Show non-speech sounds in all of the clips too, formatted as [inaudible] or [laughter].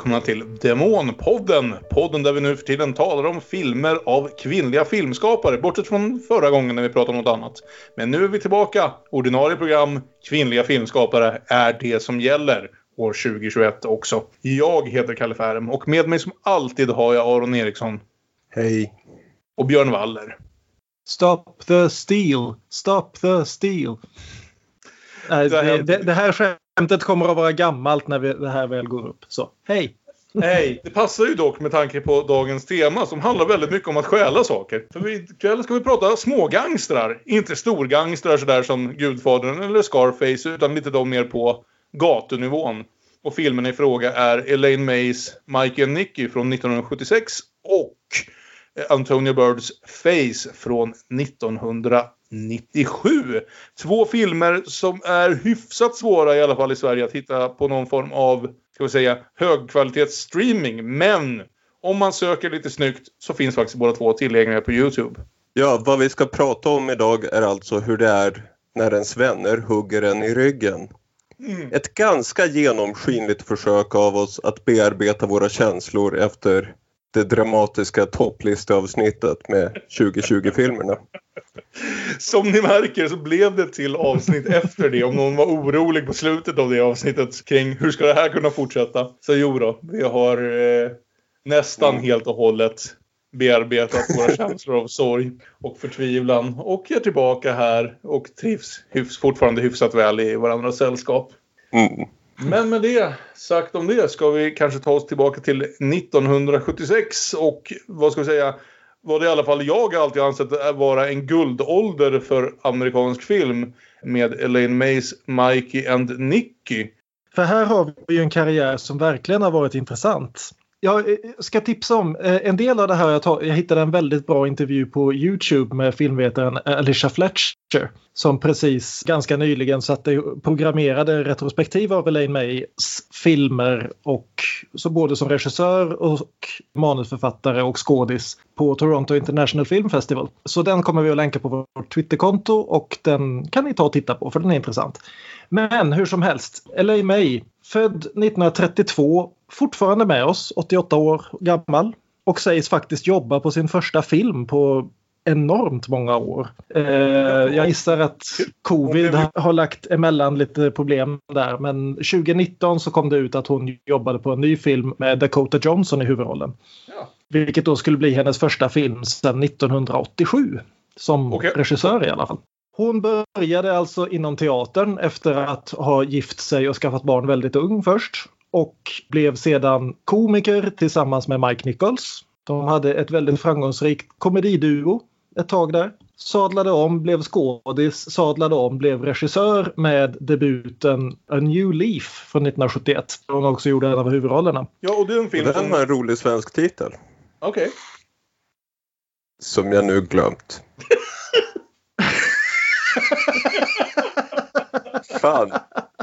Välkomna till Demonpodden! Podden där vi nu för tiden talar om filmer av kvinnliga filmskapare, bortsett från förra gången när vi pratade om något annat. Men nu är vi tillbaka. Ordinarie program, kvinnliga filmskapare, är det som gäller år 2021 också. Jag heter Kalle Färm och med mig som alltid har jag Aron Eriksson. Hej. Och Björn Waller. Stop the steal! Stop the steal! Det, det, det här skämtet kommer att vara gammalt när vi, det här väl går upp. Så, hej! Hej! Det passar ju dock med tanke på dagens tema som handlar väldigt mycket om att stjäla saker. För ikväll ska vi prata smågangstrar. Inte storgangstrar sådär som Gudfadern eller Scarface utan lite de mer på gatunivån. Och filmen i fråga är Elaine Mays Mike and Nicky från 1976 och Antonio Birds Face från 1997. Två filmer som är hyfsat svåra i alla fall i Sverige att hitta på någon form av, ska vi säga, högkvalitetsstreaming. Men om man söker lite snyggt så finns faktiskt båda två tillgängliga på Youtube. Ja, vad vi ska prata om idag är alltså hur det är när ens vänner hugger en i ryggen. Mm. Ett ganska genomskinligt försök av oss att bearbeta våra känslor efter det dramatiska topplisteavsnittet med 2020-filmerna. Som ni märker så blev det till avsnitt efter det. Om någon var orolig på slutet av det avsnittet kring hur ska det här kunna fortsätta. Så jo då, vi har eh, nästan mm. helt och hållet bearbetat våra känslor av sorg och förtvivlan. Och är tillbaka här och trivs hyfs, fortfarande hyfsat väl i varandras sällskap. Mm. Men med det sagt om det ska vi kanske ta oss tillbaka till 1976 och vad ska vi säga vad det i alla fall jag alltid ansett vara en guldålder för amerikansk film med Elaine Mays Mikey and Nicky. För här har vi ju en karriär som verkligen har varit intressant. Eh, jag ska tipsa om eh, en del av det här. Jag, tar, jag hittade en väldigt bra intervju på Youtube med filmvetaren eh, Alicia Fletcher som precis ganska nyligen satte programmerade retrospektiv av Elaine Mays filmer och så både som regissör och manusförfattare och skådis på Toronto International Film Festival. Så den kommer vi att länka på vårt Twitterkonto och den kan ni ta och titta på för den är intressant. Men hur som helst, Elaine May, född 1932 fortfarande med oss, 88 år gammal och sägs faktiskt jobba på sin första film på enormt många år. Eh, jag gissar att covid har lagt emellan lite problem där men 2019 så kom det ut att hon jobbade på en ny film med Dakota Johnson i huvudrollen. Ja. Vilket då skulle bli hennes första film sedan 1987. Som okay. regissör i alla fall. Hon började alltså inom teatern efter att ha gift sig och skaffat barn väldigt ung först och blev sedan komiker tillsammans med Mike Nichols. De hade ett väldigt framgångsrikt komediduo ett tag där. Sadlade om, blev skådis, sadlade om, blev regissör med debuten A New Leaf från 1971. Hon också gjorde en av huvudrollerna. Ja, och det är en film Den har en rolig svensk titel. Okej. Okay. Som jag nu glömt. [laughs] Fan.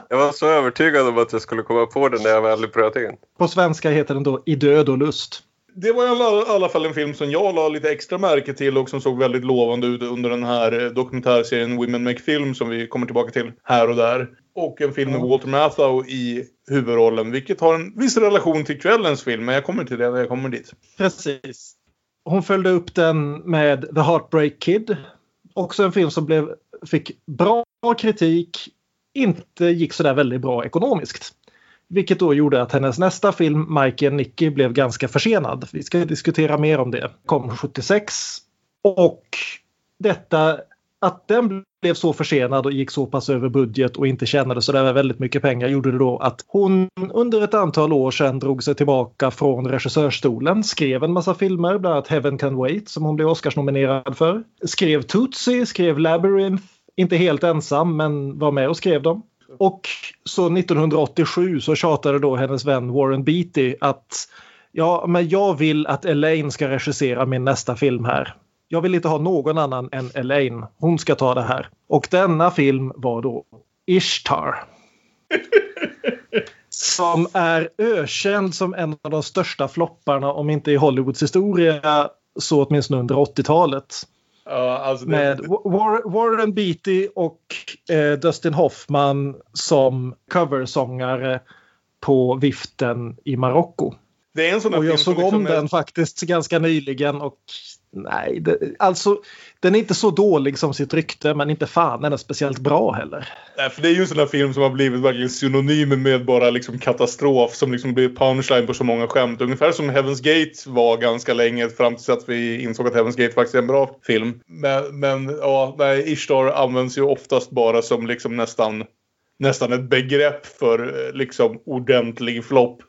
Jag var så övertygad om att jag skulle komma på den när jag väl bröt in. På svenska heter den då I död och lust. Det var i alla fall en film som jag la lite extra märke till och som såg väldigt lovande ut under den här eh, dokumentärserien Women Make Film som vi kommer tillbaka till här och där. Och en film med Walter Matthau i huvudrollen, vilket har en viss relation till kvällens film, men jag kommer till det när jag kommer dit. Precis. Hon följde upp den med The Heartbreak Kid. Också en film som blev, fick bra kritik, inte gick sådär väldigt bra ekonomiskt. Vilket då gjorde att hennes nästa film, Mike and Nicky, blev ganska försenad. Vi ska diskutera mer om det. Kom 76. Och detta, att den blev så försenad och gick så pass över budget och inte tjänade så där väldigt mycket pengar gjorde det då att hon under ett antal år sedan drog sig tillbaka från regissörstolen, skrev en massa filmer, bland annat Heaven Can Wait som hon blev Oscarsnominerad för. Skrev Tootsie, skrev Labyrinth, inte helt ensam men var med och skrev dem. Och så 1987 så tjatade då hennes vän Warren Beatty att ja, men jag vill att Elaine ska regissera min nästa film här. Jag vill inte ha någon annan än Elaine. Hon ska ta det här. Och denna film var då Ishtar. [laughs] som är ökänd som en av de största flopparna, om inte i Hollywoods historia, så åtminstone under 80-talet. Ja, alltså det... Med Warren Beatty och eh, Dustin Hoffman som coversångare på viften i Marocko. Det är en sån och jag såg som liksom om är- den faktiskt ganska nyligen och nej, det, alltså den är inte så dålig som sitt rykte men inte fan är den speciellt bra heller. Nej, för det är ju en sån där film som har blivit verkligen synonym med bara liksom katastrof som liksom blir punchline på så många skämt. Ungefär som Heaven's Gate var ganska länge fram tills att vi insåg att Heaven's Gate faktiskt är en bra film. Men, men ja, nej, Ishtar används ju oftast bara som liksom nästan nästan ett begrepp för eh, liksom ordentlig flopp.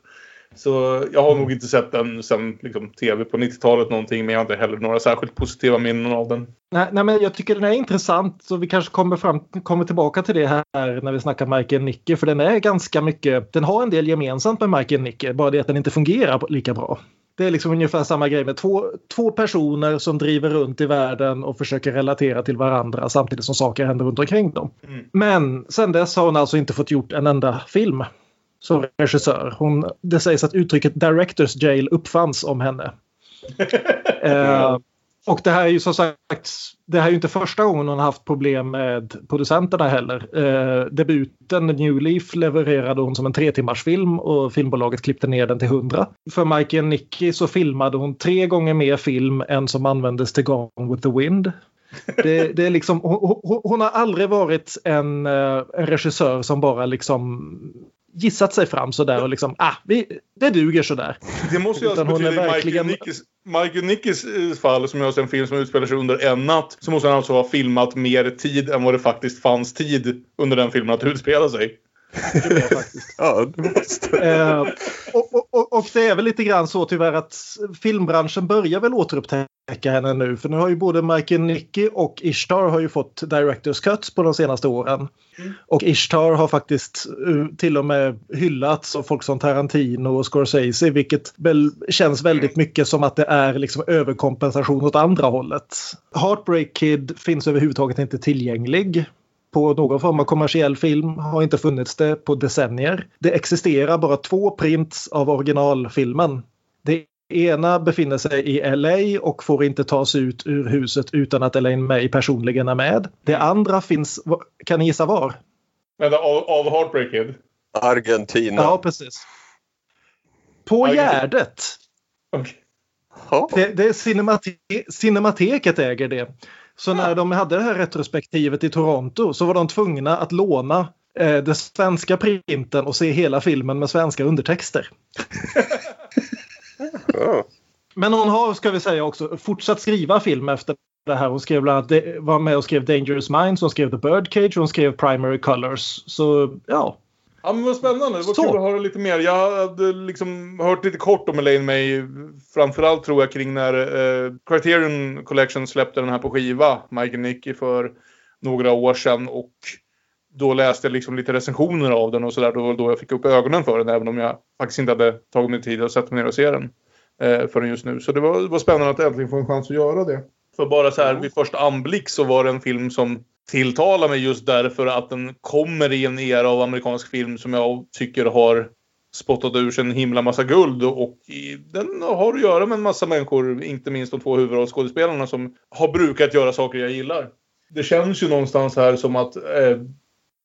Så jag har nog inte sett den sen liksom, tv på 90-talet någonting men jag har inte heller några särskilt positiva minnen av den. Nej, nej, men jag tycker den är intressant så vi kanske kommer, fram, kommer tillbaka till det här när vi snackar Michael Nicke för den är ganska mycket, den har en del gemensamt med Michael Nicke, bara det att den inte fungerar lika bra. Det är liksom ungefär samma grej med två, två personer som driver runt i världen och försöker relatera till varandra samtidigt som saker händer runt omkring dem. Mm. Men sen dess har hon alltså inte fått gjort en enda film som regissör. Hon, det sägs att uttrycket Directors Jail uppfanns om henne. [laughs] eh, och det här är ju som sagt, det här är ju inte första gången hon har haft problem med producenterna heller. Eh, debuten New Leaf levererade hon som en tre timmars film och filmbolaget klippte ner den till 100. För Michael Nicky så filmade hon tre gånger mer film än som användes till Gone with the Wind. Det, det är liksom, hon, hon, hon har aldrig varit en, eh, en regissör som bara liksom gissat sig fram sådär och liksom, ah, vi, det duger sådär. Det måste ju alltså Utan betyda i verkligen- Nickes, Michael Nickes eh, fall, som ser en film som utspelar sig under en natt, så måste han alltså ha filmat mer tid än vad det faktiskt fanns tid under den filmen att utspela sig. Det är faktiskt. [laughs] Ja, det måste... Eh, och, och- och, det är väl lite grann så tyvärr att filmbranschen börjar väl återupptäcka henne nu. För nu har ju både Michael Nicky och Ishtar har ju fått Directors Cuts på de senaste åren. Och Ishtar har faktiskt eh, till och med hyllats av folk som Tarantino och Scorsese vilket väl känns väldigt mycket som att det är liksom överkompensation åt andra hållet. Heartbreak Kid finns överhuvudtaget inte tillgänglig på någon form av kommersiell film har inte funnits det på decennier. Det existerar bara två prints av originalfilmen. Det ena befinner sig i LA och får inte tas ut ur huset utan att Elaine May personligen är med. Det andra finns, kan ni gissa var? Men av, av Heartbreak Kid. Argentina. Ja, precis. På Argentina. Gärdet. Ja. Det, det är cinemate Cinemateket äger det. Så när de hade det här retrospektivet i Toronto så var de tvungna att låna eh, den svenska printen och se hela filmen med svenska undertexter. [laughs] Men hon har, ska vi säga också, fortsatt skriva film efter det här. Hon skrev bland annat, det- var med och skrev Dangerous Minds, hon skrev The Birdcage, hon skrev Primary Colors. Så ja, Ja men vad spännande. Det var Så. kul att höra lite mer. Jag hade liksom hört lite kort om Elaine May. Framförallt tror jag kring när eh, Criterion Collection släppte den här på skiva. Michael Nicky för några år sedan. Och då läste jag liksom lite recensioner av den och sådär. Då då jag fick upp ögonen för den. Även om jag faktiskt inte hade tagit mig tid att sätta mig ner och se den. Eh, förrän just nu. Så det var, det var spännande att äntligen få en chans att göra det. För bara så här vid första anblick så var det en film som tilltalar mig just därför att den kommer i en era av amerikansk film som jag tycker har spottat ur sig en himla massa guld och i, den har att göra med en massa människor, inte minst de två huvudrollskådespelarna som har brukat göra saker jag gillar. Det känns ju någonstans här som att eh,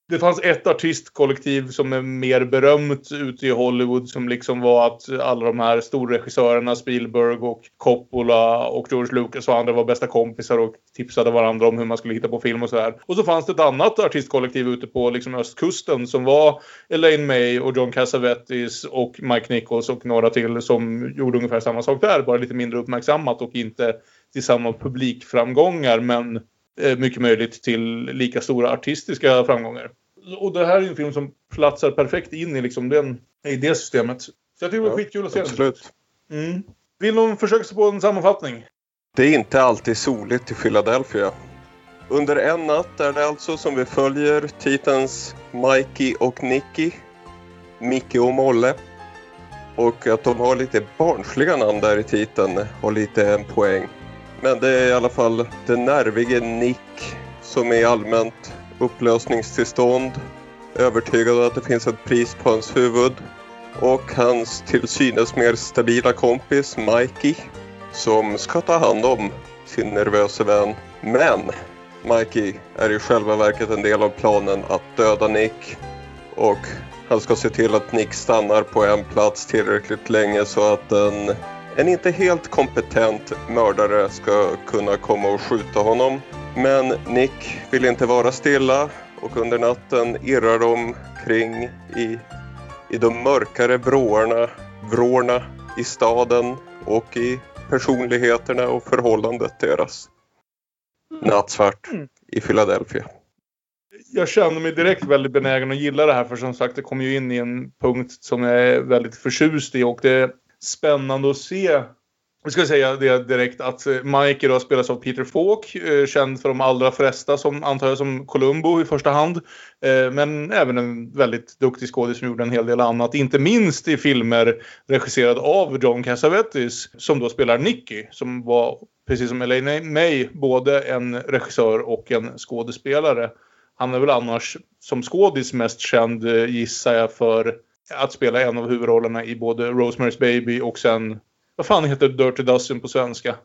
det fanns ett artistkollektiv som är mer berömt ute i Hollywood som liksom var att alla de här storregissörerna Spielberg och Coppola och George Lucas och andra var bästa kompisar och tipsade varandra om hur man skulle hitta på film och sådär. Och så fanns det ett annat artistkollektiv ute på liksom östkusten som var Elaine May och John Cassavetes och Mike Nichols och några till som gjorde ungefär samma sak där, bara lite mindre uppmärksammat och inte till samma publikframgångar men mycket möjligt till lika stora artistiska framgångar. Och det här är en film som platsar perfekt in i, liksom den, i det systemet. Så jag tycker det var Ja, skitkul att se den. Absolut. Mm. Vill någon försöka sig på en sammanfattning? Det är inte alltid soligt i Philadelphia. Under en natt är det alltså som vi följer Titans Mikey och Nicky, Micke och Molle. Och att de har lite barnsliga namn där i titeln har lite en poäng. Men det är i alla fall den nervige Nick som är i allmänt upplösningstillstånd. Övertygad om att det finns ett pris på hans huvud. Och hans till synes mer stabila kompis Mikey som ska ta hand om sin nervösa vän. Men Mikey är i själva verket en del av planen att döda Nick och Han ska se till att Nick stannar på en plats tillräckligt länge så att den en inte helt kompetent mördare ska kunna komma och skjuta honom. Men Nick vill inte vara stilla och under natten irrar de kring i, i de mörkare vrårna, vrårna i staden och i personligheterna och förhållandet deras. Nattsvart i Philadelphia. Jag känner mig direkt väldigt benägen att gilla det här för som sagt det kommer ju in i en punkt som jag är väldigt förtjust i och det spännande att se vi ska säga det direkt att eh, Mike idag spelas av Peter Falk, eh, känd för de allra flesta som antar jag som Columbo i första hand. Eh, men även en väldigt duktig skådis som gjorde en hel del annat. Inte minst i filmer regisserad av John Cassavetes som då spelar Nicky som var precis som Elaine May både en regissör och en skådespelare. Han är väl annars som skådis mest känd gissar jag för att spela en av huvudrollerna i både Rosemary's Baby och sen vad fan heter Dirty Dussin på svenska?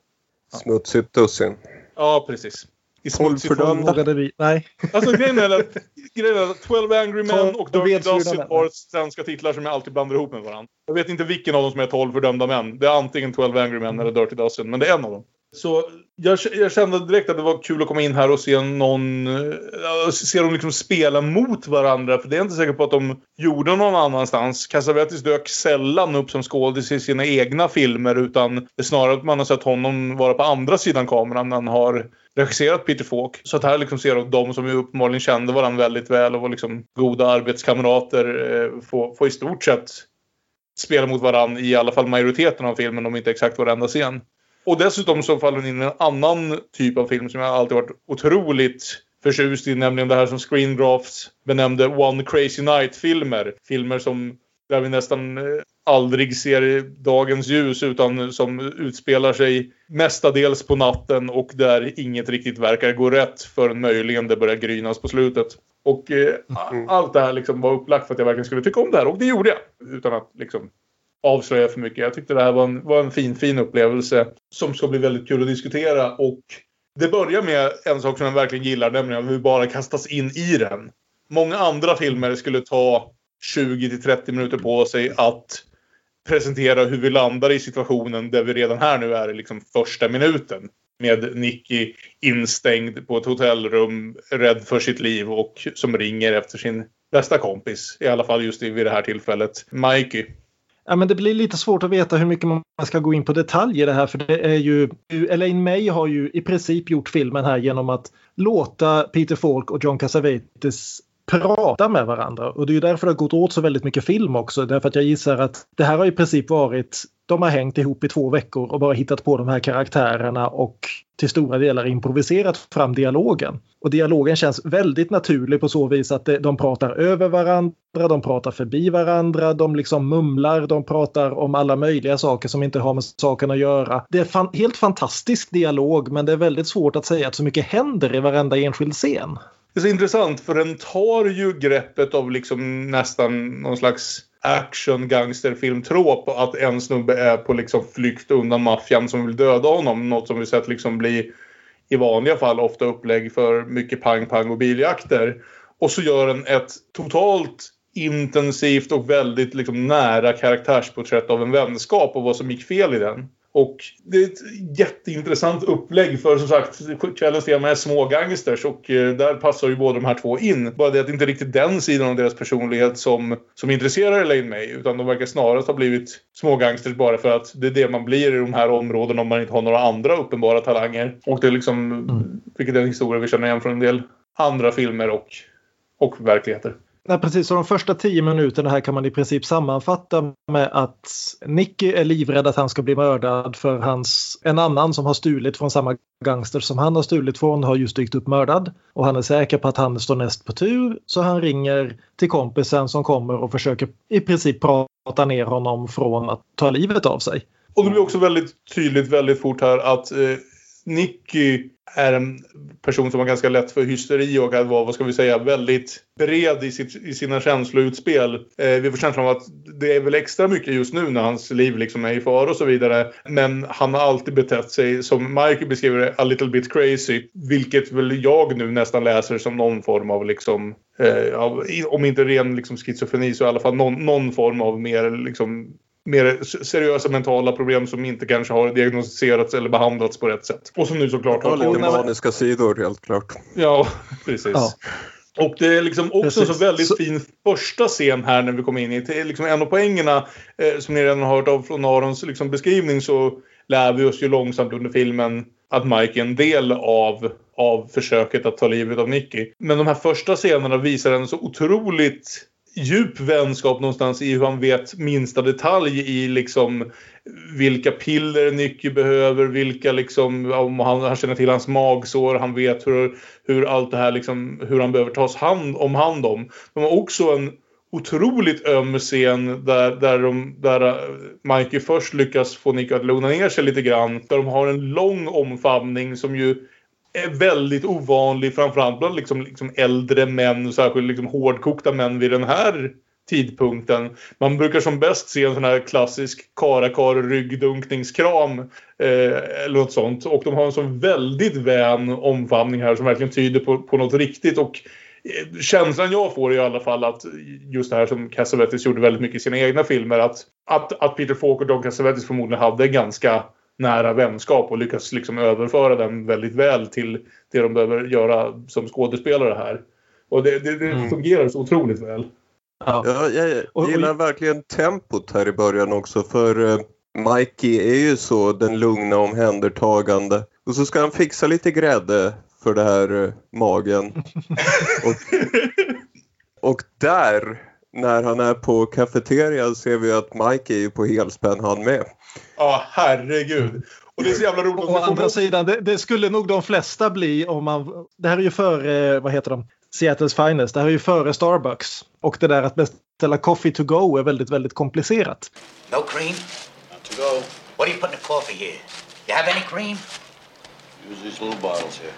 Smutsigt dussin. Ja, precis. I smutsig form. Vågade vi? Nej. Alltså grejen är att, grejen är att 12 Angry Men och Dirty Dussin har svenska titlar som jag alltid blandar ihop med varandra. Jag vet inte vilken av dem som är 12 fördömda män. Det är antingen 12 Angry Men eller Dirty Dussin, men det är en av dem. Så jag, jag kände direkt att det var kul att komma in här och se någon... Eh, se dem liksom spela mot varandra. För det är jag inte säker på att de gjorde någon annanstans. Cassavetes dök sällan upp som skådis i sina egna filmer. Utan det är snarare att man har sett honom vara på andra sidan kameran när han har regisserat Peter Falk. Så att här liksom ser de som ju uppenbarligen kände varandra väldigt väl och var liksom goda arbetskamrater eh, få, få i stort sett spela mot varandra i alla fall majoriteten av filmen, om inte exakt varenda scen. Och dessutom så faller den in i en annan typ av film som jag alltid varit otroligt förtjust i, nämligen det här som Screen Drafts benämnde One Crazy Night-filmer. Filmer som där vi nästan eh, aldrig ser dagens ljus utan som utspelar sig mestadels på natten och där inget riktigt verkar gå rätt förrän möjligen det börjar grynas på slutet. Och eh, Mm. allt det här liksom var upplagt för att jag verkligen skulle tycka om det här och det gjorde jag. Utan att liksom avslöja för mycket. Jag tyckte det här var en, var en fin, fin upplevelse som ska bli väldigt kul att diskutera. Och det börjar med en sak som jag verkligen gillar, nämligen att vi bara kastas in i den. Många andra filmer skulle ta 20 till 30 minuter på sig att presentera hur vi landar i situationen där vi redan här nu är i liksom första minuten. Med Nicky instängd på ett hotellrum, rädd för sitt liv och som ringer efter sin bästa kompis. I alla fall just vid det här tillfället, Mikey. Ja, men det blir lite svårt att veta hur mycket man ska gå in på detaljer i det här för det är ju Elaine May har ju i princip gjort filmen här genom att låta Peter Falk och John Cassavetes prata med varandra. Och det är ju därför det har gått åt så väldigt mycket film också därför att jag gissar att det här har i princip varit de har hängt ihop i två veckor och bara hittat på de här karaktärerna och till stora delar improviserat fram dialogen. Och dialogen känns väldigt naturlig på så vis att de pratar över varandra, de pratar förbi varandra, de liksom mumlar, de pratar om alla möjliga saker som inte har med saken att göra. Det är fan, helt fantastisk dialog men det är väldigt svårt att säga att så mycket händer i varenda enskild scen. Det är så intressant för den tar ju greppet av liksom nästan någon slags action gangsterfilm trop att en snubbe är på liksom flykt undan maffian som vill döda honom. Något som vi sett liksom bli i vanliga fall ofta upplägg för mycket pang-pang och biljakter. Och så gör den ett totalt intensivt och väldigt liksom nära karaktärsporträtt av en vänskap och vad som gick fel i den. Och det är ett jätteintressant upplägg för som sagt kvällens tema är små gangsters och eh, där passar ju båda de här två in. Bara det att det inte är riktigt den sidan av deras personlighet som, som intresserar Elaine May utan de verkar snarast ha blivit små gangsters bara för att det är det man blir i de här områdena om man inte har några andra uppenbara talanger. Och det är liksom, vilket är en historia vi känner igen från en del andra filmer och, och verkligheter. Nej, precis. Så de första tio minuterna här kan man i princip sammanfatta med att Nicky är livrädd att han ska bli mördad för hans, en annan som har stulit från samma gangster som han har stulit från har just dykt upp mördad. Och han är säker på att han står näst på tur så han ringer till kompisen som kommer och försöker i princip prata ner honom från att ta livet av sig. Och det blir också väldigt tydligt väldigt fort här att eh, Nicky är en person som har ganska lätt för hysteri och att vara, vad ska vi säga, väldigt bred i, sitt, i sina känsloutspel. Eh, vi får känslan av att det är väl extra mycket just nu när hans liv liksom är i fara och så vidare. Men han har alltid betett sig, som Mike beskriver det, a little bit crazy. Vilket väl jag nu nästan läser som någon form av liksom eh, av, om inte ren liksom, schizofreni så i alla fall någon, någon form av mer liksom mer seriösa mentala problem som inte kanske har diagnostiserats eller behandlats på rätt sätt. Och som nu såklart har... lite maniska sidor helt klart. Ja, [laughs] precis. Ja. Och det är liksom också Precis. så väldigt fin första scen här när vi kommer in i det. Liksom en av poängerna eh, som ni redan har hört av från Arons liksom, beskrivning så lär vi oss ju långsamt under filmen att Mike är en del av, av försöket att ta livet av Nicky. Men de här första scenerna visar en så otroligt djup vänskap någonstans i hur han vet minsta detalj i liksom vilka piller Nicky behöver, vilka liksom, om han, han känner till hans magsår, han vet hur, hur allt det här liksom, hur han behöver tas hand, om hand om. De har också en otroligt öm scen där, där, de, där eh, Mikey först lyckas få Nicky att lugna ner sig lite grann. Där de har en lång omfamning som ju är väldigt ovanlig framförallt bland liksom, liksom äldre män, särskilt liksom hårdkokta män vid den här tidpunkten. Man brukar som bäst se en sån här klassisk karakar ryggdunkningskram eh, eller något sånt. Och de har en sån väldigt vän omfamning här som verkligen tyder på, på något riktigt. Och eh, känslan jag får är i alla fall att just det här som Cassavetes gjorde väldigt mycket i sina egna filmer. Att, att, att Peter Falk och Don Cassavetes förmodligen hade ganska nära vänskap och lyckas liksom överföra den väldigt väl till det de behöver göra som skådespelare här. Och det, det, det mm. fungerar så otroligt väl. Ja. ja jag gillar verkligen tempot här i början också för uh, Mikey är ju så den lugna omhändertagande. Och så ska han fixa lite grädde för det här uh, magen. [laughs] och, och där när han är på kafeterian ser vi att Mike är på helspänn han med. Ja, herregud. Och det är så jävla roligt. Å andra sidan, det, det, skulle nog de flesta bli om man... Det här är ju före, vad heter de? Seattles Finest. Det här är ju före Starbucks. Och det där att beställa coffee to go är väldigt, väldigt komplicerat. No cream? Not to go. What do you put in the coffee here? You have any cream? Use these little bottles here.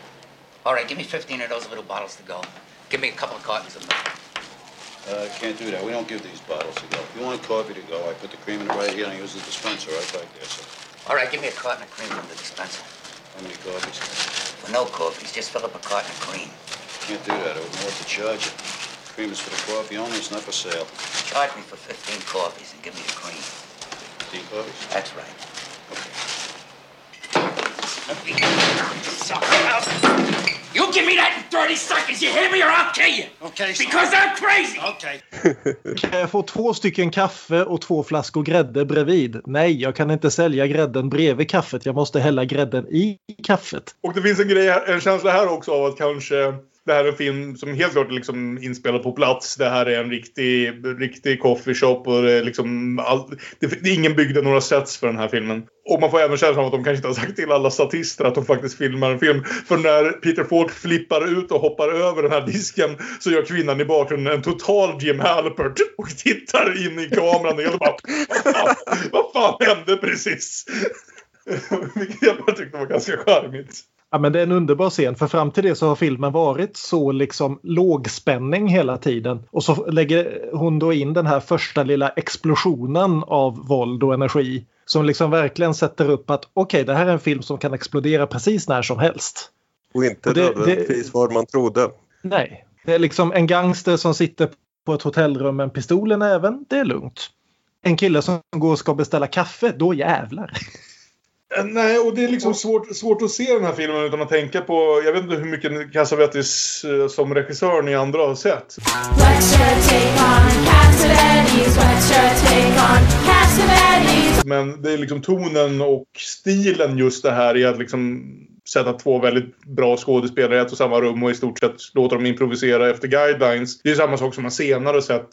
All right, give me 15 of those little bottles to go. Give me a couple of cartons of milk. Uh, can't do that. We don't give these bottles to go. If you want coffee to go, I put the cream in it right here and I use the dispenser right back there, sir. All right, give me a carton of cream from the dispenser. How many coffees? For no coffees, just fill up a carton of cream. Can't do that. I wouldn't know what to charge you. Cream is for the coffee only. It's not for sale. Charge me for 15 coffees and give me the cream. 15 coffees? That's right. Okay. You give me that in 30 seconds, you hear me or I'll kill you! Okay, Because I'm crazy! Okay. Kan [laughs] jag få två stycken kaffe och två flaskor grädde bredvid? Nej, jag kan inte sälja grädden bredvid kaffet. Jag måste hälla grädden i kaffet. Och det finns en, grej, en känsla här också av att kanske det här är en film som helt klart är liksom inspelad på plats. Det här är en riktig, riktig coffeeshop och det är liksom all, det, det, är ingen byggde några sets för den här filmen. Och man får även känslan av att de kanske inte har sagt till alla statister att de faktiskt filmar en film. För när Peter Falk flippar ut och hoppar över den här disken så gör kvinnan i bakgrunden en total Jim Halpert och tittar in i kameran och bara vad fan, vad fan hände precis? [laughs] Vilket jag bara tyckte var ganska charmigt. Ja, men det är en underbar scen för fram till det så har filmen varit så liksom lågspänning hela tiden. Och så lägger hon då in den här första lilla explosionen av våld och energi. Som liksom verkligen sätter upp att okej, okay, det här är en film som kan explodera precis när som helst. Och inte och det, nödvändigtvis var man trodde. Nej, det är liksom en gangster som sitter på ett hotellrum med en pistol i näven. Det är lugnt. En kille som går och ska beställa kaffe, då jävlar. Eh, nej, och det är liksom svårt, svårt att se den här filmen utan att tänka på... Jag vet inte hur mycket Cassavetes eh, som regissör ni andra har sett. Men det är liksom tonen och stilen just det här i att liksom sätta två väldigt bra skådespelare i ett och samma rum och i stort sett låta dem improvisera efter guidelines. Det är samma sak som man senare sett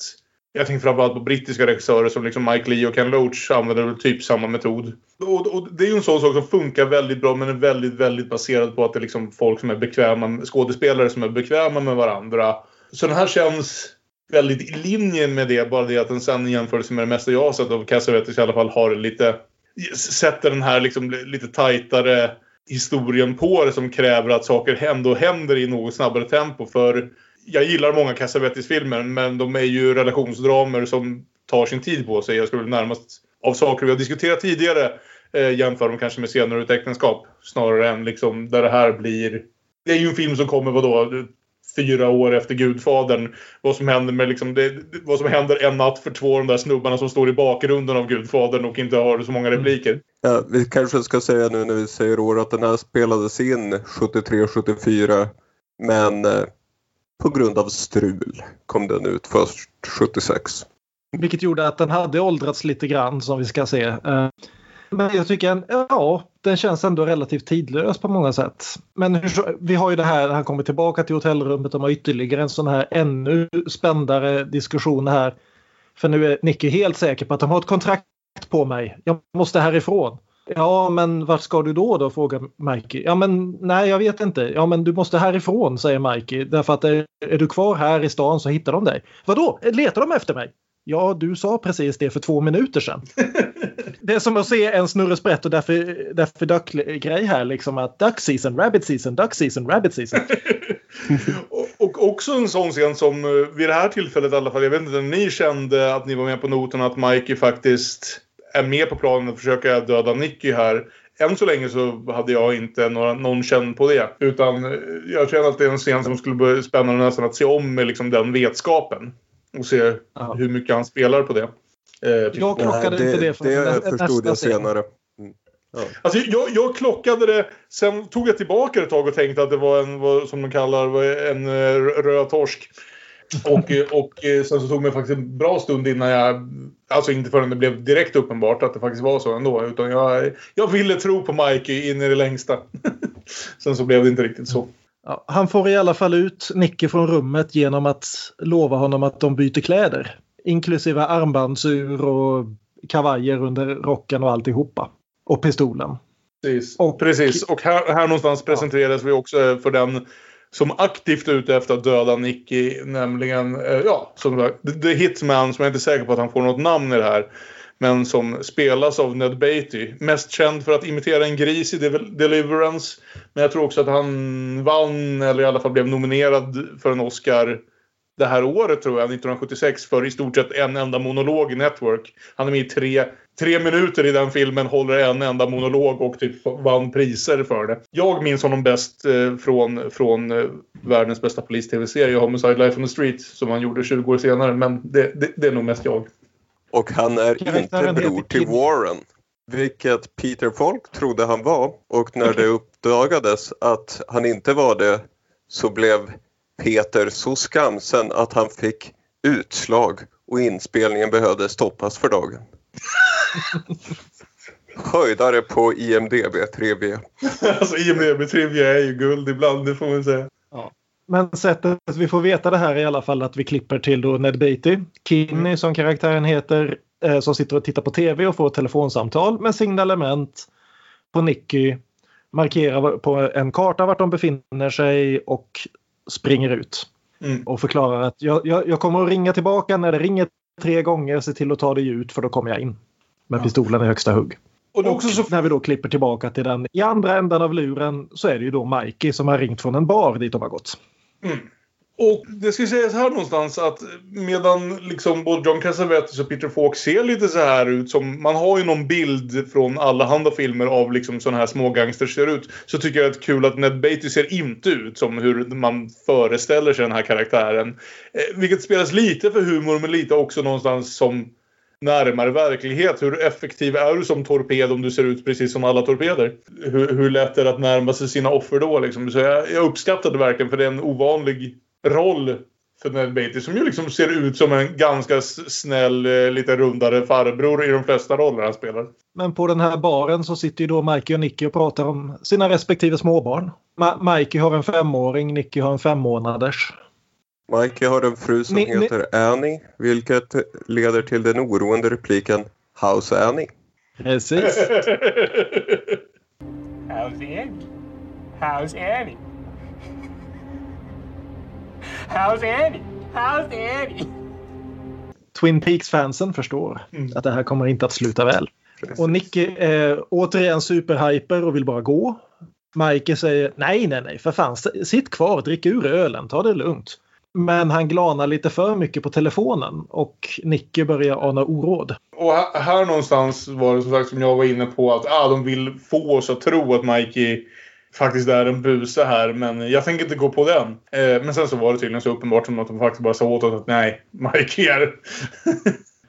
jag tänker framförallt på brittiska regissörer som liksom Mike Lee och Ken Loach använder typ samma metod. Och, och, det är ju en sån sak som funkar väldigt bra men är väldigt, väldigt baserad på att det är liksom folk som är bekväma, skådespelare som är bekväma med varandra. Så den här känns väldigt i linje med det, bara det att den sen i jämförelse med det mesta jag har sett av Cassavetes i alla fall har lite sätter den här liksom lite tajtare historien på det som kräver att saker ändå händer i något snabbare tempo. För jag gillar många Cassavetes-filmer men de är ju relationsdramer som tar sin tid på sig. Jag skulle närmast av saker vi har diskuterat tidigare eh, jämföra dem kanske med senare ut äktenskap. Snarare än liksom där det här blir... Det är ju en film som kommer vadå? Fyra år efter Gudfadern. Vad som händer med liksom... Det, vad som händer en natt för två av de där snubbarna som står i bakgrunden av Gudfadern och inte har så många repliker. Ja, vi kanske ska säga nu när vi säger år att den här spelades in 73-74 men eh, på grund av strul kom den ut först 76. Vilket gjorde att den hade åldrats lite grann som vi ska se. Eh, men jag tycker ja, den känns ändå relativt tidlös på många sätt. Men vi har ju det här, han kommer tillbaka till hotellrummet, de har ytterligare en sån här ännu spändare diskussion här. För nu är Nicky helt säker på att de har ett kontrakt på mig. Jag måste härifrån. Ja, men vart ska du då då? frågar Mikey. Ja, men nej, jag vet inte. Ja, men du måste härifrån, säger Mikey. Därför att är, är du kvar här i stan så hittar de dig. Vadå? Letar de efter mig? Ja, du sa precis det för två minuter sedan. [laughs] det är som att se en Snurre Sprätt och därför, därför duck-grej här. Liksom att duck season, rabbit season, duck season, rabbit season. [laughs] och, och, också en sån scen som eh, vid det här tillfället i alla fall. Jag vet inte om ni kände att ni var med på noten att Mikey faktiskt är med på planen att försöka döda Nicky här. Än så länge så hade jag inte några, någon känn på det. Utan eh, jag känner att det är en scen som skulle bli spännande nästan att se om med liksom den vetskapen. Och se Aha. hur mycket han spelar på det. Eh, jag klockade det, inte det. För det förstod jag senare. Mm. Ja. Alltså, jag, jag, klockade det, sen tog jag tillbaka det ett tag och tänkte att det var en, vad, som de kallar, en uh, röd torsk. Och, och eh, sen så tog mig faktiskt en bra stund innan jag, alltså inte förrän det blev direkt uppenbart att det faktiskt var så ändå. Utan jag, jag ville tro på Mikey in i det längsta. [laughs] sen så blev det inte riktigt så. Ja, han får i alla fall ut Nicke från rummet genom att lova honom att de byter kläder. Inklusive armbandsur och kavajer under rocken och alltihopa. Och pistolen. Precis. Och, Precis. och här, här någonstans presenteras ja. vi också för den som aktivt är ute efter att döda Nicky. Nämligen, eh, ja, som sagt, The Hitman som jag är inte är säker på att han får något namn i det här. Men som spelas av Ned Beatty. Mest känd för att imitera en gris i Deliverance. Men jag tror också att han vann, eller i alla fall blev nominerad för en Oscar det här året tror jag, 1976, för i stort sett en enda monolog i Network. Han är med i tre, tre minuter i den filmen, håller en enda monolog och typ vann priser för det. Jag minns honom bäst eh, från, från eh, världens bästa polis-tv-serie, Homicide Life on the Street, som han gjorde 20 år senare. Men det, det, det är nog mest jag. Och han är inte bror till Warren. Vilket Peter Falk trodde han var och när det uppdagades att han inte var det så blev Peter så skamsen att han fick utslag och inspelningen behövde stoppas för dagen. Höjdare på IMDB Trivia. alltså IMDB Trivia är ju guld ibland, det får man säga. Ja. Men sättet vi får veta det här är i alla fall att vi klipper till då Ned Beatty, Kinney mm. som karaktären heter, eh, som sitter och tittar på tv och får ett telefonsamtal med signalement på Nicky, markerar på en karta vart de befinner sig och springer ut. Mm. Och förklarar att jag, jag, jag, kommer att ringa tillbaka när det ringer tre gånger. Se till att ta dig ut för då kommer jag in. Med ja. pistolen i högsta hugg. Och, och så... när vi då klipper tillbaka till den i andra änden av luren så är det ju då Mikey som har ringt från en bar dit de har gått. Mm. Och det ska sägas här någonstans att medan liksom både John Cassavetes och Peter Falk ser lite så här ut som... Man har ju någon bild från alla andra filmer av liksom sådana här smågangsters ser ut. Så tycker jag att det är kul att Ned Beatty ser inte ut som hur man föreställer sig den här karaktären. Eh, vilket spelas lite för humor men lite också någonstans som närmare verklighet. Hur effektiv är du som torped om du ser ut precis som alla torpeder? Hur, hur lätt är det att närma sig sina offer då? Liksom? Så jag, jag uppskattar det verkligen för det är en ovanlig roll för Ned Beatty som ju liksom ser ut som en ganska snäll, eh, lite rundare farbror i de flesta roller han spelar. Men på den här baren så sitter ju då Mikey och Nicky och pratar om sina respektive småbarn. Ma Mikey har en femåring, Nicky har en fem månaders. Mikey har en fru som ni, heter ni... Annie, vilket leder till den oroande repliken How's Annie? Precis. [laughs] [laughs] How's Annie? How's Annie? How's Annie? How's Annie? Twin Peaks-fansen förstår mm. att det här kommer inte att sluta väl. Precis. Och Nicky är återigen superhyper och vill bara gå. Mikey säger nej, nej, nej, för fan, sitt kvar, drick ur ölen, ta det lugnt. Men han glanar lite för mycket på telefonen och Nicky börjar ana oråd. Och här, här någonstans var det som sagt som jag var inne på att ah, de vill få oss att tro att Mikey faktiskt är en buse här. Men jag tänker inte gå på den. Eh, men sen så var det tydligen så uppenbart som att de faktiskt bara sa åt oss att nej, Mikey är,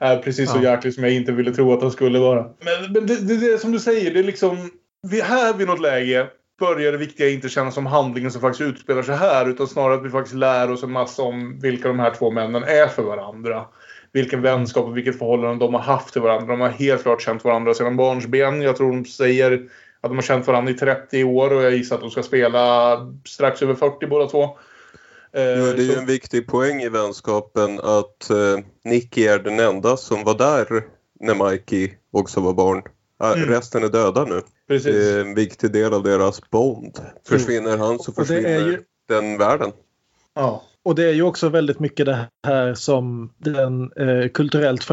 [laughs] är precis så Ja. jäklig som jag inte ville tro att han skulle vara. Men, men det, det, det som du säger, det är liksom... Vi, här vid något läge börjar det viktiga inte kännas som handlingen som faktiskt utspelar sig här. Utan snarare att vi faktiskt lär oss en massa om vilka de här två männen är för varandra. Vilken vänskap och vilket förhållande de har haft till varandra. De har helt klart känt varandra sedan barnsben. Jag tror de säger att de har känt varandra i 30 år och jag gissar att de ska spela strax över 40 båda två. Eh, är det ju så- en viktig poäng i vänskapen att eh, Nicky är den enda som var där när Mikey också var barn. Ah, Mm. Resten är döda nu. Precis. Det är en viktig del av deras bond. Försvinner han så är försvinner ju- den världen. Ja. Och det är ju också väldigt mycket det här som den eh, kulturellt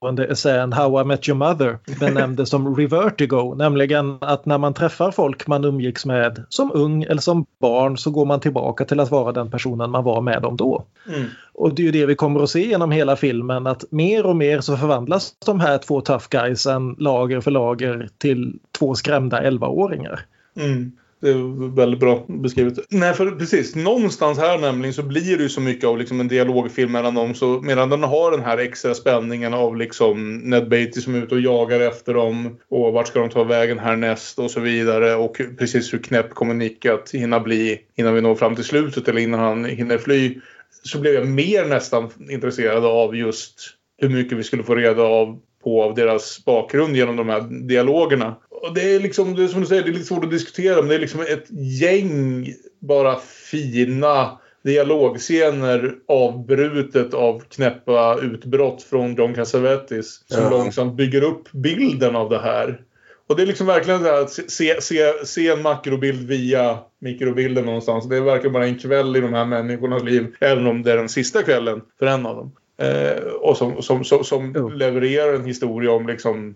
framstående essän How I Met Your Mother benämnde som revertigo. Nämligen att när man träffar folk man umgicks med som ung eller som barn så går man tillbaka till att vara den personen man var med dem då. Mm. Och det är ju det vi kommer att se genom hela filmen att mer och mer så förvandlas de här två tough guysen lager för lager till två skrämda 11-åringar. Mm. Det är väldigt bra beskrivet. Nej, för precis. Någonstans här nämligen så blir det ju så mycket av liksom en dialogfilm mellan dem. Så medan den har den här extra spänningen av liksom Ned Beatty som är ute och jagar efter dem. Och vart ska de ta vägen härnäst och så vidare. Och precis hur knäpp kommer Nick att hinna bli innan vi når fram till slutet eller innan han hinner fly. Så blev jag mer nästan intresserad av just hur mycket vi skulle få reda av på av deras bakgrund genom de här dialogerna. Och det är liksom, det är som du säger, det är lite svårt att diskutera men det är liksom ett gäng bara fina dialogscener avbrutet av knäppa utbrott från John Cassavetes som Ja. långsamt bygger upp bilden av det här. Och det är liksom verkligen det här att se, se, se, en makrobild via mikrobilden någonstans. Det är verkligen bara en kväll i de här människornas liv. Även om det är den sista kvällen för en av dem. Eh, och som, som, som, som levererar en historia om liksom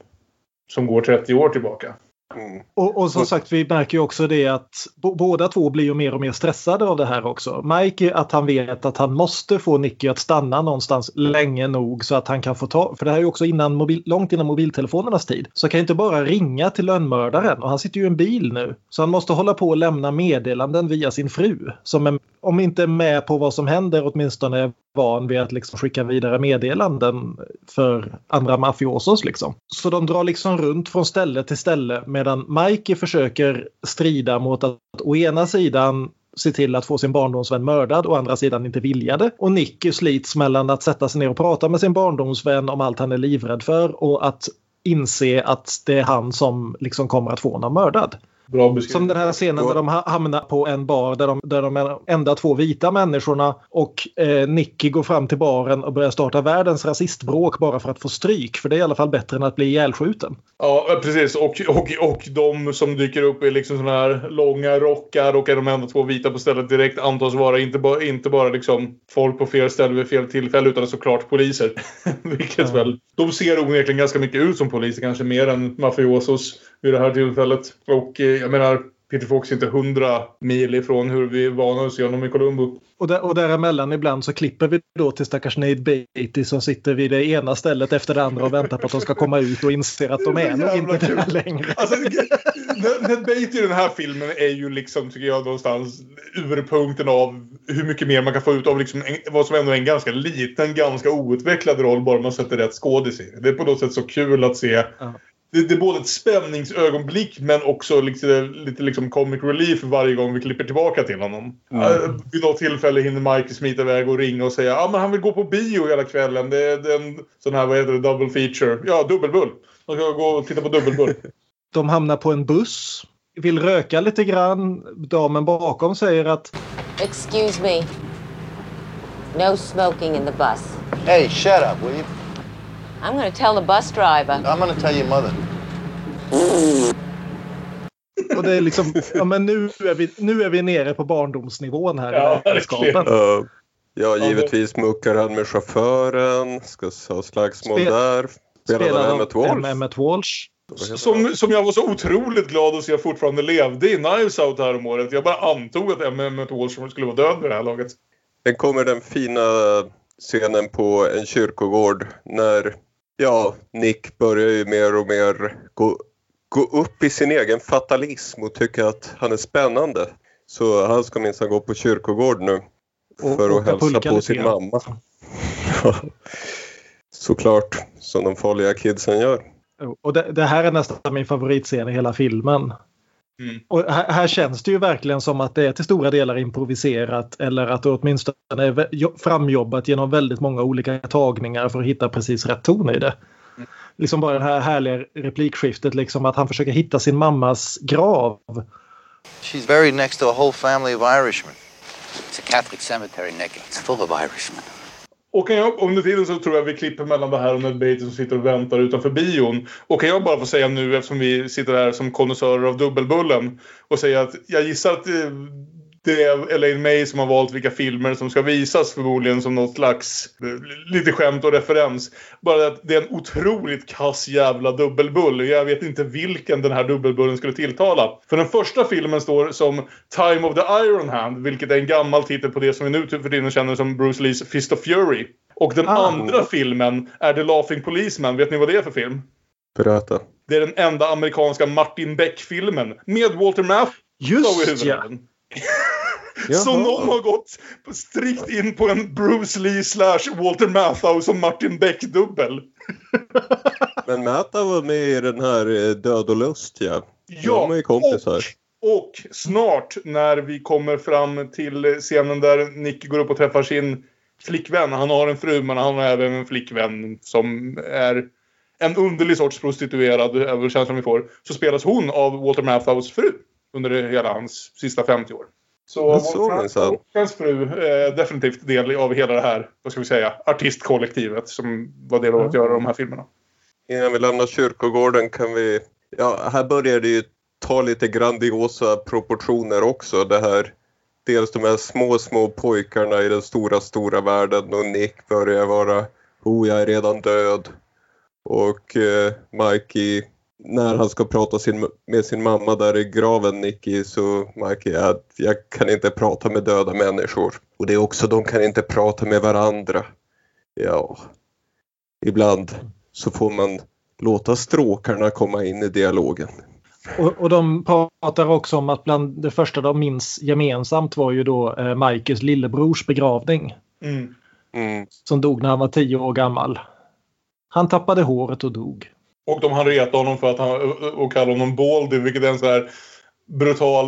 som går 30 år tillbaka. Mm. Och, och som sagt, vi märker ju också det att båda två blir ju mer och mer stressade av det här också. Mike att han vet att han måste få Nicky att stanna någonstans länge nog så att han kan få ta, för det här är ju också innan mobil, långt innan mobiltelefonernas tid. Så kan inte bara ringa till lönnmördaren och han sitter ju i en bil nu. Så han måste hålla på och lämna meddelanden via sin fru som är, om inte är med på vad som händer åtminstone är van vid att liksom skicka vidare meddelanden för andra mafiosos liksom. Så de drar liksom runt från ställe till ställe medan Mikey försöker strida mot att å ena sidan se till att få sin barndomsvän mördad och å andra sidan inte vilja det. Och Nicky slits mellan att sätta sig ner och prata med sin barndomsvän om allt han är livrädd för och att inse att det är han som liksom kommer att få honom mördad. Bra. Som den här scenen där de ha- hamnar på en bar där de, där de är enda två vita människorna och eh, Nicky går fram till baren och börjar starta världens rasistbråk bara för att få stryk. För det är i alla fall bättre än att bli ihjälskjuten. Ja, precis. Och, och, och de som dyker upp i liksom såna här långa rockar och är de enda två vita på stället direkt antas vara inte, ba, inte bara liksom folk på fel ställe vid fel tillfälle utan såklart poliser. [laughs] Vilket Ja. väl... De ser onekligen ganska mycket ut som poliser, kanske mer än mafiosos vid det här tillfället. Och eh, jag menar, Peter Fox är inte hundra mil ifrån hur vi är vana att se honom i Columbo. Och, där, och däremellan ibland så klipper vi då till stackars Nate Beatty som sitter vid det ena stället efter det andra och väntar på att de ska komma ut och inser att de är nog inte kul. där längre. Alltså, Ned Beatty i den här filmen är ju liksom, tycker jag, någonstans urpunkten av hur mycket mer man kan få ut av liksom en, vad som ändå är en ganska liten, ganska outvecklad roll bara man sätter rätt skådis i. Det är på något sätt så kul att se. Ja. Det, det är både ett spänningsögonblick men också lite, lite liksom comic relief varje gång vi klipper tillbaka till honom. Uh, vid något tillfälle hinner Mike smita iväg och ringa och säga ja ah, men han vill gå på bio hela kvällen. Det är det är en sån här, vad heter det, double feature. Ja, dubbelbull. Man ska gå och titta på dubbelbull. [laughs] De hamnar på en buss, vill röka lite grann. Damen bakom säger att Excuse me. No smoking in the bus. Hey, shut up, will you? I'm going to tell the bus driver. I'm gonna tell your mother. Och det är liksom, ja men nu är vi, nu är vi nere på barndomsnivån här Ja, i. Uh, ja, givetvis muckar han med chauffören. Ska ha slagsmål Spel- där. Spelar han Emmett Walsh? Emmett Walsh. Som, som jag var så otroligt glad att se fortfarande levde i Knives Out här om året. Jag bara antog att Emmett Walsh skulle vara död vid det här laget. Sen kommer den fina scenen på en kyrkogård när ja, Nick börjar ju mer och mer gå, gå upp i sin egen fatalism och tycka att han är spännande. Så han ska minsann gå på kyrkogård nu Och- för och att hälsa på sin mamma. Såklart, som de farliga kidsen gör. Och det, det här är nästan min favoritscen i hela filmen. Mm. Och här, här känns det ju verkligen som att det är till stora delar improviserat eller att det åtminstone är framjobbat genom väldigt många olika tagningar för att hitta precis rätt ton i det. Liksom bara det här härliga replikskiftet, liksom att han försöker hitta sin mammas grav. She's buried next to a whole family of Irishmen. It's a Catholic cemetery, Nick. It's full of Irishmen. Och kan jag, under tiden så tror jag vi klipper mellan det här och Ned Beatty som sitter och väntar utanför bion. Och kan jag bara få säga nu eftersom vi sitter här som konnässörer av dubbelbullen och säga att jag gissar att eh, det, är Elaine May som har valt vilka filmer som ska visas förmodligen som något slags eh, lite skämt och referens. Bara att det är en otroligt kass jävla dubbelbull. Jag vet inte vilken den här dubbelbullen skulle tilltala. För den första filmen står som Time of the Iron Hand, vilket är en gammal titel på det som vi nu för tiden känner som Bruce Lees Fist of Fury. Och den Ah. andra filmen är The Laughing Policeman. Vet ni vad det är för film? Berätta. Det är den enda amerikanska Martin Beck-filmen med Walter Matthau Just ja! Så någon har gått strikt in på en Bruce Lee slash Walter Matthau som Martin Beck-dubbel. [laughs] Men Mäta var med i den här eh, Död och lust ja. Ja, De är ju kompisar. Och, och snart när vi kommer fram till scenen där Nick går upp och träffar sin flickvän. Han har en fru men han har även en flickvän som är en underlig sorts prostituerad, väl känslan vi får. Så spelas hon av Walter Matthau's fru under hela hans sista 50 år. Så hans fru är definitivt del av hela det här, vad ska vi säga, artistkollektivet som var del av att göra de här filmerna. Innan vi lämnar kyrkogården kan vi... Ja, här börjar det ju ta lite grandiosa proportioner också. Det här, dels de här små, små pojkarna i den stora, stora världen och Nick börjar vara Oh, jag är redan död. Och eh, Mikey, när han ska prata sin, med sin mamma där i graven, Nicky, så Mikey, jag, jag kan inte prata med döda människor. Och det är också, de kan inte prata med varandra. Ja, ibland så får man låta stråkarna komma in i dialogen. Och, och de pratar också om att bland det första de minns gemensamt var ju då eh, Mikes lillebrors begravning. Mm. Mm. Som dog när han var tio år gammal. Han tappade håret och dog. Och de hann reta honom för att han, och kalla honom Baldy, vilket är en så här brutal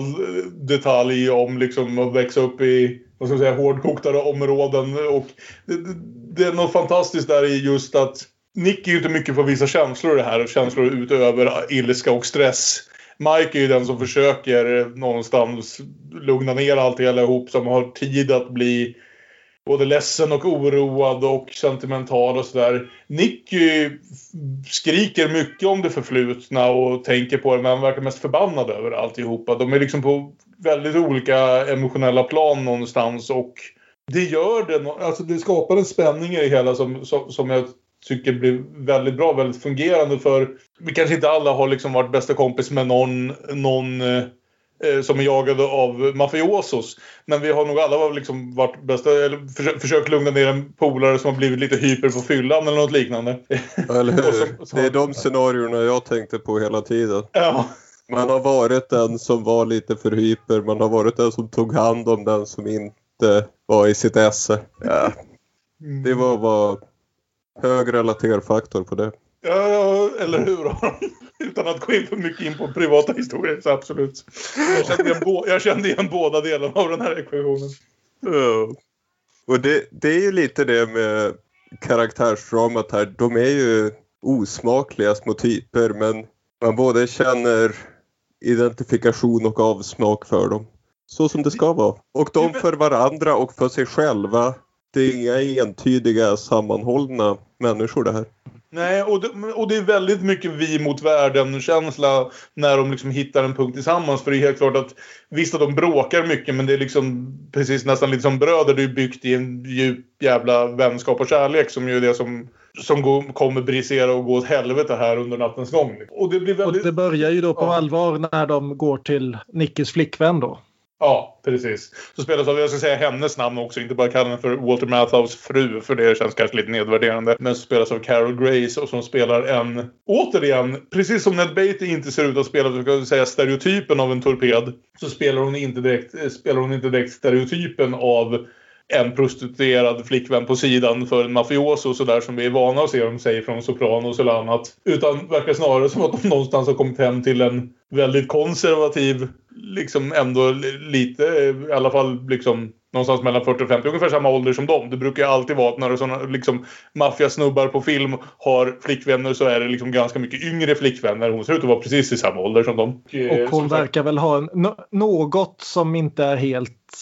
detalj om liksom att växa upp i vad ska man säga, hårdkoktade områden. Och det, det, det är något fantastiskt där i just att Nick är ju inte mycket för att visa känslor i det här. Känslor utöver ilska och stress. Mike är ju den som försöker någonstans lugna ner allt hela ihop. Som har tid att bli både ledsen och oroad och sentimental och sådär. Nicky skriker mycket om det förflutna och tänker på det men han verkar mest förbannad över alltihopa. De är liksom på väldigt olika emotionella plan någonstans och det gör det, alltså det skapar en spänning i det hela som, som, som jag tycker blir väldigt bra, väldigt fungerande för vi kanske inte alla har liksom varit bästa kompis med någon, någon eh, som är jagade av mafiosos. Men vi har nog alla liksom varit bästa, eller försökt, försökt lugna ner en polare som har blivit lite hyper på fyllan eller något liknande. Eller [laughs] hur? som- som- Det är de scenarierna jag tänkte på hela tiden. Ja. Man har varit den som var lite för hyper, man har varit den som tog hand om den som inte var i sitt esse. Ja, det var bara hög relaterfaktor på det. Ja, ja, eller hur? [laughs] Utan att gå in för mycket in på privata historier, så absolut. Jag kände igen, jag kände igen båda delarna av den här ekvationen. Ja. Och det, det är ju lite det med karaktärsdramat här. De är ju osmakliga små typer men man både känner identifikation och avsmak för dem. Så som det ska vara. Och de för varandra och för sig själva. Det är inga entydiga sammanhållna människor det här. Nej, och det, och det är väldigt mycket vi mot världen-känsla när de liksom hittar en punkt tillsammans. För det är helt klart att visst att de bråkar mycket men det är liksom precis nästan lite som bröder. Det är byggt i en djup jävla vänskap och kärlek som ju är det som som går, kommer brisera och gå åt helvete här under nattens gång. Och det blir väldigt... Och det börjar ju då på Ja. allvar när de går till Nickis flickvän då. Ja, precis. Så spelas av, jag ska säga hennes namn också, inte bara kalla henne för Walter Matthau's fru, för det känns kanske lite nedvärderande. Men som spelas av Carol Grace och som spelar en, återigen, precis som Ned Beatty inte ser ut att spela, så ska jag säga, stereotypen av en torped, så spelar hon inte direkt, spelar hon inte direkt stereotypen av en prostituerad flickvän på sidan för en mafioso och sådär som vi är vana att se dem säga från Sopranos eller annat. Utan verkar snarare som att de någonstans har kommit hem till en väldigt konservativ, liksom ändå li- lite, eh, i alla fall liksom någonstans mellan 40 och 50, ungefär samma ålder som dem. Det brukar ju alltid vara att när sådana liksom maffiasnubbar på film har flickvänner så är det liksom ganska mycket yngre flickvänner. Hon ser ut att vara precis i samma ålder som dem. Och hon verkar väl ha en, nå- något som inte är helt...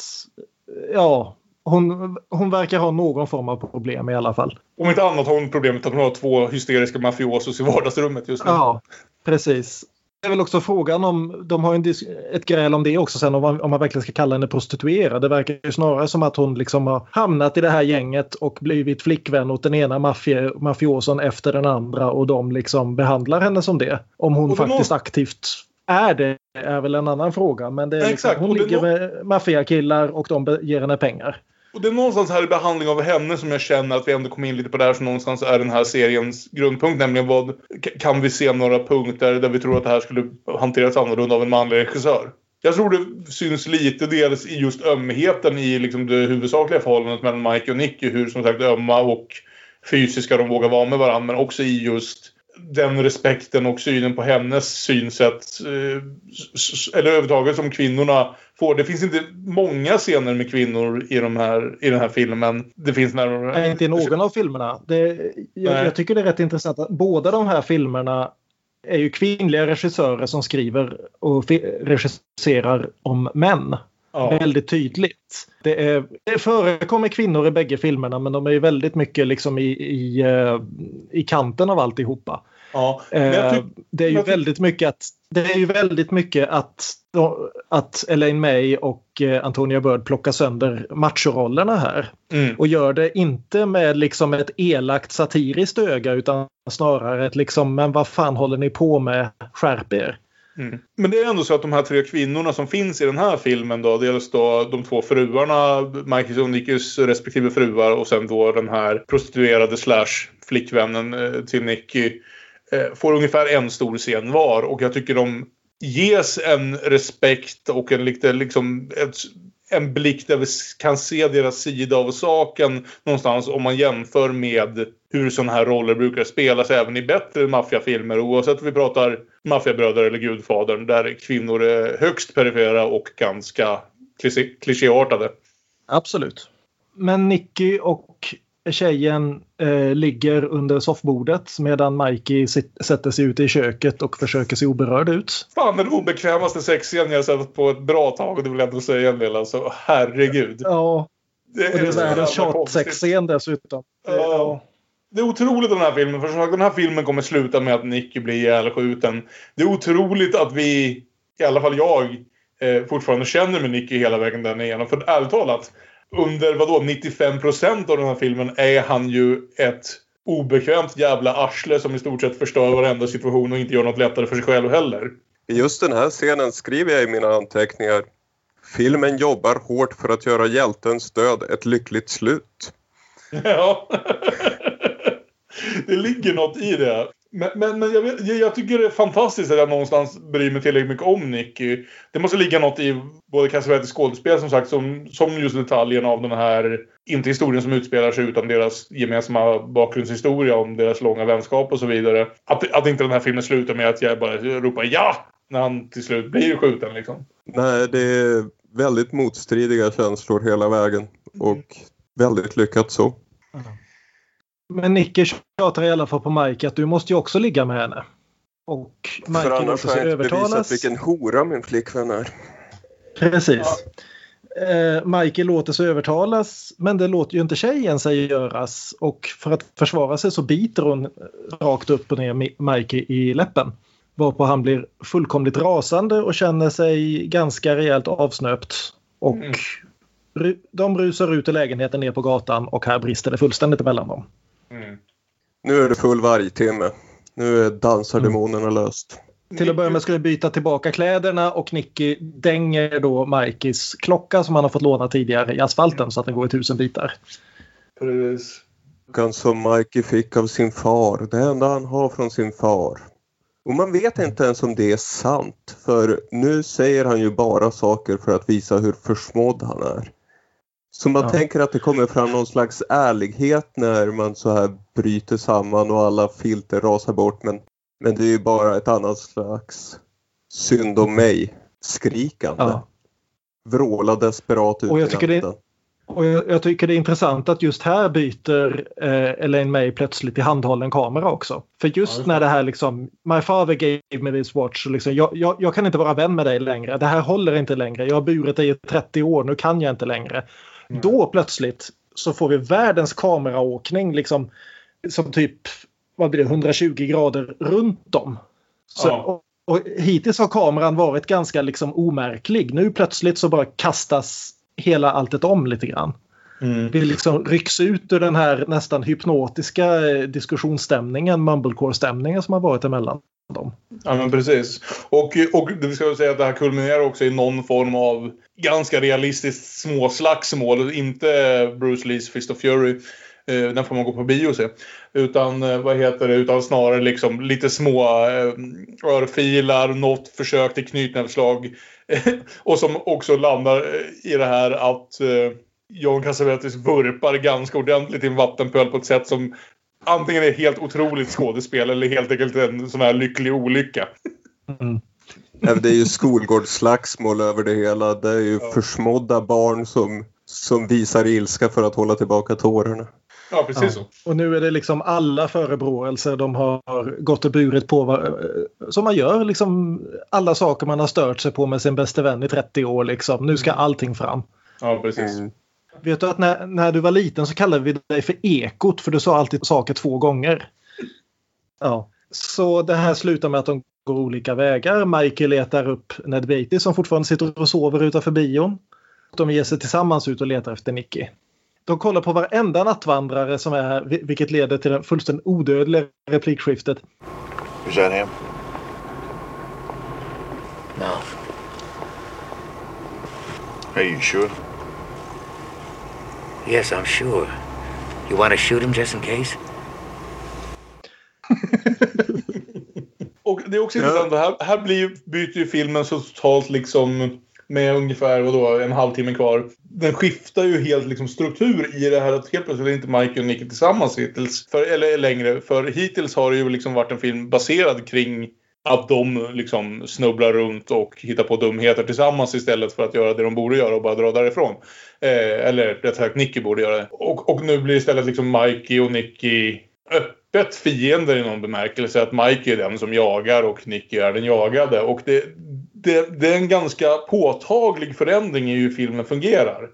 Ja, hon, hon verkar ha någon form av problem i alla fall. Om inte annat har hon problemet att hon har två hysteriska mafiosos i vardagsrummet just nu. Ja, precis. Det är väl också frågan om, de har en ett gräl om det också sen om man, om man verkligen ska kalla henne prostituerad. Det verkar ju snarare som att hon liksom har hamnat i det här gänget och blivit flickvän åt den ena mafie, mafioson efter den andra och de liksom behandlar henne som det. Om hon faktiskt må- aktivt är det är väl en annan fråga. Men det är liksom, exakt. hon ligger må- med maffiakillar och de ger henne pengar. Och det är någonstans här i behandling av henne som jag känner att vi ändå kommer in lite på det här som någonstans är den här seriens grundpunkt. Nämligen vad kan vi se några punkter där vi tror att det här skulle hanteras annorlunda av en manlig regissör? Jag tror det syns lite dels i just ömheten i liksom det huvudsakliga förhållandet mellan Mike och Nicky. Hur som sagt ömma och fysiska de vågar vara med varandra. Men också i just den respekten och synen på hennes synsätt. eh, Eller överhuvudtaget som kvinnorna får. Det finns inte många scener med kvinnor i, de här, i den här filmen. Det finns närmare... Nej, inte i någon av filmerna. Det, jag, jag tycker det är rätt intressant att båda de här filmerna är ju kvinnliga regissörer som skriver och regisserar om män. Ja. Väldigt tydligt. Det, är, det förekommer kvinnor i bägge filmerna men de är ju väldigt mycket liksom i, i, eh, i kanten av alltihopa. Ja. Eh, tyck- det är ju väldigt mycket att det är ju väldigt mycket att, att Elaine May och eh, Antonia Bird plockar sönder machorollerna här. Mm. Och gör det inte med liksom ett elakt satiriskt öga utan snarare ett liksom men vad fan håller ni på med? Skärp er. Mm. Men det är ändå så att de här tre kvinnorna som finns i den här filmen då, dels då de två fruarna, Michael och respektive fruar och sen då den här prostituerade slash flickvännen eh, till Nicky eh, får ungefär en stor scen var och jag tycker de ges en respekt och en lite liksom ett, en blick där vi kan se deras sida av saken någonstans om man jämför med hur sådana här roller brukar spelas även i bättre maffiafilmer oavsett om vi pratar maffiabröder eller Gudfadern där kvinnor är högst perifera och ganska klichéartade. Absolut. Men Nicky och tjejen eh, ligger under soffbordet medan Mikey sätter sig ute i köket och försöker se oberörd ut. Fan den obekvämaste sexscenen jag sett på ett bra tag och det vill jag ändå säga en del alltså. Herregud. Ja, Det och det är världens tjatsexscen dessutom. Ja. Det är otroligt den här filmen. För den här filmen kommer sluta med att Nicky blir ihjälskjuten. Det är otroligt att vi, i alla fall jag, eh, fortfarande känner med Nicky hela vägen där igenom. För ärligt talat, under vadå 95% av den här filmen är han ju ett obekvämt jävla arsle som i stort sett förstör varenda situation och inte gör något lättare för sig själv heller. I just den här scenen skriver jag i mina anteckningar Filmen jobbar hårt för att göra hjältens död ett lyckligt slut. [laughs] Ja. [laughs] det ligger något i det. Men, men, men jag, vet, jag, tycker det är fantastiskt att jag någonstans bryr mig tillräckligt mycket om Nicky. Det måste ligga något i både Cassavetes skådespel som sagt som, som just detaljen av den här, inte historien som utspelar sig utan deras gemensamma bakgrundshistoria om deras långa vänskap och så vidare. Att, att inte den här filmen slutar med att jag bara ropar ja! När han till slut blir skjuten liksom. Nej, det är väldigt motstridiga känslor hela vägen och väldigt lyckat så. Men Nicky tjatar i alla fall på Mike att du måste ju också ligga med henne. Och För Mike annars låter har jag inte bevisat övertalas. vilken hora min flickvän är. Precis. Eh, Michael låter sig övertalas men det låter ju inte tjejen sig göras och för att försvara sig så biter hon rakt upp och ner Mi- Mikey i läppen. Varpå han blir fullkomligt rasande och känner sig ganska rejält avsnöpt. Och Mm. ru- de rusar ut i lägenheten ner på gatan och här brister det fullständigt emellan dem. Mm. Nu är det full vargtimme. Nu är dansardemonerna löst. Till att börja med ska vi byta tillbaka kläderna och Nicky dänger då Mikes klocka som han har fått låna tidigare i asfalten så att den går i tusen bitar. Precis. Klockan som Mikey fick av sin far. Det enda han har från sin far. Och man vet inte ens om det är sant. För nu säger han ju bara saker för att visa hur försmådd han är. Så man Ja. tänker att det kommer fram någon slags ärlighet när man så här bryter samman och alla filter rasar bort. Men, men det är ju bara ett annat slags synd om mig. Skrikande. Ja. Vråla desperat ut Och jag i tycker det- natten. Och jag, jag tycker det är intressant att just här byter eh, Elaine May plötsligt till handhållen kamera också. För just Ja, när det här liksom, My father gave me this watch, liksom, jag, jag, jag kan inte vara vän med dig längre. Det här håller inte längre. Jag har burit dig i 30 år, nu kan jag inte längre. Då plötsligt så får vi världens kameraåkning liksom som typ vad blir det, 120 grader runt om. Så, Ja. och, och hittills har kameran varit ganska liksom omärklig. Nu plötsligt så bara kastas hela alltet om lite grann. Mm. Vi liksom rycks ut ur den här nästan hypnotiska eh, diskussionsstämningen, mumblecore-stämningen som har varit emellan dem. Ja, men precis. Och, och det ska jag säga att det här kulminerar också i någon form av ganska realistiskt småslagsmål. Inte Bruce Lees Fist of Fury. Eh, den får man gå på bio och se. Utan, eh, vad heter det, utan snarare liksom lite små eh, örfilar, något försök till knytnävsslag. [laughs] och som också landar eh, i det här att John Cassavetes vurpar ganska ordentligt i en vattenpöl på ett sätt som antingen är helt otroligt skådespel eller helt enkelt en sån här lycklig olycka. Mm. Nej, Det är ju skolgårdsslagsmål över det hela. Det är ju Ja. försmådda barn som, som visar ilska för att hålla tillbaka tårarna. Ja, precis Ja. så. Och nu är det liksom alla förebråelser de har gått och burit på. vad- Som man gör, liksom alla saker man har stört sig på med sin bästa vän i 30 år. Liksom. Nu ska allting fram. Ja, precis. Mm. Vet du att när, när du var liten så kallade vi dig för ekot för du sa alltid saker två gånger. Ja. Så det här slutar med att de går olika vägar. Michael letar upp Ned Beatty som fortfarande sitter och sover utanför bion. De ger sig tillsammans ut och letar efter Nicky. De kollar på varenda nattvandrare som är här, vil- vilket leder till det fullständigt odödliga replikskiftet. Is that him? No. Are you sure? Yes, I'm sure. You want to shoot him just in case? [laughs] Och det är också intressant. Här, här blir, byter ju filmen så totalt liksom med ungefär vadå, en halvtimme kvar. Den skiftar ju helt liksom struktur i det här att helt plötsligt är inte Mike och Nicky tillsammans hittills. För, eller längre. För hittills har det ju liksom varit en film baserad kring att de liksom snubblar runt och hittar på dumheter tillsammans istället för att göra det de borde göra och bara dra därifrån. Eh, eller rätt sagt Nicky borde göra det. Och, och nu blir istället liksom Mikey och Nicky öppet fiender i någon bemärkelse. Att Mikey är den som jagar och Nicky är den jagade. Och det, det, det är en ganska påtaglig förändring i hur filmen fungerar.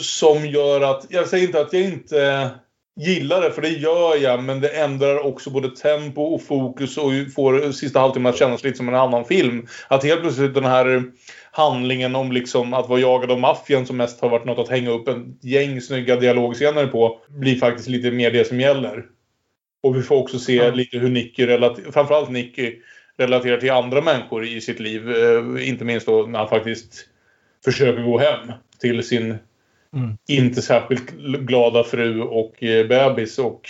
Som gör att, jag säger inte att jag inte gillar det, för det gör jag. Men det ändrar också både tempo och fokus och får sista halvtimmen att kännas lite som en annan film. Att helt plötsligt den här handlingen om liksom att vara jagad av maffian som mest har varit något att hänga upp en gäng snygga dialogscener på blir faktiskt lite mer det som gäller. Och vi får också se Ja. lite hur Nicky, relater- framförallt Nicky, relaterar till andra människor i sitt liv. Eh, inte minst då när han faktiskt försöker gå hem till sin Mm. inte särskilt glada fru och eh, bebis och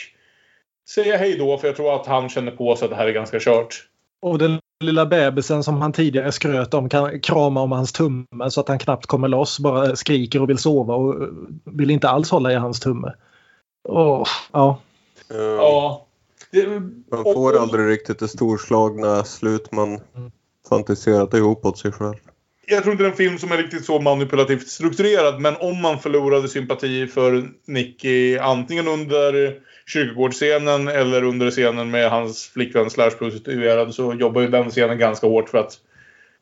säga hej då för jag tror att han känner på sig att det här är ganska kört. Och den lilla bebisen som han tidigare skröt om kan krama om hans tumme så att han knappt kommer loss. Bara skriker och vill sova och vill inte alls hålla i hans tumme. Åh, ja. Eh, Ja. Det, Man får och- aldrig riktigt det storslagna slut man Mm. fantiserat ihop åt sig själv. Jag tror inte det är en film som är riktigt så manipulativt strukturerad. Men om man förlorade sympati för Nicky antingen under kyrkogårdsscenen eller under scenen med hans flickvän slash prostituerad så jobbar ju den scenen ganska hårt för att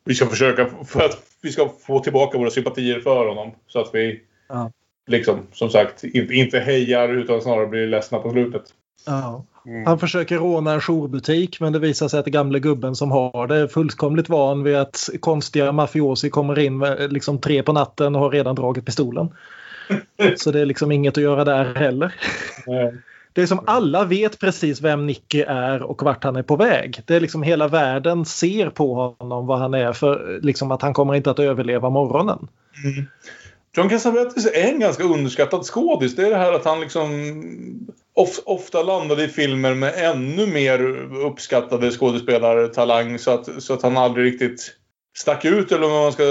vi ska försöka för att vi ska få tillbaka våra sympatier för honom. Så att vi Ja. liksom som sagt inte, inte hejar utan snarare blir ledsna på slutet. ja. Mm. Han försöker råna en jourbutik men det visar sig att gamle gubben som har det är fullkomligt van vid att konstiga mafiosi kommer in liksom tre på natten och har redan dragit pistolen. [laughs] Så det är liksom inget att göra där heller. Det är som alla vet precis vem Nicky är och vart han är på väg. Det är liksom hela världen ser på honom vad han är för liksom att han kommer inte att överleva morgonen. Mm. John Cassavetes är en ganska underskattad skådis. Det är det här att han liksom of, ofta landade i filmer med ännu mer uppskattade skådespelartalang så att, så att han aldrig riktigt stack ut eller vad man ska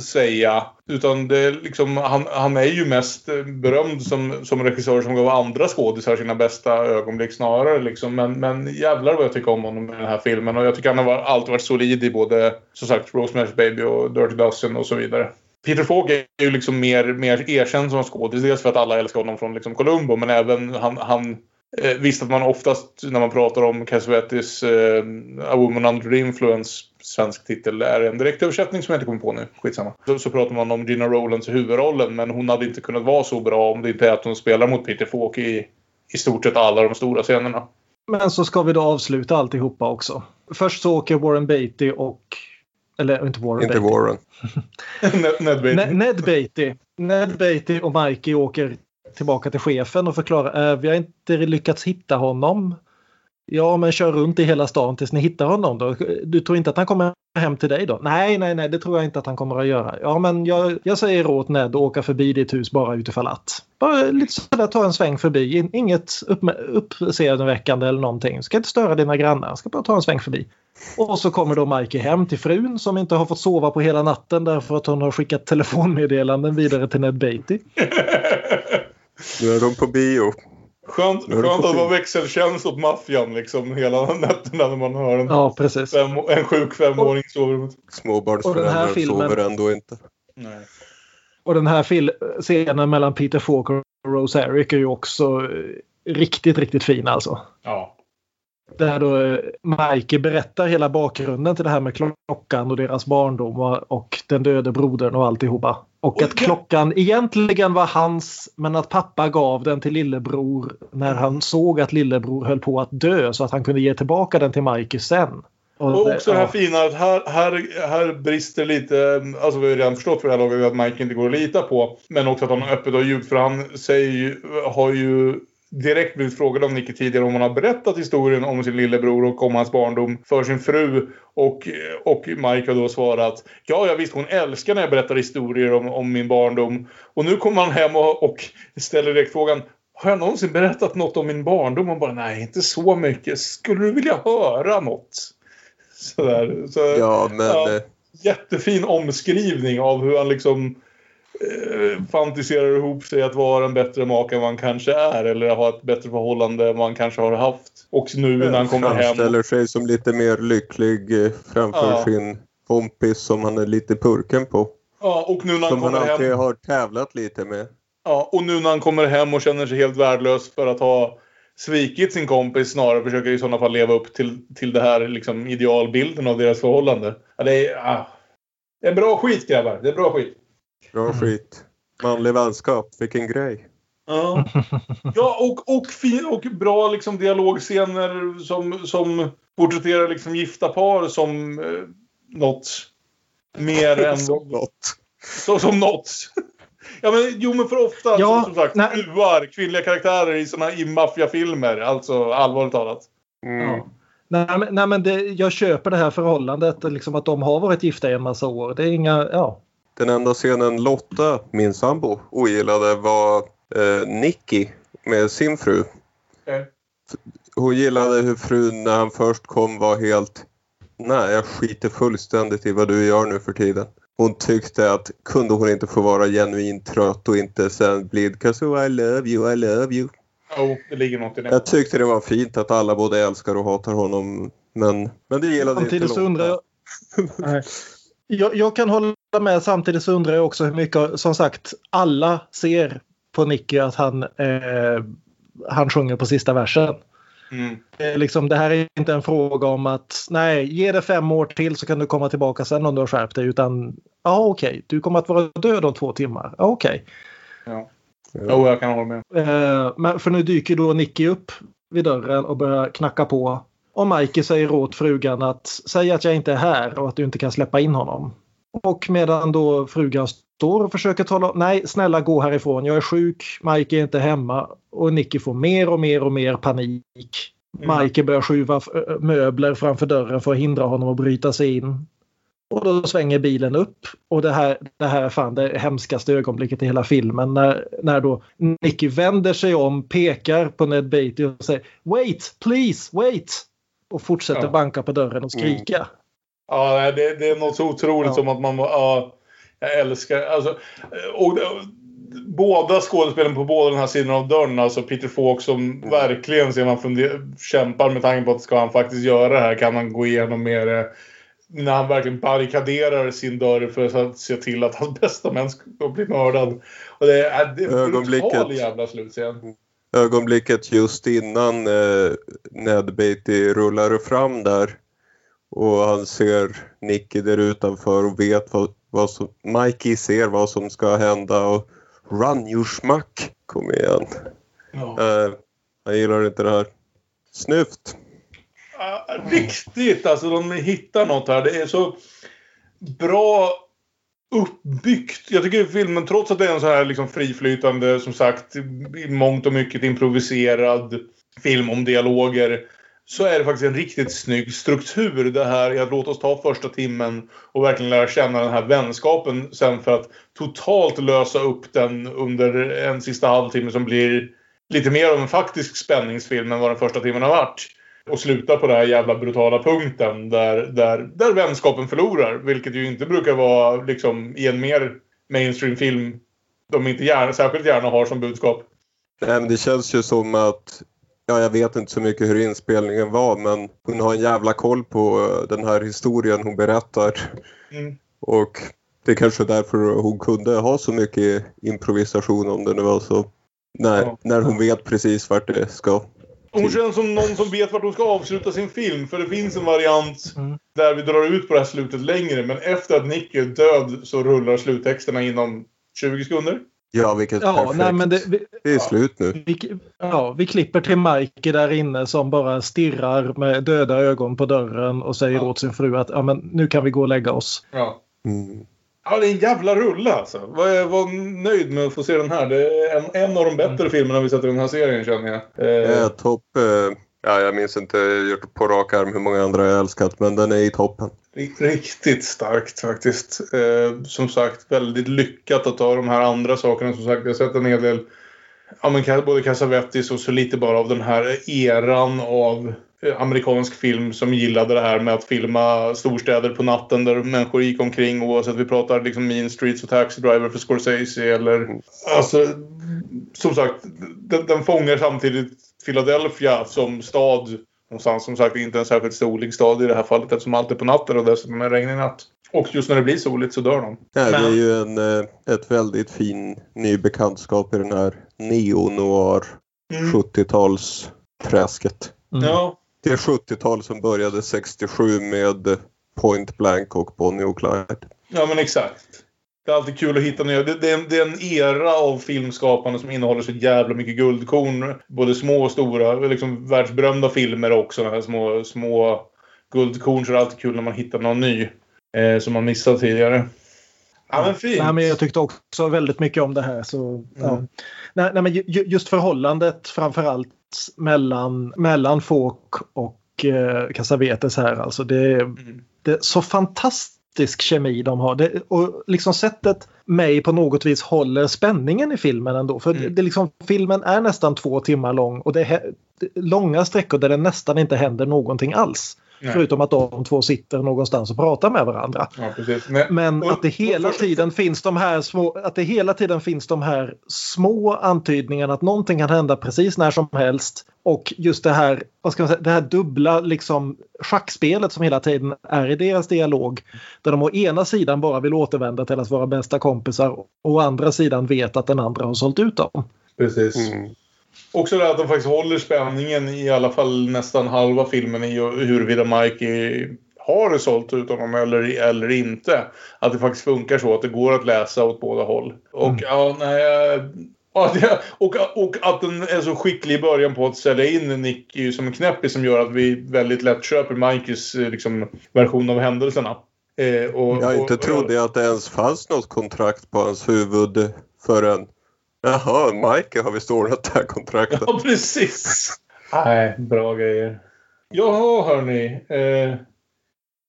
säga. Utan det är liksom, han, han är ju mest berömd som, som regissör som gav andra skådisar sina bästa ögonblick snarare. Liksom. Men, men jävlar vad jag tycker om honom i den här filmen. Och jag tycker han har alltid varit solid i både som sagt Rosemary's Baby och Dirty Dozen och så vidare. Peter Falk är ju liksom mer, mer erkänd som skådis. Dels för att alla älskar honom från liksom Columbo men även han, han eh, Visst att man oftast när man pratar om Cassavetes eh, A Woman Under Influence svensk titel är en direktöversättning som jag inte kommer på nu. Skitsamma. Så, så pratar man om Gina Rowlands huvudrollen men hon hade inte kunnat vara så bra om det inte är att hon spelar mot Peter Falk i i stort sett alla de stora scenerna. Men så ska vi då avsluta alltihopa också. Först så åker Warren Beatty och... Eller inte Warren Inte Beatty. Warren. [laughs] Ned Beatty. Ne- Ned Beatty. Ned Beatty och Mikey åker tillbaka till chefen och förklarar äh, vi har inte lyckats hitta honom. Ja, men kör runt i hela stan tills ni hittar honom då. Du tror inte att han kommer hem till dig då? Nej, nej, nej, det tror jag inte att han kommer att göra. Ja, men jag, jag säger åt Ned att åka förbi ditt hus bara utifall att. Bara lite sådär ta en sväng förbi. In- Inget upp, uppseendeväckande eller någonting. Ska inte störa dina grannar. Ska bara ta en sväng förbi. Och så kommer då Mikey hem till frun som inte har fått sova på hela natten därför att hon har skickat telefonmeddelanden vidare till Ned Beatty. [laughs] Nu är de på bio. Skönt, skönt på att vara växeltjänst åt maffian liksom hela nätterna när man hör en, Ja, precis. fem, en sjuk femåring i sovrummet. Småbarnsföräldrar här filmen- sover ändå inte. Nej. Och den här fil- scenen mellan Peter Falk och Rose Eric är ju också eh, riktigt, riktigt fin alltså. Ja. Där då eh, Mikey berättar hela bakgrunden till det här med klockan och deras barndom och, och den döde brodern och alltihopa. Och att Och klockan egentligen var hans men att pappa gav den till lillebror när han såg att lillebror höll på att dö så att han kunde ge tillbaka den till Mikey sen. Och det- också det här fina att här, här, här brister lite, alltså vi har redan förstått för det här laget att Mike inte går att lita på. Men också att han öppet har ljugit för han säger ju, har ju direkt blivit frågad av Nicky tidigare om han har berättat historien om sin lillebror och om hans barndom för sin fru. Och, och Mike har då svarat ja, jag visst hon älskar när jag berättar historier om, om min barndom. Och nu kommer han hem och, och ställer direkt frågan har jag någonsin berättat något om min barndom? Och bara nej, inte så mycket. Skulle du vilja höra något? Sådär. Så, Ja, men Ja. eh, Jättefin omskrivning av hur han liksom fantiserar ihop sig att vara en bättre make än han kanske är. Eller ha ett bättre förhållande än han kanske har haft. Och nu när han kommer hem. framställer sig som lite mer lycklig eh, framför Ja. sin kompis som han är lite purken på. Ja, och nu när han Som han kommer alltid hem. har tävlat lite med. Ja, och nu när han kommer hem och känner sig helt värdelös för att ha svikit sin kompis snarare försöker i sådana fall leva upp till, till det här liksom idealbilden av deras förhållande. Ja, det, är, ah. det är bra skit grabbar. Det är bra skit. Bra skit. Manlig vänskap, vilken grej. Ja, [laughs] ja och, och, fin, och bra liksom dialogscener som, som porträtterar liksom gifta par som eh, något mer [laughs] än... Som något. Så, som något. Ja, men, jo, men för ofta, Ja, som, som sagt, nej. fruar, kvinnliga karaktärer i såna i maffiafilmer. Alltså allvarligt talat. Mm. Ja. Nej, men, nej, men det, jag köper det här förhållandet, liksom att de har varit gifta i en massa år. Det är inga, ja. Den enda scenen Lotta, min sambo, ogillade var eh, Nicky med sin fru. Okej. Hon gillade hur frun när han först kom var helt Nej, jag skiter fullständigt i vad du gör nu för tiden. Hon tyckte att kunde hon inte få vara genuint trött och inte sen blidka så I love you, I love you. Jo, det ligger något i det. Jag tyckte det var fint att alla både älskar och hatar honom. Men, men det gillade inte Samtidigt så undrar jag... [laughs] Jag... Jag kan hålla med, samtidigt så undrar jag också hur mycket, som sagt, alla ser på Nicky att han, eh, han sjunger på sista versen. Mm. Liksom, det här är inte en fråga om att nej, ge det fem år till så kan du komma tillbaka sen om du har skärpt dig. Utan ja, okej, du kommer att vara död om två timmar. Ja, okej. Ja. Jo, jag kan hålla med. Eh, men för nu dyker då Nicky upp vid dörren och börjar knacka på. Och Mikey säger åt frugan att säga att jag inte är här och att du inte kan släppa in honom. Och medan då frugan står och försöker tala nej snälla gå härifrån, jag är sjuk, Mike är inte hemma och Nicky får mer och mer och mer panik. Mm. Mike börjar skjuva f- möbler framför dörren för att hindra honom att bryta sig in. Och då svänger bilen upp och det här, det här är fan det hemskaste ögonblicket i hela filmen när, när då Nicky vänder sig om, pekar på Ned Beatty och säger Wait, please, wait! Och fortsätter Ja. banka på dörren och skrika. Ja, nej, det, det är något så otroligt Ja. som att man... Ja, jag älskar... Alltså, och, och, båda skådespelen på båda den här sidan av dörren, alltså Peter Falk som verkligen ser man funder, kämpar med tanken på att ska han faktiskt göra det här kan han gå igenom med det. När han verkligen barrikaderar sin dörr för att se till att hans bästa män ska bli mördad. Och det är, det är en brutal jävla slutscen. Ögonblicket just innan eh, Ned Beatty rullar fram där och han ser Nicky där utanför och vet vad, vad som... Mikey ser vad som ska hända och Run you schmack! Kom igen. Ja. Eh, jag gillar inte det här. Snyft! Ja, riktigt alltså. De hittar något här. Det är så bra uppbyggt. Jag tycker filmen, trots att det är en så här liksom friflytande, som sagt, i mångt och mycket improviserad film om dialoger. Så är det faktiskt en riktigt snygg struktur det här i att låta oss ta första timmen och verkligen lära känna den här vänskapen sen för att totalt lösa upp den under en sista halvtimme som blir lite mer av en faktisk spänningsfilm än vad den första timmen har varit. Och sluta på den här jävla brutala punkten där, där, där vänskapen förlorar. Vilket ju inte brukar vara liksom i en mer mainstream film de inte gärna, särskilt gärna har som budskap. Nej, men det känns ju som att Ja, jag vet inte så mycket hur inspelningen var men hon har en jävla koll på eh, den här historien hon berättar. Mm. Och det är kanske därför hon kunde ha så mycket improvisation om det nu var så. När, Ja. när hon vet precis vart det ska. Hon känns som någon som vet vart hon ska avsluta sin film. För det finns en variant Mm. där vi drar ut på det här slutet längre. Men efter att Nick är död så rullar sluttexterna inom 20 sekunder. Ja, vilket Ja, perfekt. nej, men det, vi, det är slut nu. vi, ja, vi klipper till Mike där inne som bara stirrar med döda ögon på dörren och säger Ja. åt sin fru att ja, men nu kan vi gå och lägga oss. Ja. Mm. Ja, det är en jävla rulle alltså. Jag var nöjd med att få se den här. Det är en, en av de bättre filmerna vi sett i den här serien känner jag. Eh, Eh, topp... Eh, ja, jag minns inte gjort på rak arm hur många andra jag älskat men den är i toppen. Ri- Riktigt starkt faktiskt. Eh, som sagt, väldigt lyckat att ta de här andra sakerna. Som sagt, jag har sett en hel del, ja, men både Cassavetes och så lite bara av den här eran av amerikansk film som gillade det här med att filma storstäder på natten där människor gick omkring oavsett vi pratar liksom Mean Streets och Taxi Driver för Scorsese eller alltså som sagt den, den fångar samtidigt Philadelphia som stad någonstans som sagt inte en särskilt solig stad i det här fallet eftersom allt är på natten och dessutom är det regnig natt. Och just när det blir soligt så dör de. Det Men- är ju en, eh, ett väldigt fin ny bekantskap i den här neo-noir Mm. 70-talsträsket. Mm. Ja, Det är 70-tal som började 67 med Point Blank och Bonnie och Clyde. ja men exakt. Det är alltid kul att hitta nya. Det, det, är en, det är en era av filmskapande som innehåller så jävla mycket guldkorn. Både små och stora. Liksom världsberömda filmer också. De här små, små guldkorn. Så det är alltid kul när man hittar någon ny. Eh, som man missat tidigare. Ja men fint. Nej, men jag tyckte också väldigt mycket om det här. Så, ja. Mm. nej, nej, men ju- just förhållandet framförallt mellan, mellan folk och eh, Cassavetes här. Alltså det, är- Mm. det så fantastisk kemi de har. Det, och liksom sättet mig på något vis håller spänningen i filmen ändå. För Mm. det, det liksom, filmen är nästan två timmar lång och det är långa sträckor där det nästan inte händer någonting alls. Nej. Förutom att de två sitter någonstans och pratar med varandra. Ja. Men, Men och- att det hela och tiden finns de här små, att det hela tiden finns de här små antydningarna att någonting kan hända precis när som helst. Och just det här, vad ska man säga, det här dubbla liksom schackspelet som hela tiden är i deras dialog. Där de å ena sidan bara vill återvända till att vara bästa kompisar och å andra sidan vet att den andra har sålt ut dem. Precis. Mm. Också det att de faktiskt håller spänningen i alla fall nästan halva filmen i huruvida Mike har sålt ut honom eller, eller inte. Att det faktiskt funkar så att det går att läsa åt båda håll. Och Mm. ja, nej... eh, [laughs] ja, det- Och, och att den är så skicklig i början på att sälja in Nicky som en knäppis som gör att vi väldigt lätt köper Mikes eh, liksom, version av händelserna. Eh, och, Jag inte och- trodde jag att det ens fanns något kontrakt på hans huvud förrän Jaha, Mike har vi ordnat det här kontraktet. Ja, precis. Nej, bra grejer. Jaha, hörni. Eh,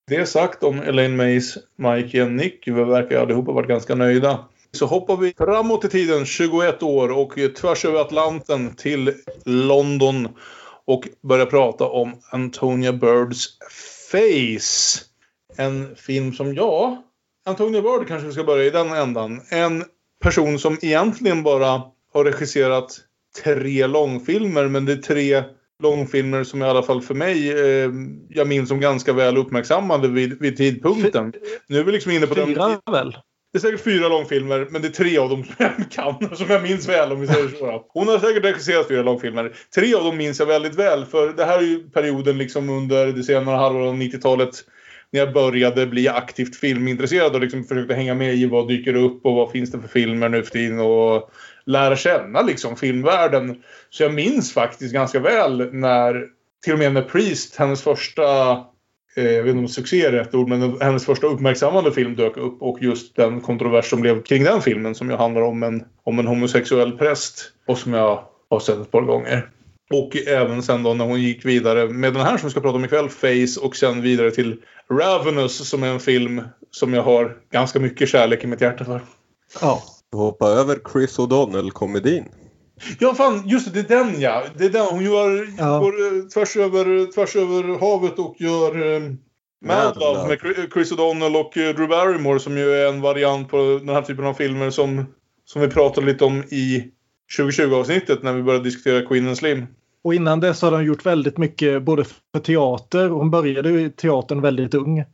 det sagt om Elaine Mays, Mike och Nick. Vi verkar allihopa varit ganska nöjda. Så hoppar vi framåt i tiden, 21 år, och tvärs över Atlanten till London och börjar prata om Antonia Birds Face. En film som, ja, Antonia Bird kanske vi ska börja i den ändan. En person som egentligen bara har regisserat tre långfilmer, men det är tre långfilmer som i alla fall för mig, eh, jag minns som ganska väl uppmärksammade vid, vid tidpunkten. Nu är vi liksom inne på den... Fyra väl? Det är säkert fyra långfilmer, men det är tre av dem som jag kan, som jag minns väl om vi säger så. Hon har säkert regisserat fyra långfilmer. Tre av dem minns jag väldigt väl, för det här är ju perioden liksom under det senare halvåret av 90-talet när jag började bli aktivt filmintresserad och liksom försökte hänga med i vad dyker upp och vad finns det för filmer nu för tiden och lära känna liksom filmvärlden. Så jag minns faktiskt ganska väl när, till och med när Priest, hennes första eh, jag vet inte om succé är rätt ord, men hennes första uppmärksammande film dök upp och just den kontrovers som blev kring den filmen som ju handlar om en, om en homosexuell präst och som jag har sett ett par gånger. Och även sen då när hon gick vidare med den här som vi ska prata om ikväll, Face, och sen vidare till Ravenous som är en film som jag har ganska mycket kärlek i mitt hjärta för. Ja. Hoppa över Chris O'Donnell-komedin. Ja, fan, just det, det är den ja. Det är den. Hon gör, Ja. går eh, tvärs, över, tvärs över havet och gör eh, Mad Love med Chri- Chris O'Donnell och eh, Drew Barrymore som ju är en variant på den här typen av filmer som, som vi pratade lite om i 2020-avsnittet när vi började diskutera Queen and Slim. Och innan dess har de gjort väldigt mycket både för teater. Hon började i teatern väldigt ung.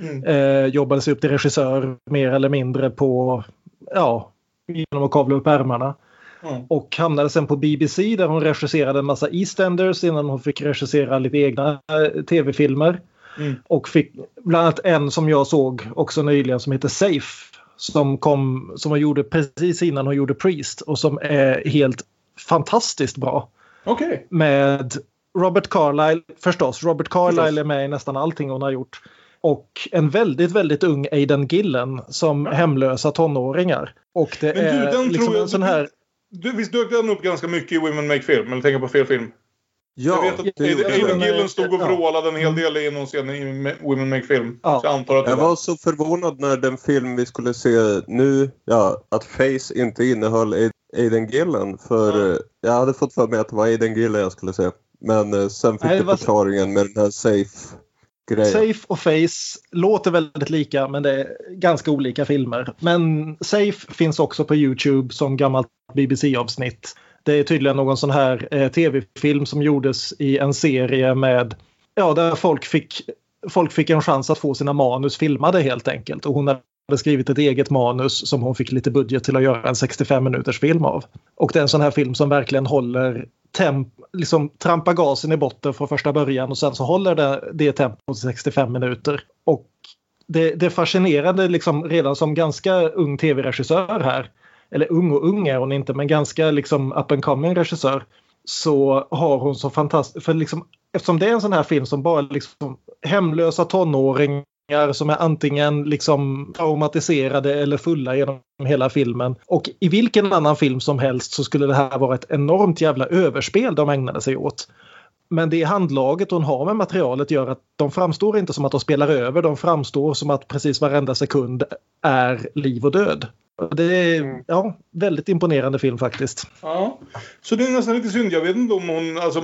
Mm. Eh, jobbade sig upp till regissör mer eller mindre på, ja, genom att kavla upp ärmarna. Mm. Och hamnade sen på BBC där hon regisserade en massa EastEnders innan hon fick regissera lite egna eh, tv-filmer. Mm. Och fick bland annat en som jag såg också nyligen som heter Safe. Som, kom, som hon gjorde precis innan hon gjorde Priest och som är helt fantastiskt bra. Okej. Med Robert Carlyle förstås. Robert Carlyle Förstås. är med i nästan allting hon har gjort. Och en väldigt, väldigt ung Aidan Gillen som hemlösa tonåringar. Och det Men du, är den liksom tror jag- en sån här... Du, visst dök den upp ganska mycket i Women Make Film? Eller tänker på fel film? Ja, jag vet att Aidan det. Gillen stod och Ja. vrålade en hel del i någon scen i Women Make Film. Ja. Så jag antar att det Jag var... var så förvånad när den film vi skulle se nu, ja, att Face inte innehöll Aid- Aiden Gillen. För eh, jag hade fått för mig att det var Aiden Gillen jag skulle se. Men eh, sen fick Nej, jag var- förklaringen med den här Safe-grejen. Safe och Face låter väldigt lika men det är ganska olika filmer. Men Safe finns också på Youtube som gammalt BBC-avsnitt. Det är tydligen någon sån här eh, tv-film som gjordes i en serie med ja, där folk fick, folk fick en chans att få sina manus filmade helt enkelt. Och hon hade hade skrivit ett eget manus som hon fick lite budget till att göra en 65 minuters film av. Och det är en sån här film som verkligen håller temp, liksom trampar gasen i botten från första början och sen så håller det, det tempot 65 minuter. Och det, det är fascinerande liksom redan som ganska ung tv-regissör här. Eller ung och ung är hon inte men ganska liksom up and coming regissör. Så har hon så fantastiskt, för liksom, eftersom det är en sån här film som bara liksom hemlösa tonåringar som är antingen liksom traumatiserade eller fulla genom hela filmen. Och i vilken annan film som helst så skulle det här vara ett enormt jävla överspel de ägnade sig åt. Men det handlaget hon har med materialet gör att de framstår inte som att de spelar över. De framstår som att precis varenda sekund är liv och död. Det är ja, väldigt imponerande film faktiskt. Ja. Så det är nästan lite synd. Jag vet inte om hon... Alltså,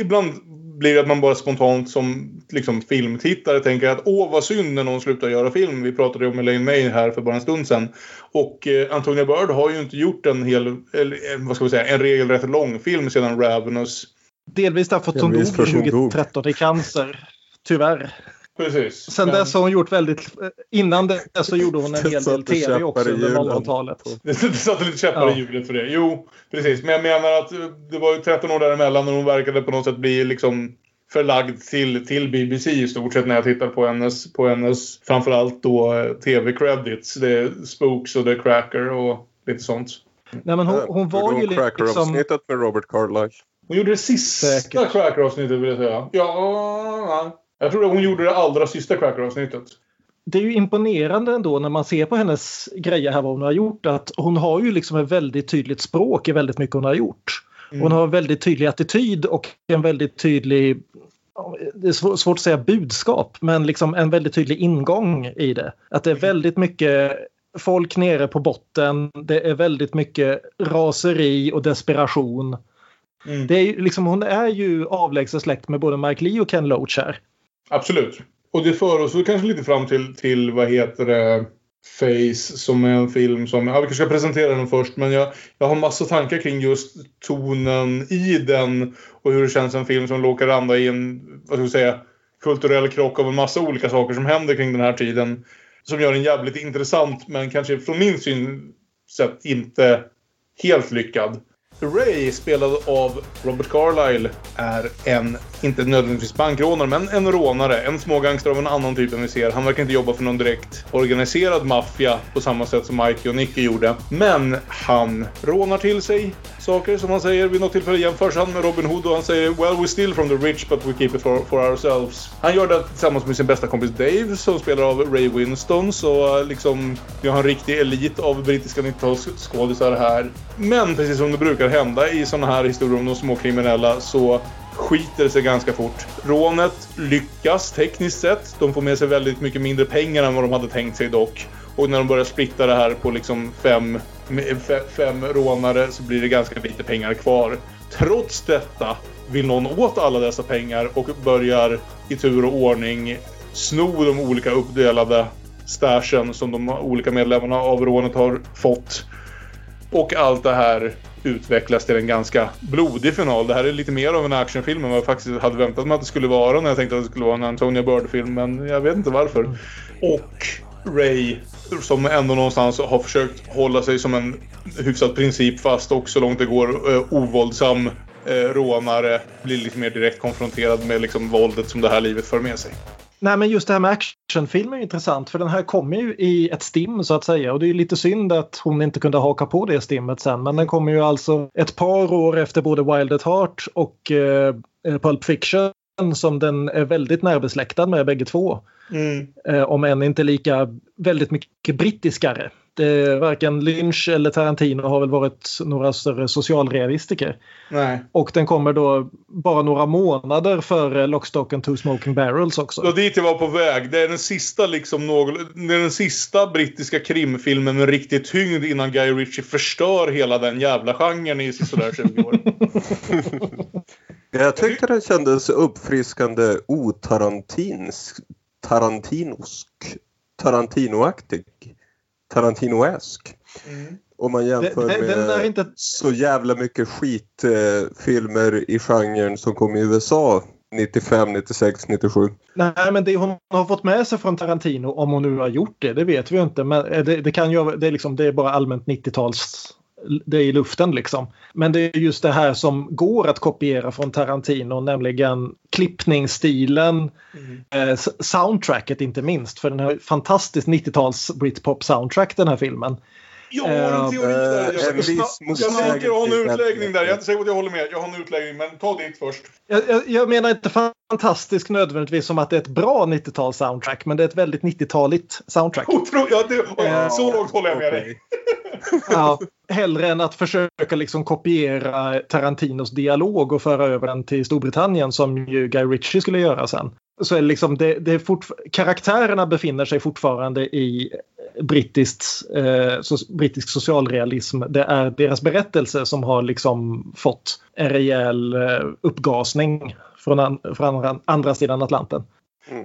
ibland blir det att man bara spontant som liksom, filmtittare tänker att åh vad synd när någon slutar göra film. Vi pratade ju om Elaine May här för bara en stund sedan. Och eh, Antonia Bird har ju inte gjort en hel... Eller, eh, vad ska vi säga? En regelrätt långfilm sedan Ravenous. Delvis därför att hon dog för att hon dog. 2013 i cancer. Tyvärr. Precis. Sen Men- dess har hon gjort väldigt... Innan dess så gjorde hon en Det hel del tv också i under hjulen. 00-talet. Det det satte lite käppar Ja. i hjulet för det. Jo, precis. Men jag menar att eh, det var ju 13 år däremellan och hon verkade på något sätt bli liksom förlagd till, till BBC i stort sett när jag tittar på hennes, på hennes framförallt då eh, tv-credits. Det är Spooks och det är Cracker och lite sånt. Nej, men hon, hon var ju liksom... Cracker-avsnittet med Robert Carlyle. Hon gjorde det sista Säkert. Cracker-avsnittet vill jag säga. Ja, jag tror att hon gjorde det allra sista Cracker-avsnittet. det är ju imponerande ändå när man ser på hennes grejer här vad hon har gjort att hon har ju liksom ett väldigt tydligt språk i väldigt mycket hon har gjort. Mm. Hon har en väldigt tydlig attityd och en väldigt tydlig det är svår- svårt att säga budskap, men liksom en väldigt tydlig ingång i det. Att det är väldigt mycket folk nere på botten, det är väldigt mycket raseri och desperation. Mm. Det är, ju liksom, hon är ju avlägsen släkt med både Mike Lee och Ken Loach här. Absolut. Och det för oss kanske lite fram till, till vad heter det, Face som är en film som, ja vi kanske ska presentera den först men jag, jag har massa tankar kring just tonen i den och hur det känns en film som råkar landa i en, vad ska jag säga, kulturell krock av en massa olika saker som händer kring den här tiden. Som gör den jävligt intressant men kanske från min synsätt inte helt lyckad. Ray, spelad av Robert Carlyle, är en, inte nödvändigtvis bankrånare, men en rånare. En smågangster av en annan typ än vi ser. Han verkar inte jobba för någon direkt organiserad maffia på samma sätt som Mikey och Nicky gjorde. Men han rånar till sig saker som han säger. Vid något tillfälle jämförs han med Robin Hood och han säger “Well, we steal from the rich but we keep it for, for ourselves”. Han gör det tillsammans med sin bästa kompis Dave som spelar av Ray Winston. Så eh, liksom, vi har en riktig elit av brittiska 90-talsskådisar här. Men precis som det brukar hända i sådana här historier om de små kriminella så skiter sig ganska fort. Rånet lyckas tekniskt sett. De får med sig väldigt mycket mindre pengar än vad de hade tänkt sig dock. Och när de börjar splitta det här på liksom fem, fem rånare så blir det ganska lite pengar kvar. Trots detta vill någon åt alla dessa pengar och börjar i tur och ordning sno de olika uppdelade stashen som de olika medlemmarna av rånet har fått. Och allt det här utvecklas till en ganska blodig final. Det här är lite mer av en actionfilm än vad jag faktiskt hade väntat mig att det skulle vara när jag tänkte att det skulle vara en Antonia Bird-film, men jag vet inte varför. Och Ray, som ändå någonstans har försökt hålla sig som en hyfsat principfast och så långt det går eh, ovåldsam eh, rånare, blir lite mer direkt konfronterad med liksom våldet som det här livet för med sig. Nej men just det här med actionfilm är intressant för den här kommer ju i ett stim så att säga och det är lite synd att hon inte kunde haka på det stimmet sen men den kommer ju alltså ett par år efter både Wild at Heart och eh, Pulp Fiction som den är väldigt närbesläktad med bägge två. Mm. Eh, om än inte lika väldigt mycket brittiskare. Det, varken Lynch eller Tarantino har väl varit några större socialrealistiker. Nej. Och den kommer då bara några månader före Lockstock and Two Smoking Barrels också. Och dit jag var på väg. Det är den sista liksom någon, det är den sista brittiska krimfilmen med riktig tyngd innan Guy Ritchie förstör hela den jävla genren i sådär 20 år. [laughs] Jag tyckte den kändes uppfriskande otarantinsk, tarantinosk, tarantinoaktig, tarantinoesk. Om man jämför den är med inte- så jävla mycket skitfilmer eh, filmer i genren som kom i USA 95, 96, 97. Nej, men det hon har fått med sig från Tarantino, om hon nu har gjort det, det vet vi ju inte. Men det, det kan ju, det, är liksom, det är bara allmänt 90-tals... Det i luften liksom. Men det är just det här som går att kopiera från Tarantino, nämligen klippningsstilen, eh, s- soundtracket inte minst. För den har ett fantastiskt 90-tals Britpop soundtrack den här filmen. Jag har en teori där. Eh, Jag, en viss jag, jag, motsägelse tänker ha en utläggning där. Jag är inte säker på att jag håller med. Jag har en utläggning, men ta dit först. Jag, jag, jag menar inte fantastisk nödvändigtvis som att det är ett bra 90-tals soundtrack, men det är ett väldigt 90-taligt soundtrack. Otro, ja, det, Ja, så långt håller jag med dig. Ja, hellre än att försöka liksom kopiera Tarantinos dialog och föra över den till Storbritannien som ju Guy Ritchie skulle göra sen. Så är det liksom det, det är karaktärerna befinner sig fortfarande i brittiskt, eh, so, brittisk socialrealism. Det är deras berättelse som har liksom fått en rejäl eh, uppgasning från, an, från andra, andra sidan Atlanten.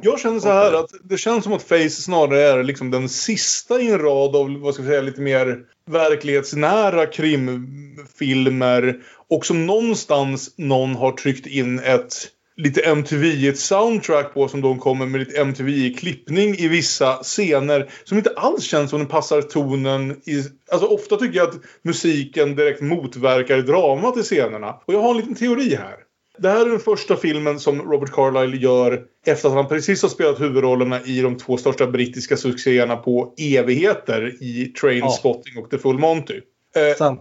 Jag känner så här att det känns som att Face snarare är liksom den sista i en rad av, vad ska vi säga, lite mer verklighetsnära krimfilmer. Och som någonstans någon har tryckt in ett lite MTV, ett soundtrack på som de kommer med lite MTV-klippning i vissa scener som inte alls känns som den passar tonen i... Alltså ofta tycker jag att musiken direkt motverkar dramat i scenerna. Och jag har en liten teori här. Det här är den första filmen som Robert Carlyle gör efter att han precis har spelat huvudrollerna i de två största brittiska succéerna på evigheter i Trainspotting och The Full Monty. Eh,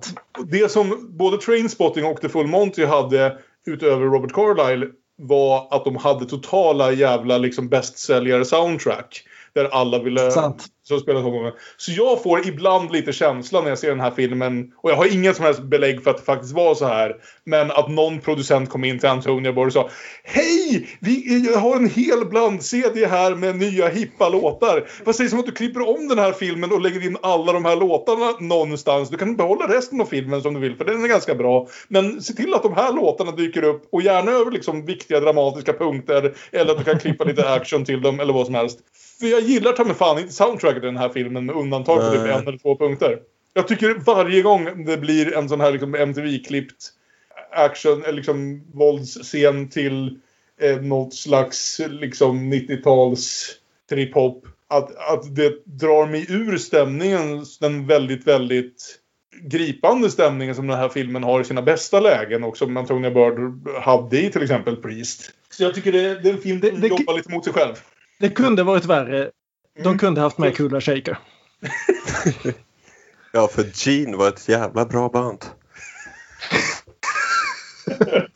det som både Trainspotting och The Full Monty hade utöver Robert Carlyle var att de hade totala jävla liksom bästsäljare soundtrack där alla ville Sant. som spelar så många. Så jag får ibland lite känsla när jag ser den här filmen och jag har ingen som helst belägg för att det faktiskt var så här. Men att någon producent kom in till Antonia Borg och sa Hej! Vi har en hel bland-CD här med nya hippa låtar. Vad sägs om att du klipper om den här filmen och lägger in alla de här låtarna någonstans? Du kan behålla resten av filmen som du vill för den är ganska bra. Men se till att de här låtarna dyker upp och gärna över liksom viktiga dramatiska punkter eller att du kan klippa lite action till dem eller vad som helst. För jag gillar ta mig fan inte soundtracket i den här filmen med undantag för typ en eller två punkter. Jag tycker varje gång det blir en sån här liksom MTV-klippt action, eller liksom våldsscen till eh, något slags liksom 90-tals trip-hop. Att, att det drar mig ur stämningen, den väldigt, väldigt gripande stämningen som den här filmen har i sina bästa lägen och som Antonia Bird hade i till exempel Priest. Så jag tycker det, det är en film som Det- det- jobbar lite mot sig själv. Det kunde varit värre. De Mm. kunde haft med Kula Shaker. Ja, för Gene var ett jävla bra band. [laughs]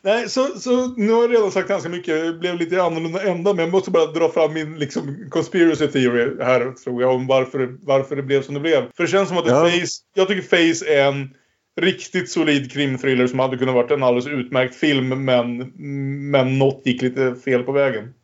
Nej, så, så nu har jag redan sagt ganska mycket. Det blev lite annorlunda ända. Men jag måste bara dra fram min liksom, conspiracy theory här tror jag. Om varför, varför det blev som det blev. För det känns som att Ja. Face, jag tycker Face är en riktigt solid krimthriller som hade kunnat varit en alldeles utmärkt film. Men, men något gick lite fel på vägen.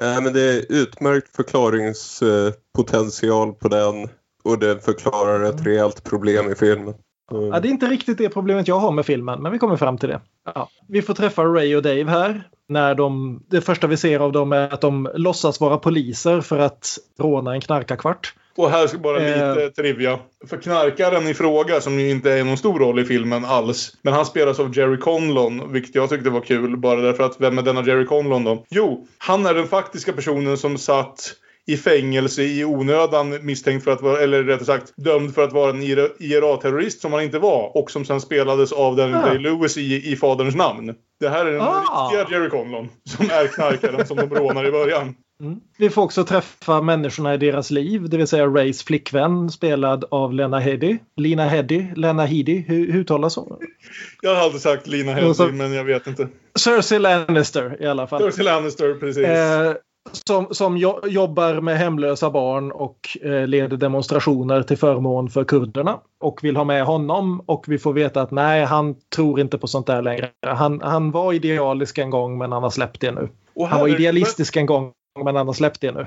Nej, men det är utmärkt förklaringspotential på den. Och det förklarar ett rejält problem i filmen. Mm. Ja, det är inte riktigt det problemet jag har med filmen, men vi kommer fram till det. Ja. Vi får träffa Ray och Dave här. När de, det första vi ser av dem är att de låtsas vara poliser för att råna en knarkarkvart. Och här ska bara Eh. lite trivia. För knarkaren i fråga, som ju inte är någon stor roll i filmen alls. Men han spelas av Jerry Conlon, vilket jag tyckte var kul. Bara därför att, vem är denna Jerry Conlon då? Jo, han är den faktiska personen som satt i fängelse i onödan misstänkt för att vara, eller rättare sagt dömd för att vara en IRA-terrorist som han inte var. Och som sen spelades av Daniel Ah. Day-Lewis i, i Faderns namn. Det här är den Ah. riktiga Jerry Conlon. Som är knarkaren som de rånar i början. Mm. Vi får också träffa människorna i deras liv, det vill säga Rays flickvän spelad av Lena Headey. Lina Headey, Lena Headey, hur, hur uttalas hon? Jag har alltid sagt Lina Headey, så- men jag vet inte. Cersei Lannister i alla fall. Cersei Lannister, precis. Eh, som som jo jobbar med hemlösa barn och eh, leder demonstrationer till förmån för kurderna. Och vill ha med honom och vi får veta att nej, han tror inte på sånt där längre. Han, han var idealisk en gång men han har släppt det nu. Han var idealistisk en gång men han har släppt det nu.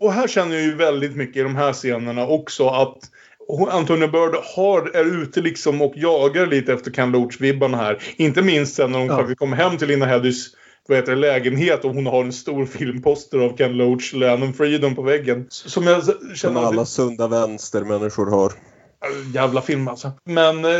Och här känner jag ju väldigt mycket i de här scenerna också att Antonia Bird har, är ute liksom och jagar lite efter Ken Loach-vibbarna här. Inte minst sen när hon Ja. faktiskt kommer hem till Lina Headys vad heter det, lägenhet och hon har en stor filmposter av Ken Loach, Land and Freedom på väggen. Som jag s- Som känner... alla sunda vänstermänniskor har. Jävla film alltså. Men, eh,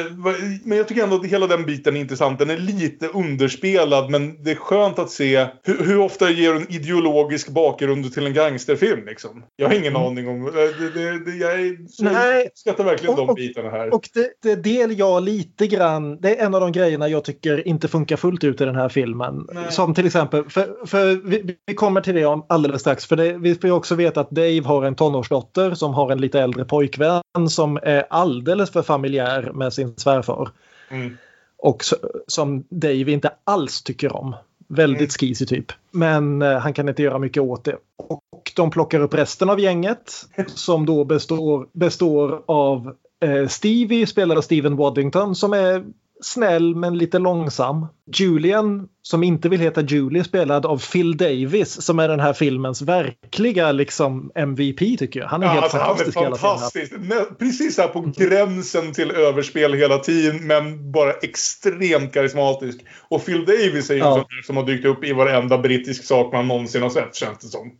men jag tycker ändå att hela den biten är intressant. Den är lite underspelad men det är skönt att se hur, hur ofta ger en ideologisk bakgrund till en gangsterfilm liksom. Jag har ingen aning om... eh, Det, det, det, jag Nej. uppskattar verkligen de Och- bitarna här. Och det, det del jag lite grann, det är en av de grejerna jag tycker inte funkar fullt ut i den här filmen. Nej. Som till exempel, för, för vi, vi kommer till det om alldeles strax, för vi får ju också veta att Dave har en tonårsdotter som har en lite äldre pojkvän som är alldeles för familjär med sin svärfar. Mm. Och så, som Dave inte alls tycker om. Väldigt Mm. skisig typ. Men eh, han kan inte göra mycket åt det. Och de plockar upp resten av gänget [laughs] som då består, består av eh, Stevie spelad av Steven Waddington som är snäll men lite långsam. Julian som inte vill heta Julie spelad av Phil Davis som är den här filmens verkliga liksom MVP tycker jag. Han är Ja, helt alltså, han är fantastisk fantastisk. Precis här på gränsen till överspel hela tiden men bara extremt karismatisk. Och Phil Davis är ju Ja. en sån där som har dykt upp i varenda brittisk sak man någonsin har sett känns det som.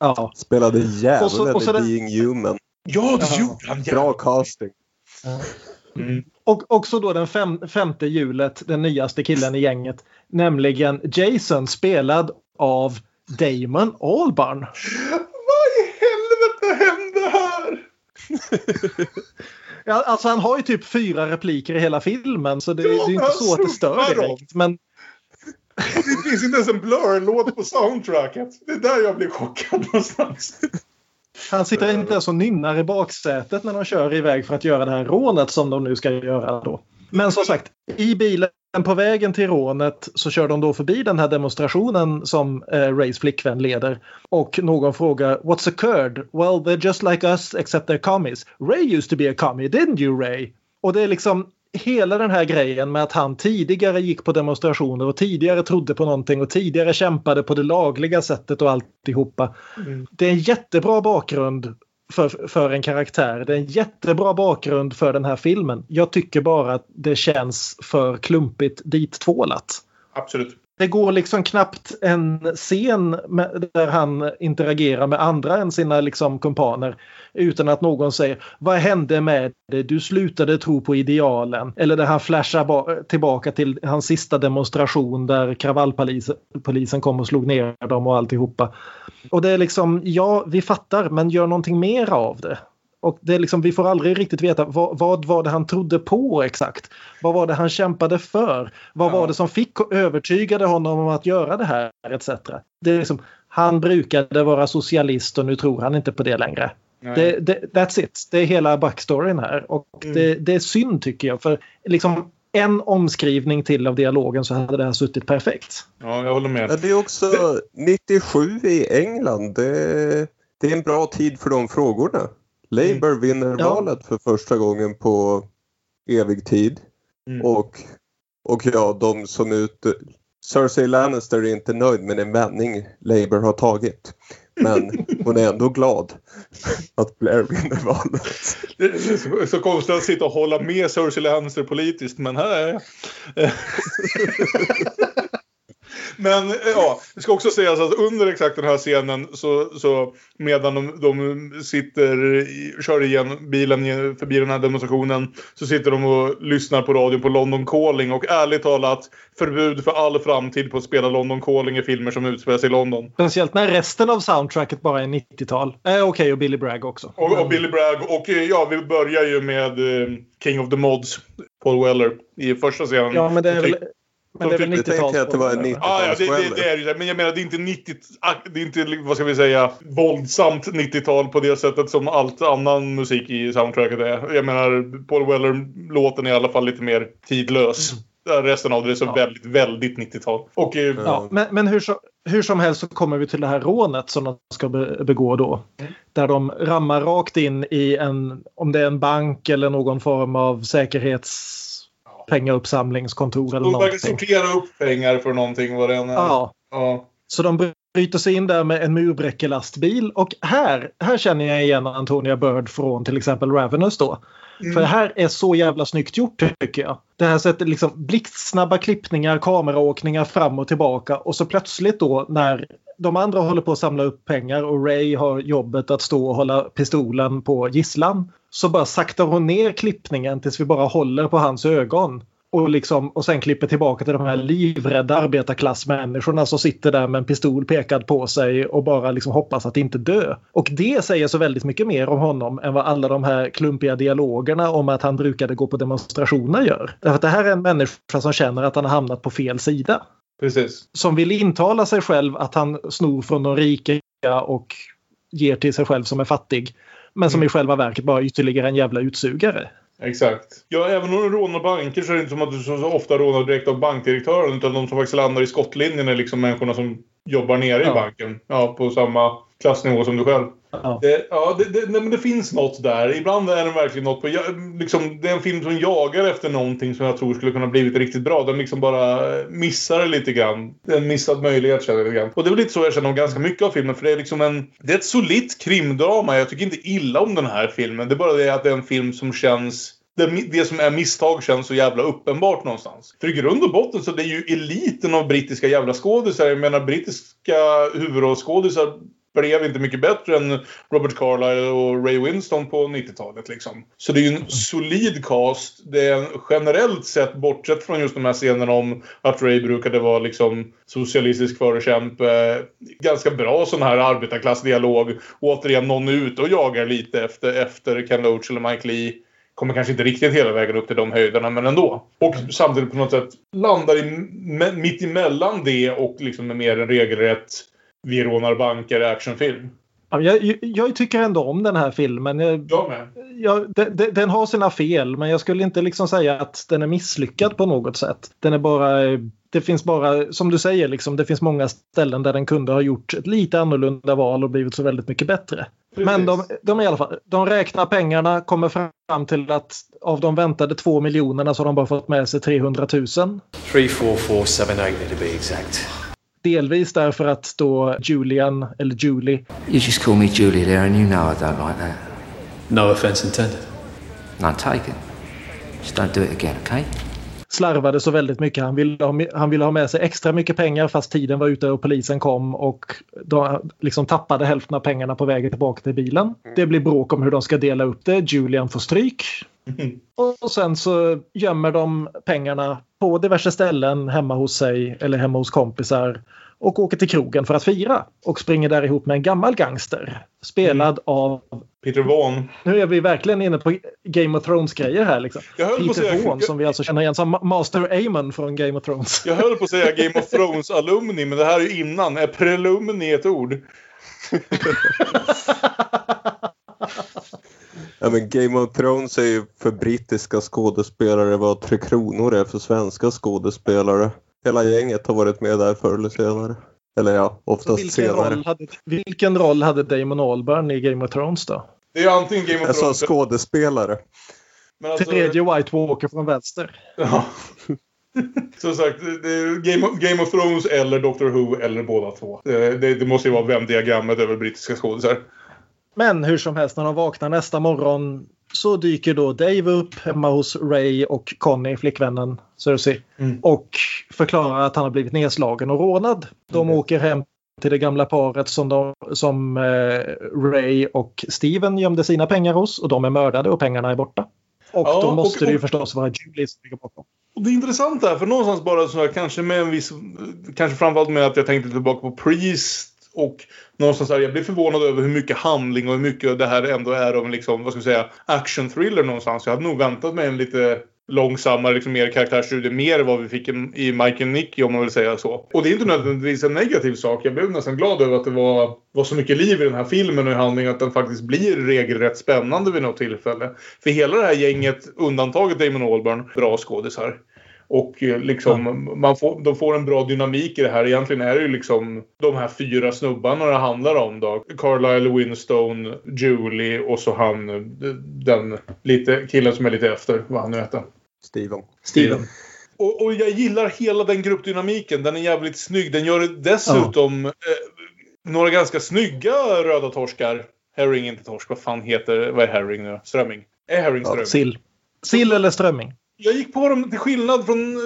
Ja. Spelade djävulen i det- Being Human. Ja, det gjorde han. Bra casting. Mm. Och också då den fem, femte hjulet, den nyaste killen i gänget. Nämligen Jason spelad av Damon Albarn. Vad i helvete hände här? [laughs] Ja, alltså han har ju typ fyra repliker i hela filmen så det, Ja, det är ju inte så att det stör dem. direkt. Men det finns inte ens en Blur-låt på soundtracket. Det är där jag blir chockad någonstans. [laughs] han sitter inte ens och nynnar i baksätet när de kör iväg för att göra det här rånet som de nu ska göra då. Men som sagt, i bilen på vägen till rånet så kör de då förbi den här demonstrationen som eh, Rays flickvän leder. Och någon frågar What's occurred? Well, they're just like us except they're commies. Ray used to be a commie, didn't you Ray? Och det är liksom hela den här grejen med att han tidigare gick på demonstrationer och tidigare trodde på någonting och tidigare kämpade på det lagliga sättet och alltihopa. Mm. Det är en jättebra bakgrund för, för en karaktär. Det är en jättebra bakgrund för den här filmen. Jag tycker bara att det känns för klumpigt dittvålat. Absolut. Det går liksom knappt en scen med, där han interagerar med andra än sina liksom kumpaner utan att någon säger vad hände med dig? Du slutade tro på idealen. Eller där han flashar tillbaka till hans sista demonstration där kravallpolisen kom och slog ner dem och alltihopa. Och det är liksom, ja vi fattar men gör någonting mer av det. Och det är liksom, vi får aldrig riktigt veta vad, vad var det han trodde på exakt. Vad var det han kämpade för? Vad ja. var det som fick övertygade honom om att göra det här etc. Det är liksom, han brukade vara socialist och nu tror han inte på det längre. Det, det, that's it. Det är hela backstoryn här. Och mm. det, det, är synd tycker jag. För liksom en omskrivning till av dialogen så hade det här suttit perfekt. Ja, jag håller med. Ja, det är också 97 i England. Det, det är en bra tid för de frågorna. Labour mm. vinner ja. valet för första gången på evig tid. Mm. Och, och ja, de som ut... Cersei Lannister är inte nöjd med den vändning Labour har tagit. Men [laughs] hon är ändå glad att Blair vinner valet. Det är så konstigt att sitta och hålla med Cersei Lannister politiskt, men här är jag. [laughs] Men ja, det ska också sägas att under exakt den här scenen så, så medan de, de sitter, kör igen bilen förbi den här demonstrationen så sitter de och lyssnar på radio på London Calling och ärligt talat förbud för all framtid på att spela London Calling i filmer som utspelar sig i London. Speciellt när resten av soundtracket bara är 90-tal. Eh, Okej, okay, och Billy Bragg också. Och, och, Billy Bragg och eh, ja, vi börjar ju med eh, King of the Mods, Paul Weller, i första scenen. Ja, men det är väl men det är väl 90-tals... att det var 90 ah, ja, det, det, det, är det. Men jag menar, det är inte 90... Det är inte, vad ska vi säga, våldsamt 90-tal på det sättet som allt annan musik i soundtracket är. Jag menar, Paul Weller-låten är i alla fall lite mer tidlös. Mm. Resten av det är så ja. väldigt, väldigt 90-tal. Och, eh, ja, men, men hur, så, hur som helst så kommer vi till det här rånet som de ska be, begå då. Mm. Där de rammar rakt in i en, om det är en bank eller någon form av säkerhets pengauppsamlingskontor eller någonting. De sortera upp pengar för någonting vad det än är. Ja. ja. Så de bryter sig in där med en murbräckelastbil och här, här känner jag igen Antonia Bird från till exempel Ravenous då. Mm. För det här är så jävla snyggt gjort tycker jag. Det här sättet liksom blixtsnabba klippningar, kameraåkningar fram och tillbaka och så plötsligt då när de andra håller på att samla upp pengar och Ray har jobbet att stå och hålla pistolen på gisslan. Så bara saktar hon ner klippningen tills vi bara håller på hans ögon. Och, liksom, och sen klipper tillbaka till de här livrädda arbetarklassmänniskorna som sitter där med en pistol pekad på sig och bara liksom hoppas att inte dö. Och det säger så väldigt mycket mer om honom än vad alla de här klumpiga dialogerna om att han brukade gå på demonstrationer gör. Därför att det här är en människa som känner att han har hamnat på fel sida. Precis. Som vill intala sig själv att han snor från de rika och ger till sig själv som är fattig. Men som mm. i själva verket bara ytterligare en jävla utsugare. Exakt. Ja, även om du rånar banker så är det inte som att du så ofta rånar direkt av bankdirektören utan de som faktiskt landar i skottlinjen är liksom människorna som jobbar nere ja. i banken. Ja, på samma klassnivå som du själv. Ja, det, ja det, det, nej, men det finns något där. Ibland är det verkligen något på... Jag, liksom, det är en film som jagar efter någonting som jag tror skulle kunna blivit riktigt bra. Den liksom bara missar det lite grann. Det är en missad möjlighet känner jag lite grann. Och det är väl lite så jag känner om ganska mycket av filmen. För det är liksom en... Det är ett solitt krimdrama. Jag tycker inte illa om den här filmen. Det är bara det att det är en film som känns det, det, som är misstag känns så jävla uppenbart någonstans. För i grund och botten så det är ju eliten av brittiska jävla skådisar. Jag menar brittiska huvudrollsskådisar blev inte mycket bättre än Robert Carlyle och Ray Winston på 90-talet. Liksom. Så det är ju en solid cast. Det är generellt sett, bortsett från just de här scenerna om att Ray brukade vara liksom socialistisk förkämpe, ganska bra sån här arbetarklassdialog. återigen, någon är ute och jagar lite efter, efter Ken Loach eller Mike Lee kommer kanske inte riktigt hela vägen upp till de höjderna, men ändå. Och samtidigt på något sätt landar i, mitt emellan det och liksom med mer en regelrätt vi rånar banker actionfilm. Ja, Jag, jag tycker ändå om den här filmen. Jag, Jag med. jag, den, den- den har sina fel men jag skulle inte liksom säga att den är misslyckad på något sätt. Den är bara, det finns bara, som du säger, liksom, det finns många ställen där den kunde ha gjort ett lite annorlunda val och blivit så väldigt mycket bättre. Men de, de, i alla fall, de räknar pengarna, kommer fram till att av de väntade två miljonerna så har de bara fått med sig 300 000. 344778 to be exact. Delvis därför att då Julian, eller Julie, You just call me Julie there, and you know I don't like that. No offense intended. None taken. Just don't do it again, okay? slarvade så väldigt mycket. Han ville, ha, han ville ha med sig extra mycket pengar fast tiden var ute och polisen kom och de liksom tappade hälften av pengarna på vägen tillbaka till bilen. Det blir bråk om hur de ska dela upp det. Julian får stryk. [laughs] Och sen så gömmer de pengarna på diverse ställen hemma hos sig eller hemma hos kompisar och åker till krogen för att fira och springer där ihop med en gammal gangster spelad av Peter Vaughn. nu är vi verkligen inne på Game of Thrones-grejer här. Liksom. Peter Vaughan som vi alltså känner igen som Ma- Master Aemon från Game of Thrones. Jag höll på att säga [laughs] Game of Thrones alumni, men det här är ju innan. Är prelumni ett ord? [laughs] Ja, men Game of Thrones är ju för brittiska skådespelare vad Tre Kronor är för svenska skådespelare. Hela gänget har varit med där förr eller senare. Eller ja, oftast vilken, senare. roll hade, vilken roll hade Damon Albarn i Game of Thrones då? Det är antingen Game of Jag sa Thrones... skådespelare. men alltså- Tredje White Walker från vänster. Ja. [laughs] Som sagt, det är Game of, Game of Thrones eller Doctor Who eller båda två. Det, det, det måste ju vara Venn-diagrammet över brittiska skådisar. Men hur som helst när de vaknar nästa morgon så dyker då Dave upp hemma hos Ray och Connie, flickvännen Cersei. Mm. Och förklarar att han har blivit nedslagen och rånad. De Mm. åker hem till det gamla paret som, de, som eh, Ray och Steven gömde sina pengar hos och de är mördade och pengarna är borta. Och Ja, då måste och- det ju förstås vara Julie som ligger bakom. Och det är intressant där, för någonstans bara så här, kanske med en viss... Kanske framförallt med att jag tänkte tillbaka på Priest och någonstans här, jag blev förvånad över hur mycket handling och hur mycket det här ändå är av en liksom, vad ska jag säga, action thriller någonstans. Jag hade nog väntat mig en lite långsammare, liksom mer karaktärsstudie, mer vad vi fick i i Mike and Nicky om man vill säga så. Och det är inte nödvändigtvis en negativ sak. Jag blev nästan glad över att det var, var så mycket liv i den här filmen och i handlingen att den faktiskt blir regelrätt spännande vid något tillfälle. För hela det här gänget, undantaget Damon Albarn, bra skådisar. Och eh, liksom, man får, de får en bra dynamik i det här. Egentligen är det ju liksom de här fyra snubbarna det handlar om då. Carlisle Winstone, Julie och så han, eh, den lite, killen som är lite efter, vad han nu heter. Steven. Steven. Och, och jag gillar hela den gruppdynamiken. Den är jävligt snygg. Den gör dessutom eh, några ganska snygga röda torskar. Herring, inte torsk. Vad fan heter Vad är herring nu? Strömming? Är herring Ja, strömming? sill. Sill eller strömming? Jag gick på dem till skillnad från...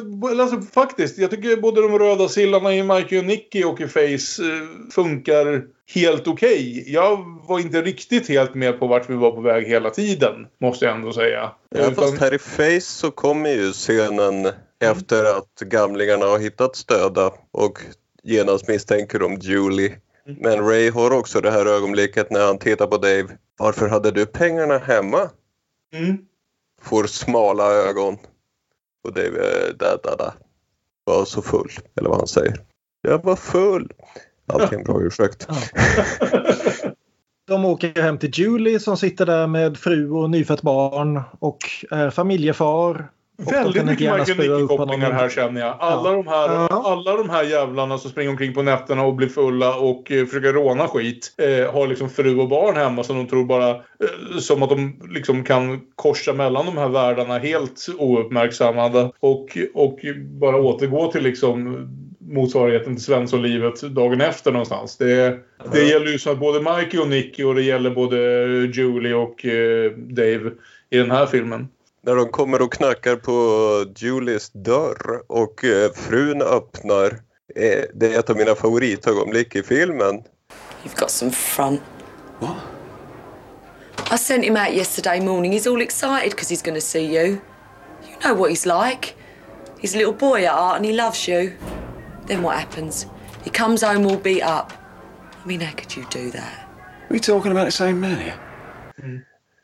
Alltså faktiskt. Jag tycker både de röda sillarna i Mikey och Nicky och i Face eh, funkar helt okej. Jag var inte riktigt helt med på vart vi var på väg hela tiden. Måste jag ändå säga. Ja, Utan- fast här i Face så kommer ju scenen efter att gamlingarna har hittat stöda och genast misstänker de Julie. Men Ray har också det här ögonblicket när han tittar på Dave. Varför hade du pengarna hemma? Mm. Får smala ögon. Och det är eh, där, där, där. var så full, eller vad han säger. Jag var full. Alltid en bra ursäkt. [laughs] De åker hem till Julie som sitter där med fru och nyfött barn och är familjefar. Och Väldigt mycket Michael Nicky-kopplingar här känner jag. Alla, de här, Ja. alla de här jävlarna som springer omkring på nätterna och blir fulla och eh, försöker råna skit. Eh, har liksom fru och barn hemma som de tror bara... Eh, som att de liksom kan korsa mellan de här världarna helt ouppmärksammade. Och, och bara återgå till liksom motsvarigheten till Svenssonlivet dagen efter någonstans. Det, det gäller ju så att både Mikey och Nicky och det gäller både Julie och eh, Dave i den här filmen. När de kommer och knackar på Julies dörr och eh, frun öppnar. Eh, det är ett av mina favoritögonblick i filmen. You've got some front. What? I sent him out yesterday morning. He's all excited because he's going to see you. You know what he's like. He's a little boy at heart and he loves you. Then what happens? He comes home all beat up. I mean, how could you do that? Are we talking about the same man here?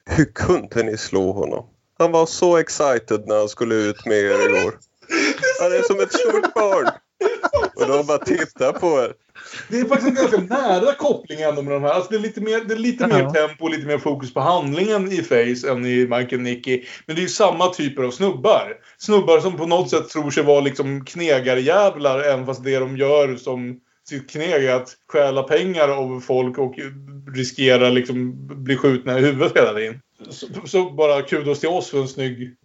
Hur kunde ni slå honom? Han var så excited när han skulle ut med er igår. Han är som ett stort barn. Och de bara tittar på er. Det är faktiskt en ganska nära koppling ändå med de här. Alltså det är lite mer, det är lite mer Ja. tempo och lite mer fokus på handlingen i Face än i Mike and Nicky. Men det är ju samma typer av snubbar. Snubbar som på något sätt tror sig vara liksom knegarjävlar även fast det de gör som sitt kneg är att stjäla pengar av folk och riskera liksom bli skjutna i huvudet hela tiden. Så, så bara kudos till oss för en snygg,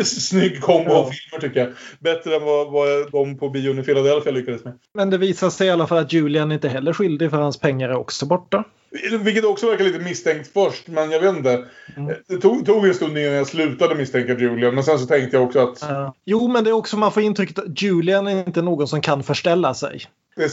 [laughs] snygg kombo av filmer tycker jag. Bättre än vad, vad de på bion i Philadelphia lyckades med. Men det visar sig i alla fall att Julian inte heller är skyldig för hans pengar är också borta. Vilket också verkar lite misstänkt först, men jag vet inte. Det tog, tog en stund innan jag slutade misstänka Julian, men sen så tänkte jag också att... Ja. Jo, men det är också man får intrycket att Julian är inte någon som kan förställa sig.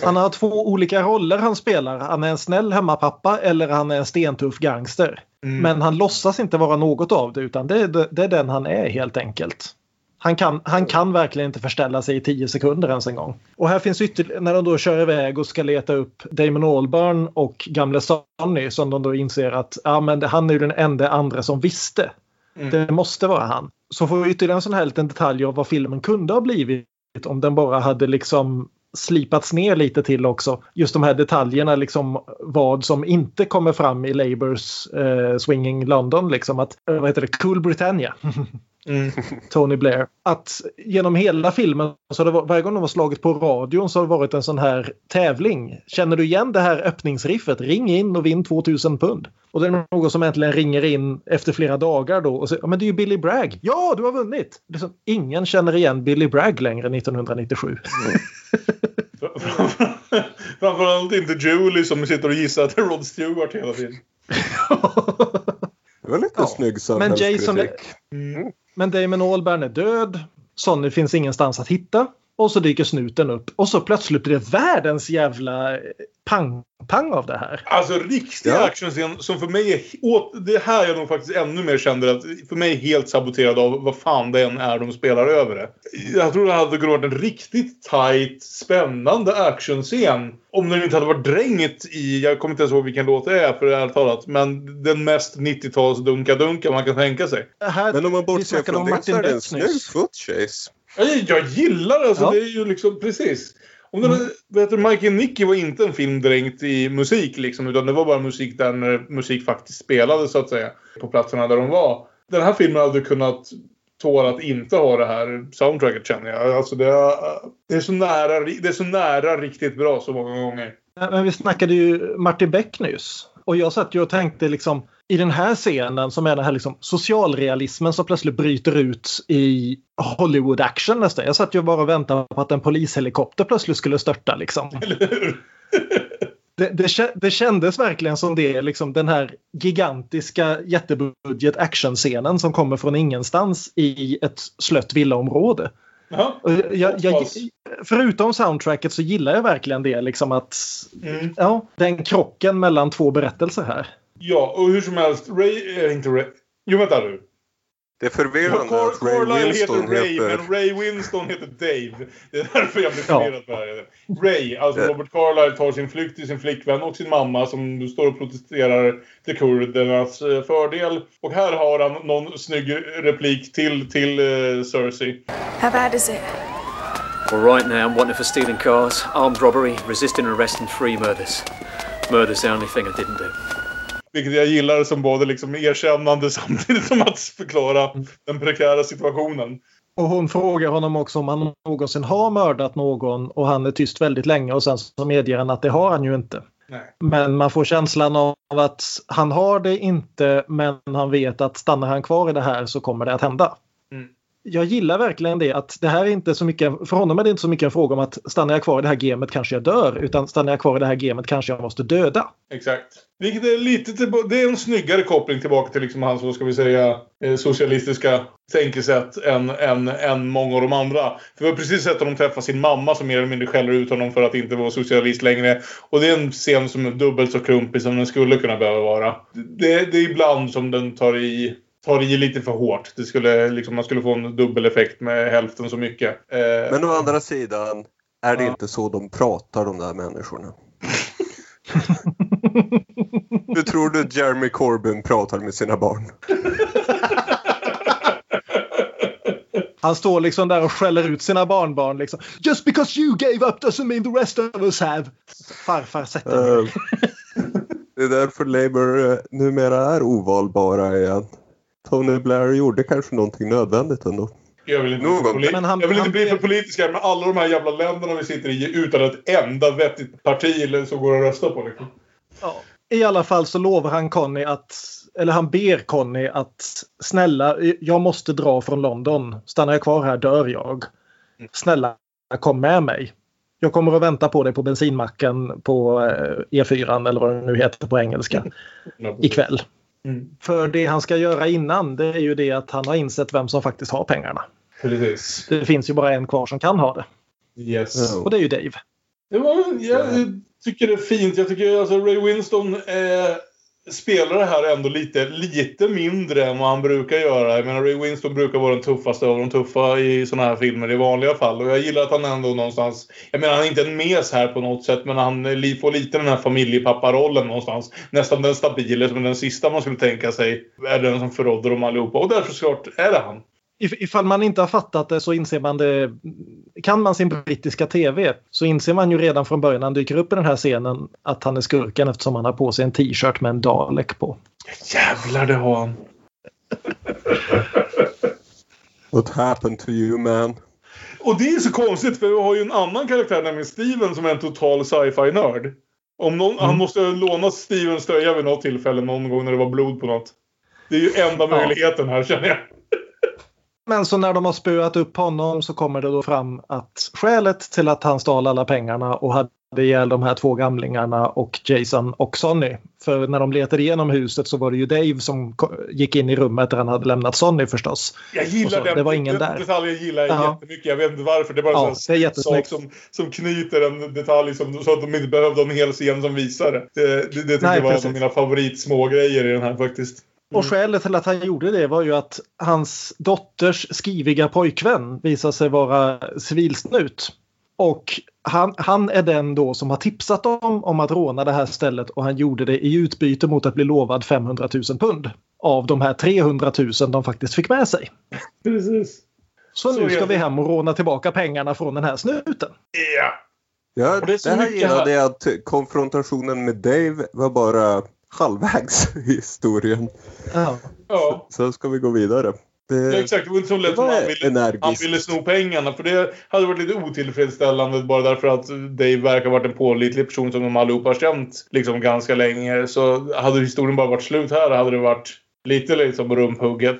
Han har två olika roller han spelar. Han är en snäll hemmapappa eller han är en stentuff gangster. Mm. Men han låtsas inte vara något av det utan det är, det är den han är helt enkelt. Han kan, han kan verkligen inte förställa sig i tio sekunder ens en gång. Och här finns ytterligare, när de då kör iväg och ska leta upp Damon Albarn och gamle Sonny som de då inser att ja, men han är ju den enda andra som visste. Mm. Det måste vara han. Så får vi ytterligare en sån här liten detalj av vad filmen kunde ha blivit om den bara hade liksom slipats ner lite till också. Just de här detaljerna, liksom vad som inte kommer fram i Labours eh, Swinging London. Liksom att, eh, vad heter det, Cool Britannia. [laughs] Mm. [laughs] Tony Blair. Att genom hela filmen, så det, var- varje gång de har slagit på radion så har det varit en sån här tävling. Känner du igen det här öppningsriffet? Ring in och vinn 2000 pund. Och det är någon som äntligen ringer in efter flera dagar då och säger ja, men det är ju Billy Bragg. Ja, du har vunnit! Det är som, ingen känner igen Billy Bragg längre 1997. [laughs] Framförallt inte Julie som sitter och gissar att det är Rod Stewart hela tiden. [laughs] Det var lite Ja, snygg men Jason, samhällskritik. Mm men Damon Albarn är död. Sonny finns ingenstans att hitta. Och så dyker snuten upp. Och så plötsligt blir det världens jävla eh, pang-pang av det här. Alltså riktig Ja. actionscen som för mig är... Det här jag nog faktiskt ännu mer kände att för mig är helt saboterad av vad fan det än är de spelar över det. Jag tror det hade kunnat vara en riktigt tight, spännande actionscen. Om den inte hade varit drängt i, jag kommer inte ens ihåg vilken låt det är för ärligt talat, men den mest 90-tals dunka-dunka man kan tänka sig. här Men om man bortser från det Martin så är det en snygg nyss. foot chase. Jag, jag gillar det, alltså Ja. det är ju liksom precis. Om den, mm. vet du, Mike and Nicky var inte en film dränkt i musik liksom, utan det var bara musik där när musik faktiskt spelades så att säga. På platserna där de var. Den här filmen hade kunnat tåla att inte ha det här soundtracket känner jag. Alltså det, är, det, är så nära, det är så nära riktigt bra så många gånger. Men vi snackade ju Martin Beck nyss. Och jag satt ju och tänkte liksom i den här scenen som är den här liksom socialrealismen som plötsligt bryter ut i Hollywood action nästan. Jag satt ju bara och väntade på att en polishelikopter plötsligt skulle störta liksom. [laughs] Det, det, det kändes verkligen som det, liksom den här gigantiska jättebudget actionscenen som kommer från ingenstans i ett slött villaområde. Ja. Jag, jag, förutom soundtracket så gillar jag verkligen det. Liksom att, Mm. ja, den krocken mellan två berättelser här. Ja, och hur som helst. Ray... Äh, inte Ray. Jo, vänta nu. Det är förvirrande Car- att Ray Carlisle Winston heter Ray, heter... men Ray Winston heter Dave. Det är därför jag blir förvirrad på det här. Ray, alltså Ja. Robert Carlyle tar sin flykt till sin flickvän och sin mamma som står och protesterar till kurdernas eh, fördel. Och här har han någon snygg replik till, till uh, Cersei. How bad is it? Well, right now I'm wanted for stealing cars, armed robbery, resisting arrest, and three murders. Murder's the only thing I didn't do. Vilket jag gillar som både liksom erkännande [laughs] samtidigt som att förklara den prekära situationen. Och hon frågar honom också om han någonsin har mördat någon och han är tyst väldigt länge och sen så medger han att det har han ju inte. Nej. Men man får känslan av att han har det inte men han vet att stannar han kvar i det här så kommer det att hända. Jag gillar verkligen det att det här är inte så mycket, för honom är det inte så mycket en fråga om att stannar jag kvar i det här gamet kanske jag dör utan stannar jag kvar i det här gamet kanske jag måste döda. Exakt. Vilket är lite det är en snyggare koppling tillbaka till liksom hans, vad ska vi säga, eh, socialistiska tänkesätt än, än, än många av de andra. För vi har precis sett honom träffa sin mamma som mer eller mindre skäller ut honom för att inte vara socialist längre. Och det är en scen som är dubbelt så klumpig som den skulle kunna behöva vara. Det, det är ibland som den tar i tar i lite för hårt. Det skulle, liksom, man skulle få en dubbeleffekt med hälften så mycket. Eh, Men å andra sidan är det Ja. inte så de pratar de där människorna. [laughs] Hur tror du Jeremy Corbyn pratar med sina barn? Han står liksom där och skäller ut sina barnbarn. Liksom. Just because you gave up doesn't mean the rest of us have. Farfar sätter Eh, Det är därför Labour eh, numera är ovalbara igen. Tony Blair gjorde kanske någonting nödvändigt ändå. Jag vill inte, Någon Men han- jag vill inte bli för blev- politisk här, men alla de här jävla länderna vi sitter i utan ett enda vettigt parti eller som går att rösta på. Liksom. Ja. I alla fall så lovar han Conny att, eller han ber Conny att snälla, jag måste dra från London. Stannar jag kvar här dör jag. Snälla, kom med mig. Jag kommer att vänta på dig på bensinmacken på eh, E4 eller vad det nu heter på engelska ikväll. Mm. För det han ska göra innan det är ju det att han har insett vem som faktiskt har pengarna. Precis. Det finns ju bara en kvar som kan ha det. Yes. Och det är ju Dave. Var, jag tycker det är fint. Jag tycker alltså Ray Winston eh, spelar det här ändå lite, lite mindre än vad han brukar göra. Jag menar Ray Winston brukar vara den tuffaste av de tuffa i sådana här filmer i vanliga fall. Och jag gillar att han ändå någonstans... Jag menar han är inte en mes här på något sätt men han får lite den här familjepapparollen någonstans. Nästan den stabila som den sista man skulle tänka sig är den som förrådde dem allihopa. Och därför såklart är det han. If- Ifall man inte har fattat det så inser man det. Kan man sin brittiska tv så inser man ju redan från början när han dyker upp i den här scenen att han är skurken eftersom han har på sig en t-shirt med en Dalek på. Jävlar det har han. What happened to you man? Och det är så konstigt för vi har ju en annan karaktär, nämligen Steven, som är en total sci-fi-nörd. Om någon, Han måste ha lånat Stevens tröja vid något tillfälle någon gång när det var blod på något. Det är ju enda möjligheten här känner jag. Men så när de har spöat upp honom så kommer det då fram att skälet till att han stal alla pengarna och hade ihjäl de här två gamlingarna och Jason och Sonny. För när de letade igenom huset så var det ju Dave som gick in i rummet där han hade lämnat Sonny förstås. Jag gillar så, den, det var ingen den där. detaljen gillar jag Ja. jättemycket. Jag vet inte varför. Det är bara Ja, en är sak som, som knyter en detalj som, så att de inte behövde en hel scen som visar det. Det, det, det tycker Nej, jag var en precis. av mina favoritsmågrejer i den här faktiskt. Och skälet till att han gjorde det var ju att hans dotters skriviga pojkvän visade sig vara civilsnut. Och han, han är den då som har tipsat dem om att råna det här stället och han gjorde det i utbyte mot att bli lovad 500 000 pund. Av de här 300 000 de faktiskt fick med sig. Precis. Så, Så nu ska vi hem och råna tillbaka pengarna från den här snuten. Ja. Ja, det det här gillade jag att konfrontationen med Dave var bara halvvägs i historien. Ja. Ja. Sen ska vi gå vidare. Det, Ja, exakt, det var inte så lätt som han ville, energiskt. han ville sno pengarna. För det hade varit lite otillfredsställande bara därför att Dave verkar ha varit en pålitlig person som de allihopa har känt liksom ganska länge. Så hade historien bara varit slut här hade det varit lite liksom rumphugget.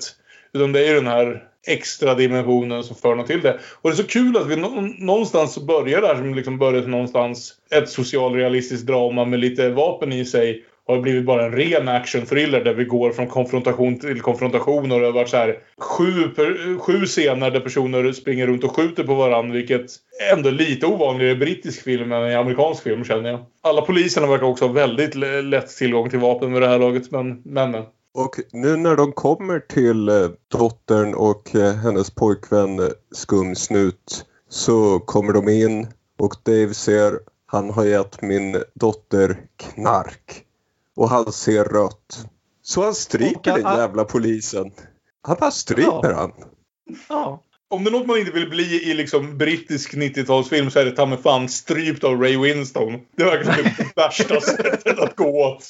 Utan det är ju den här extra dimensionen som för något till det. Och det är så kul att vi nå- någonstans så börjar det här som liksom började någonstans ett socialrealistiskt drama med lite vapen i sig har blivit bara en ren action-thriller där vi går från konfrontation till konfrontation och det har varit så här sju, per, sju scener där personer springer runt och skjuter på varandra vilket ändå är lite ovanligare i brittisk film än i amerikansk film känner jag. Alla poliserna verkar också ha väldigt lätt tillgång till vapen med det här laget men, men, men. Och nu när de kommer till eh, dottern och eh, hennes pojkvän eh, Skumsnut så kommer de in och Dave ser han har gett min dotter knark. Och han ser rött. Så han stryper den jävla polisen. Han bara stryper Ja. han. Ja. Om det är något man inte vill bli i liksom brittisk 90-talsfilm så är det ta mig fan strypt av Ray Winston. Det verkar som det värsta [laughs] sättet att gå åt.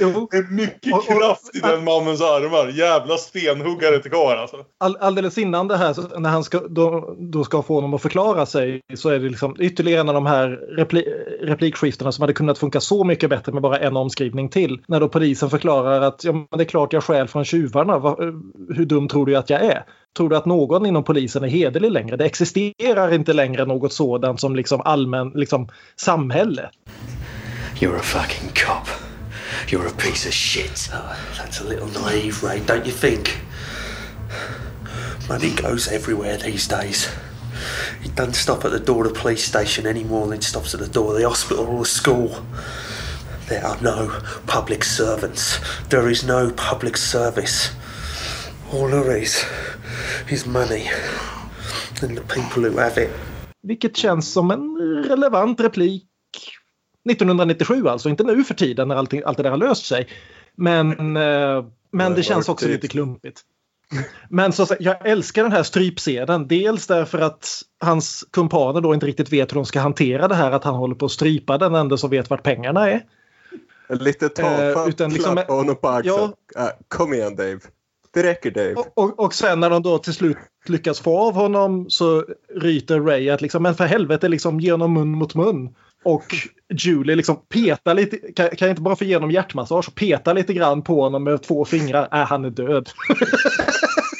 Jo. Det är mycket Och- och- kraft i den mannens armar. Jävla stenhuggare till karl alltså. All, alldeles innan det här, så när han ska, då, då ska få honom att förklara sig, så är det liksom ytterligare en av de här repli, replikskiftena som hade kunnat funka så mycket bättre med bara en omskrivning till. När då polisen förklarar att ja, men det är klart jag stjäl från tjuvarna. Va, hur dum tror du att jag är? Tror du att någon inom polisen är hederlig längre? Det existerar inte längre något sådant som liksom allmän liksom, samhälle. You're a fucking cop. You're a piece of shit. Oh, that's a little naive, Ray, don't you think? Money goes everywhere these days. It doesn't stop at the door of the police station any more than it stops at the door of the hospital or the school. There are no public servants. There is no public service. All there is is money and the people who have it. Vilket känns som en relevant replik 1997 alltså, inte nu för tiden när allting, allt det där har löst sig. Men, eh, men det känns också lite klumpigt. Men så, jag älskar den här strypscenen. Dels därför att hans kumpaner då inte riktigt vet hur de ska hantera det här att han håller på att strypa den enda som vet vart pengarna är. Lite tafatt Eh, utan liksom- klappa honom på axeln. Ja. Äh, kom igen Dave. Det räcker Dave. Och, och, och sen när de då till slut lyckas få av honom så ryter Ray att liksom, men för helvete liksom genom mun mot mun. Och Julie liksom petar lite, kan, kan jag inte bara få igenom hjärtmassage och peta lite grann på honom med två fingrar. Äh, han är död. [laughs]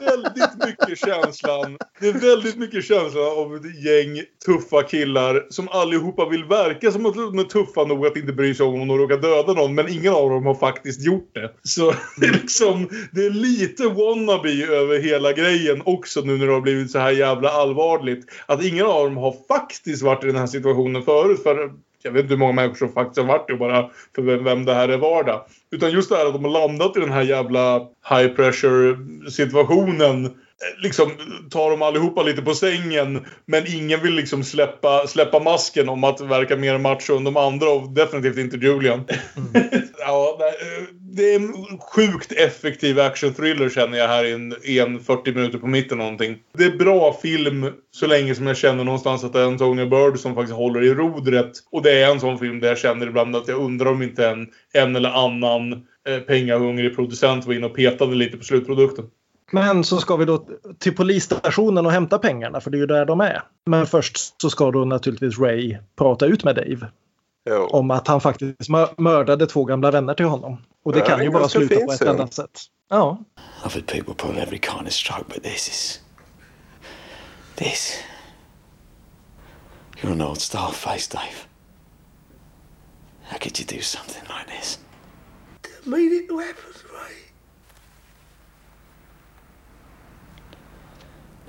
Väldigt mycket känslan. Det är väldigt mycket känslan av ett gäng tuffa killar som allihopa vill verka som att de är tuffa nog att inte bry sig om om de råkar döda någon. Men ingen av dem har faktiskt gjort det. Så det är liksom, det är lite wannabe över hela grejen också nu när det har blivit så här jävla allvarligt. Att ingen av dem har faktiskt varit i den här situationen förut. För jag vet inte hur många människor som faktiskt har varit det och bara för vem, vem det här är vardag. Utan just det här att de har landat i den här jävla high pressure situationen eh, Liksom tar de allihopa lite på sängen. Men ingen vill liksom släppa, släppa masken om att verka mer macho än de andra och definitivt inte Julian. [laughs] ja, nej, eh, det är en sjukt effektiv action-thriller känner jag här i en, i en 40 minuter på mitten någonting. Det är bra film så länge som jag känner någonstans att det är Antonio Bird som faktiskt håller i rodret. Och det är en sån film där jag känner ibland att jag undrar om inte en, en eller annan eh, pengahungrig producent var inne och petade lite på slutprodukten. Men så ska vi då till polisstationen och hämta pengarna för det är ju där de är. Men först så ska då naturligtvis Ray prata ut med Dave. Jo. Om att han faktiskt mör- mördade två gamla vänner till honom. Och det Ja, kan ju bara sluta på ett annat sätt. Ja. I've had people pull every kind of stroke, but this is. This. You're an old star face, Dave. How could you do something like this? I mean it to happen,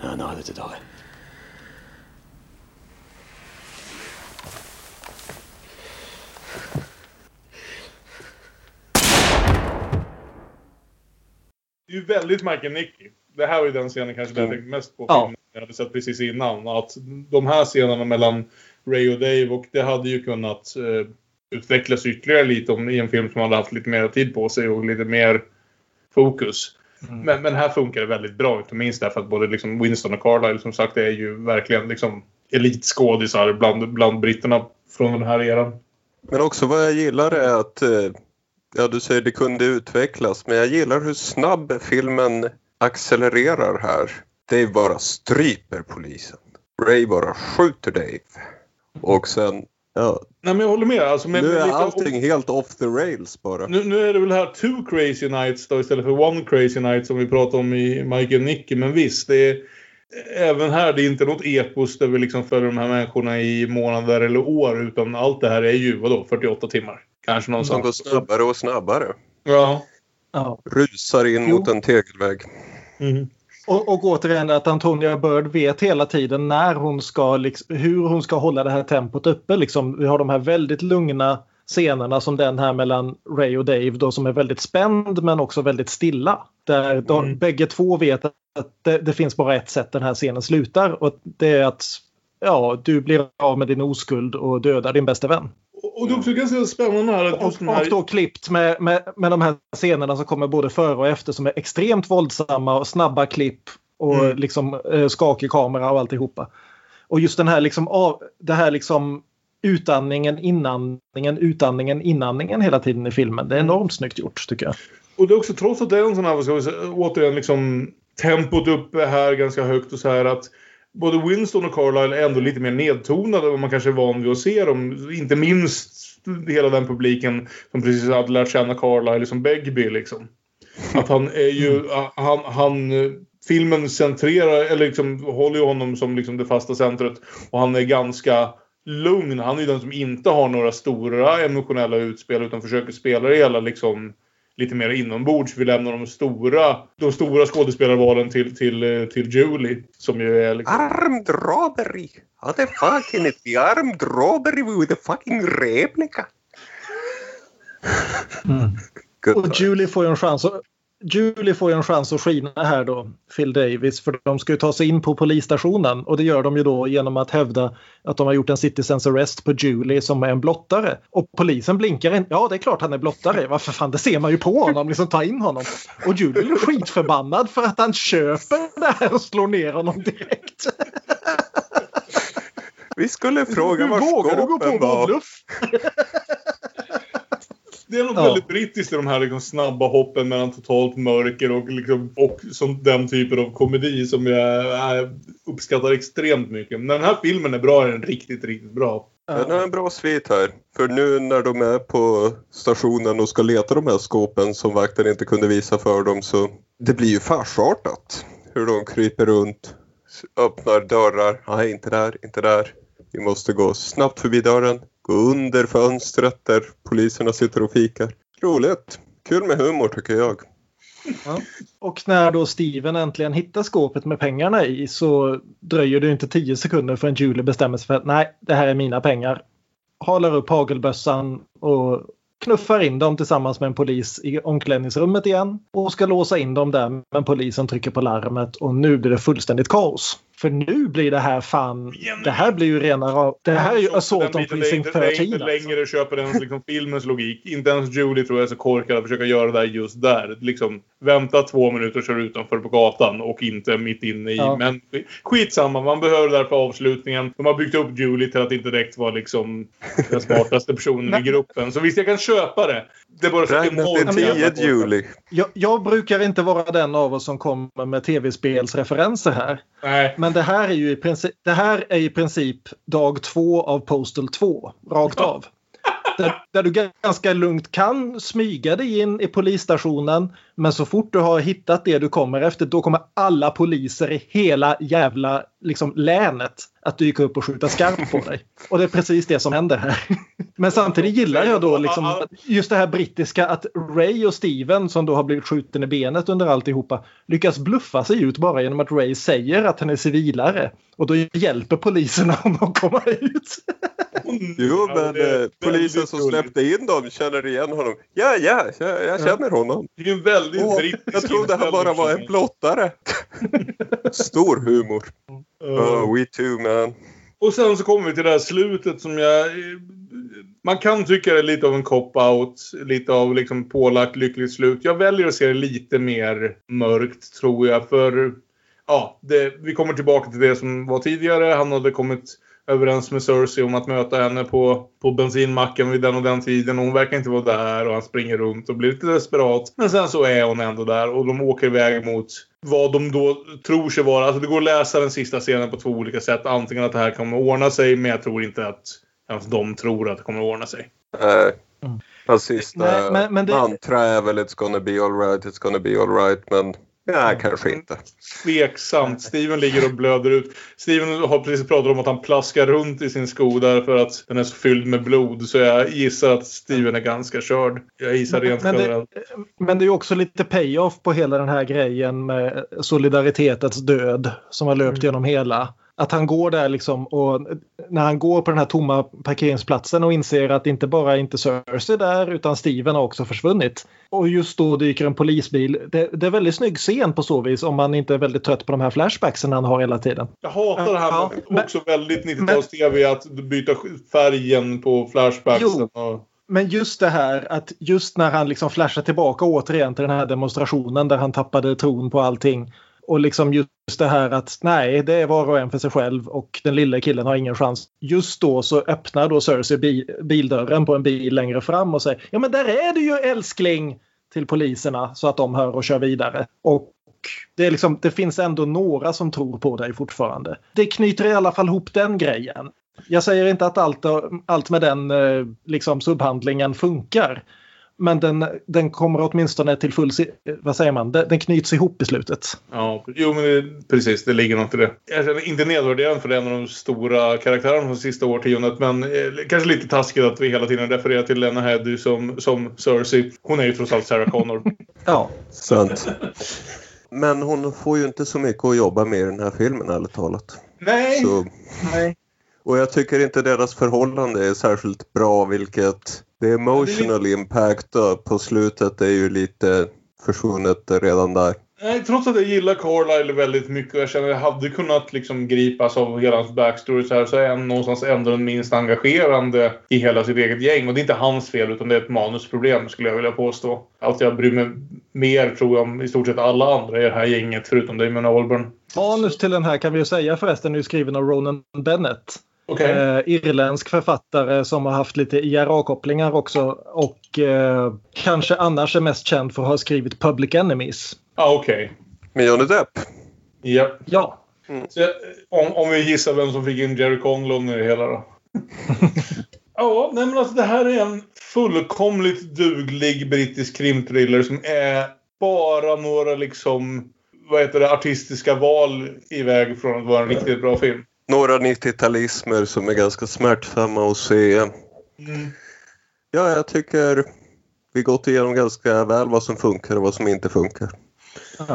No, neither did I. Det är ju väldigt Mike Nicky. Det här var ju den scenen kanske där jag tänkte mest på Ja. jag hade sett precis innan. Att de här scenerna mellan Ray och Dave och det hade ju kunnat eh, utvecklas ytterligare lite om, i en film som hade haft lite mer tid på sig och lite mer fokus. Men, men här funkar det väldigt bra, inte minst därför att både liksom Winston och Carlisle som sagt är ju verkligen liksom elitskådisar bland, bland britterna från den här eran. Men också vad jag gillar är att, eh, ja du säger det kunde utvecklas, men jag gillar hur snabb filmen accelererar här. Dave bara stryper polisen. Ray bara skjuter Dave. Och sen, ja, Nej men jag håller med. Alltså, med, nu är allting helt off the rails bara. Nu, nu är det väl här two crazy nights då istället för one crazy night som vi pratade om i Mike and Nicky. Men visst, det är, även här det är inte något epos där vi liksom följer de här människorna i månader eller år. Utan allt det här är ju, vadå, 48 timmar? Kanske Som går snabbare och snabbare. Ja. ja. Rusar in Jo. mot en tegelvägg. Mhm. Och, och återigen att Antonia Bird vet hela tiden när hon ska, liksom, hur hon ska hålla det här tempot uppe. Liksom, vi har de här väldigt lugna scenerna som den här mellan Ray och Dave då, som är väldigt spänd men också väldigt stilla. Där de, Mm. bägge två vet att det, det finns bara ett sätt den här scenen slutar och det är att ja, du blir av med din oskuld och dödar din bästa vän. Och det är också ganska spännande här att just Och, här... och då klippt med, med, med de här scenerna som kommer både före och efter som är extremt våldsamma och snabba klipp och Mm. liksom eh, skakig kamera och alltihopa. Och just den här liksom av, det här liksom utandningen, inandningen, utandningen, inandningen hela tiden i filmen. Det är enormt snyggt gjort tycker jag. Och det är också trots att det är en sån här, vad ska vi säga, återigen liksom tempot uppe här ganska högt och så här att både Winston och Carlisle är ändå lite mer nedtonade än vad man kanske är van vid att se dem. Inte minst hela den publiken som precis hade lärt känna Carlisle som Begbie liksom. Att han är ju, han, han filmen centrerar, eller liksom håller ju honom som liksom det fasta centret. Och han är ganska lugn. Han är ju den som inte har några stora emotionella utspel utan försöker spela det hela liksom lite mer inombords. Vi lämnar de stora, de stora skådespelarvalen till, till, till Julie. Som ju är liksom... Armed robbery! How the fucking it be armed robbery with a fucking replica? Good Och Julie får ju en chans att Julie får ju en chans att skina här då, Phil Davis, för de ska ju ta sig in på polisstationen och det gör de ju då genom att hävda att de har gjort en citizens arrest på Julie som är en blottare. Och polisen blinkar in. Ja, det är klart han är blottare. Varför fan, det ser man ju på honom, liksom ta in honom. Och Julie blir skitförbannad för att han köper det här och slår ner honom direkt. Vi skulle fråga Hur var vågar du gå på skåpen vår var. bluff? Det är något Ja. väldigt brittiskt i de här liksom snabba hoppen mellan totalt mörker och, liksom, och som den typen av komedi som jag, jag uppskattar extremt mycket. När den här filmen är bra är den riktigt, riktigt bra. Den har en bra svit här. För nu när de är på stationen och ska leta de här skåpen som vakten inte kunde visa för dem så det blir ju farsartat. Hur de kryper runt, öppnar dörrar. Nej, inte där, inte där. Vi måste gå snabbt förbi dörren, gå under fönstret där poliserna sitter och fikar. Roligt. Kul med humor tycker jag. Och när då Steven äntligen hittar skåpet med pengarna i så dröjer det inte tio sekunder förrän Julie bestämmer sig för att nej, det här är mina pengar. Halar upp hagelbössan och knuffar in dem tillsammans med en polis i omklädningsrummet igen och ska låsa in dem där men polisen trycker på larmet och nu blir det fullständigt kaos. För nu blir det här fan, det här blir ju rena det här är ju assault on precinct inte, det är 13. inte alltså. längre köper ens liksom, [laughs] filmens logik. Inte ens Julie tror jag är så korkad att försöka göra det där just där. Liksom, vänta två minuter och kör utanför på gatan och inte mitt inne i. Ja. Men skitsamma, man behöver det där för avslutningen. De har byggt upp Julie till att inte direkt vara liksom den smartaste [laughs] personen i gruppen. Så visst, jag kan köpa det. Det bara till jävla tio Julie. Jag, jag brukar inte vara den av oss som kommer med tv-spelsreferenser här. Nej. Men det här är ju i princip, det här är i princip dag två av Postal 2, rakt av. [laughs] Där, där du ganska lugnt kan smyga dig in i polisstationen men så fort du har hittat det du kommer efter då kommer alla poliser i hela jävla liksom, länet att dyka upp och skjuta skarpt på dig. Och det är precis det som händer här. [laughs] Men samtidigt gillar jag då liksom just det här brittiska att Ray och Steven som då har blivit skjuten i benet under alltihopa lyckas bluffa sig ut bara genom att Ray säger att han är civilare. Och då hjälper poliserna [laughs] honom att komma ut. [laughs] Jo, men är eh, polisen som släppte in dem känner igen honom. Ja, ja, jag, jag känner honom. Det är en väldigt Åh, brittisk jag trodde han bara var en blottare. Stor humor. Uh, Oh, we too man. Och sen så kommer vi till det här slutet som jag... Man kan tycka det är lite av en cop-out. Lite av liksom pålagt lyckligt slut. Jag väljer att se det lite mer mörkt tror jag. För ja, det, vi kommer tillbaka till det som var tidigare. Han hade kommit överens med Cersei om att möta henne på, på bensinmacken vid den och den tiden. Och hon verkar inte vara där och han springer runt och blir lite desperat. Men sen så är hon ändå där och de åker iväg mot vad de då tror sig vara. Alltså det går att läsa den sista scenen på två olika sätt. Antingen att det här kommer att ordna sig, men jag tror inte att ens de tror att det kommer att ordna sig. Nej. Hans sista Nej, men- men det- mantra är väl It's gonna be alright, it's gonna be alright. Men nej, kanske inte. Tveksamt. Steven ligger och blöder ut. Steven har precis pratat om att han plaskar runt i sin sko därför att den är så fylld med blod. Så jag gissar att Steven är ganska körd. Jag gissar rent Men det- generellt. Men det är ju också lite payoff på hela den här grejen med solidaritetens död som har löpt genom hela. Att han går där liksom och när han går på den här tomma parkeringsplatsen och inser att inte bara inte Cersei där utan Steven har också försvunnit. Och just då dyker en polisbil. Det, det är väldigt snygg scen på så vis om man inte är väldigt trött på de här flashbacksen han har hela tiden. Jag hatar det här Ja, med också väldigt 90-tals-tv att byta färgen på flashbacksen. Jo. Och... Men just det här att just när han liksom flashar tillbaka återigen till den här demonstrationen där han tappade tron på allting. Och liksom just det här att nej, det är var och en för sig själv och den lilla killen har ingen chans. Just då så öppnar då Cersei bi- bildörren på en bil längre fram och säger ja men där är du ju älskling till poliserna så att de hör och kör vidare. Och det, är liksom, det finns ändå några som tror på dig fortfarande. Det knyter i alla fall ihop den grejen. Jag säger inte att allt, allt med den eh, liksom subhandlingen funkar. Men den, den kommer åtminstone till full... Vad säger man? Den, den knyts ihop i slutet. Ja, jo men det, precis, det ligger något i det. Jag känner inte nedvärderande för det är en av de stora karaktärerna från sista årtiondet. Men eh, kanske lite taskigt att vi hela tiden refererar till Lena Headey som, som Cersei. Hon är ju trots allt Sarah Connor. [laughs] Ja. Sant. Men hon får ju inte så mycket att jobba med i den här filmen ärligt talat. Nej! Så, Nej. och jag tycker inte deras förhållande är särskilt bra vilket the emotional impact då på slutet är ju lite försvunnit redan där. Nej, trots att jag gillar Carlisle väldigt mycket och jag känner att jag hade kunnat liksom gripas av hela hans backstory så här så är han någonstans ändå den minst engagerande i hela sitt eget gäng. Och det är inte hans fel utan det är ett manusproblem skulle jag vilja påstå. Att jag bryr mig mer tror jag om i stort sett alla andra i det här gänget förutom Damon Albarn. Manus till den här kan vi ju säga förresten är skriven av Ronan Bennett. Okej. Eh, irländsk författare som har haft lite IRA-kopplingar också och eh, kanske annars är mest känd för att ha skrivit Public Enemies. Ah, okej. Med Johnny Depp? Ja. Ja. Så, jag- om, om vi gissar vem som fick in Jerry Conlon i det hela då. [laughs] ja, nej men alltså det här är en fullkomligt duglig brittisk krimthriller som är bara några liksom vad heter det, artistiska val iväg från att vara en riktigt bra film. Några 90-talismer som är ganska smärtsamma att se. Ja, jag tycker vi gått igenom ganska väl vad som funkar och vad som inte funkar.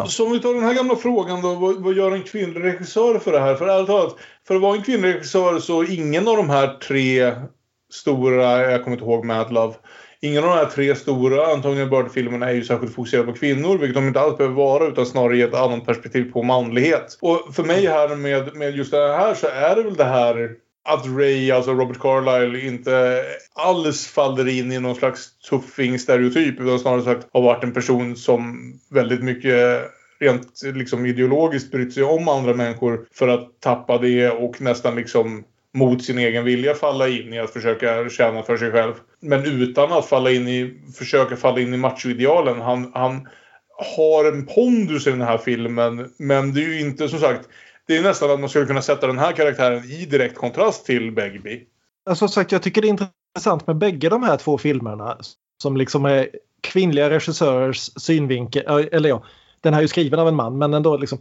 Så om vi tar den här gamla frågan då. Vad, vad gör en kvinnlig regissör för det här? För ärligt talat, för att vara en kvinnlig regissör så ingen av de här tre stora, jag kommer inte ihåg Mad Love. Ingen av de här tre stora Antonio Bird-filmerna är ju särskilt fokuserade på kvinnor, vilket de inte alls behöver vara, utan snarare ge ett annat perspektiv på manlighet. Och för mig här med, med just det här så är det väl det här att Ray, alltså Robert Carlyle, inte alls faller in i någon slags tuffing-stereotyp utan snarare sagt har varit en person som väldigt mycket rent liksom ideologiskt brytt sig om andra människor för att tappa det och nästan liksom mot sin egen vilja falla in i att försöka tjäna för sig själv. Men utan att falla in i, försöka falla in i machoidealen. Han, han har en pondus i den här filmen men det är ju inte som sagt det är nästan att man skulle kunna sätta den här karaktären i direkt kontrast till Begbie. Alltså, som sagt, jag tycker det är intressant med bägge de här två filmerna som liksom är kvinnliga regissörers synvinkel. Eller ja, den här är ju skriven av en man men ändå liksom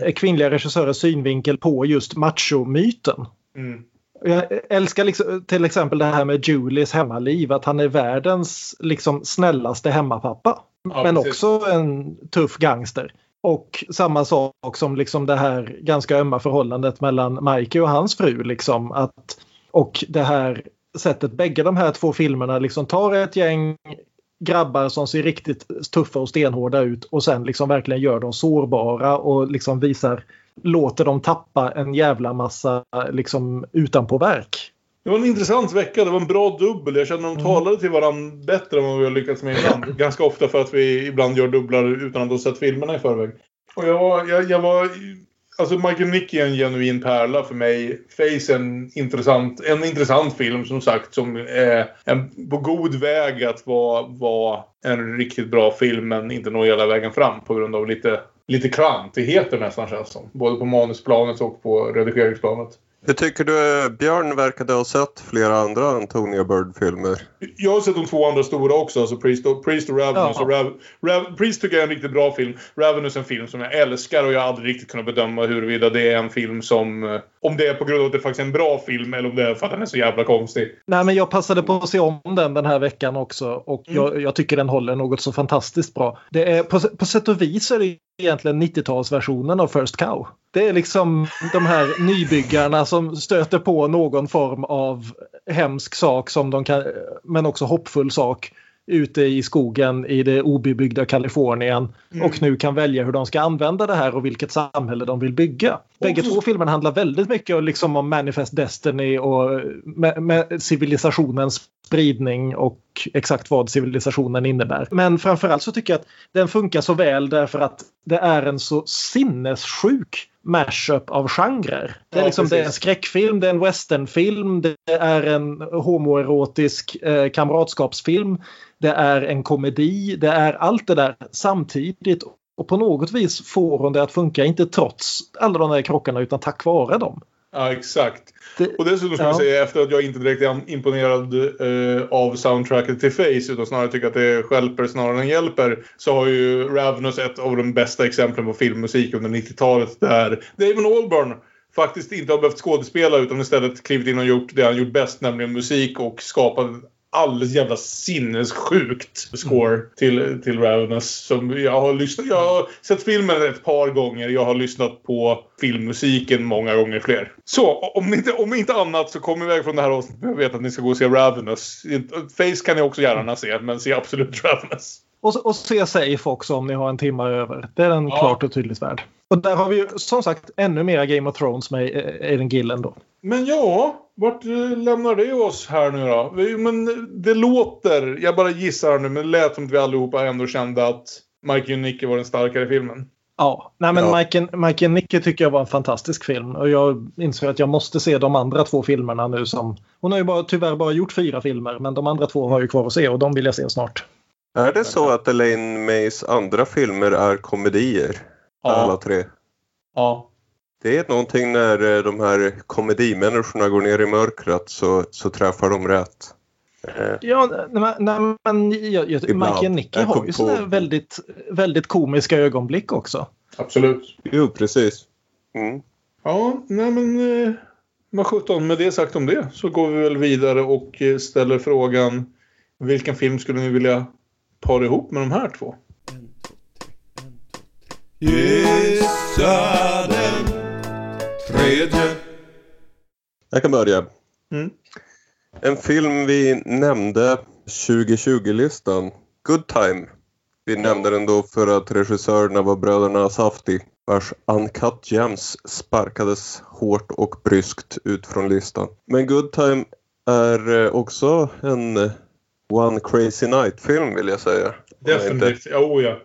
är kvinnliga regissörers synvinkel på just machomyten. Mm. Jag älskar liksom, till exempel det här med Julies hemmaliv, att han är världens liksom, snällaste hemmapappa. Ja, men precis. också en tuff gangster. Och samma sak som liksom det här ganska ömma förhållandet mellan Mikey och hans fru. Liksom, att, och det här sättet bägge de här två filmerna liksom tar ett gäng grabbar som ser riktigt tuffa och stenhårda ut och sen liksom verkligen gör dem sårbara och liksom visar låter dem tappa en jävla massa liksom utanpåverk. Det var en intressant vecka. Det var en bra dubbel. Jag känner att de talade till varandra bättre än vad vi har lyckats med ibland. [laughs] Ganska ofta för att vi ibland gör dubblar utan att ha sett filmerna i förväg. Och jag var... Jag, jag var alltså Michael Nicky är en genuin pärla för mig. Face är en intressant, en intressant film som sagt som är en, på god väg att vara, vara en riktigt bra film men inte nå hela vägen fram på grund av lite, lite klantigheter nästan känns som. Både på manusplanet och på redigeringsplanet. Hur tycker du Björn verkade ha sett flera andra Antonio Bird-filmer? Jag har sett de två andra stora också, alltså Priest och, Priest och Ravenous. Ja. Och Rav, Rav, Priest tycker jag är en riktigt bra film. Ravenous är en film som jag älskar och jag har aldrig riktigt kunnat bedöma huruvida det är en film som... eh, Om det är på grund av att det faktiskt är en bra film eller om det är för att den är så jävla konstig. Nej, men jag passade på att se om den den här veckan också och jag, jag tycker den håller något så fantastiskt bra. Det är, på, på sätt och vis är det egentligen 90-talsversionen av First Cow. Det är liksom de här nybyggarna som stöter på någon form av hemsk sak som de kan, men också hoppfull sak ute i skogen i det obebyggda Kalifornien Mm. och nu kan välja hur de ska använda det här och vilket samhälle de vill bygga. Bägge Också- två filmerna handlar väldigt mycket liksom om Manifest Destiny och med, med civilisationens spridning och exakt vad civilisationen innebär. Men framförallt så tycker jag att den funkar så väl därför att det är en så sinnessjuk mashup av genrer. Det är, Ja, liksom, det är en skräckfilm, det är en westernfilm, det är en homoerotisk eh, kamratskapsfilm, det är en komedi, det är allt det där samtidigt. Och på något vis får hon det att funka, inte trots alla de där krockarna utan tack vare dem. Ja, exakt. Det, Och dessutom ska Ja. jag säga efter att jag inte direkt är imponerad eh, av soundtracket till Face utan snarare tycker att det stjälper snarare än hjälper så har ju Ravenous ett av de bästa exemplen på filmmusik under 90-talet där Damon Albarn faktiskt inte har behövt skådespela utan istället klivit in och gjort det han gjort bäst nämligen musik och skapat alldeles jävla sinnessjukt score till, till Ravenous. Som jag har lyssnat, jag har sett filmen ett par gånger. Jag har lyssnat på filmmusiken många gånger fler. Så om inte, om inte annat så kom iväg från det här avsnittet att veta att ni ska gå och se Ravenous. Face kan ni också gärna se, men se absolut Ravenous. Och, och se Safe också om ni har en timme över. Det är den Ja. klart och tydligt värd. Och där har vi ju som sagt ännu mer Game of Thrones med eh, Aiden Gillen då. Men ja, vart eh, lämnar det oss här nu då? Men det låter, jag bara gissar nu, men det lät som att vi allihopa ändå kände att Mike Nicke var den starkare filmen. Ja, nej men Ja. Mike, Mike Nicke tycker jag var en fantastisk film. Och jag inser att jag måste se de andra två filmerna nu som... Hon har ju bara, tyvärr bara gjort fyra filmer, men de andra två har jag ju kvar att se och de vill jag se snart. Är det så att Elaine Mays andra filmer är komedier? Alla tre? Ja. Det är någonting när eh, de här komedimänniskorna går ner i mörkret så, så träffar de rätt. Eh, Ja, nej, men- nej, men jag, jag. Mike Nicke har ju på- sådana väldigt, väldigt komiska ögonblick också. Absolut. Jo, precis. Mm. Ja, nej men eh, vad sjutton. Med det sagt om det så går vi väl vidare och ställer frågan vilken film skulle ni vilja para ihop med de här två? Gissa den tredje. Jag kan börja. Mm. En film vi nämnde 2020-listan. Good Time. Vi nämnde den då för att regissörerna var bröderna Safdie vars Uncut Gems sparkades hårt och bryskt ut från listan. Men Good Time är eh, också en eh, One Crazy Night-film vill jag säga. Definitivt. Ja, oh ja.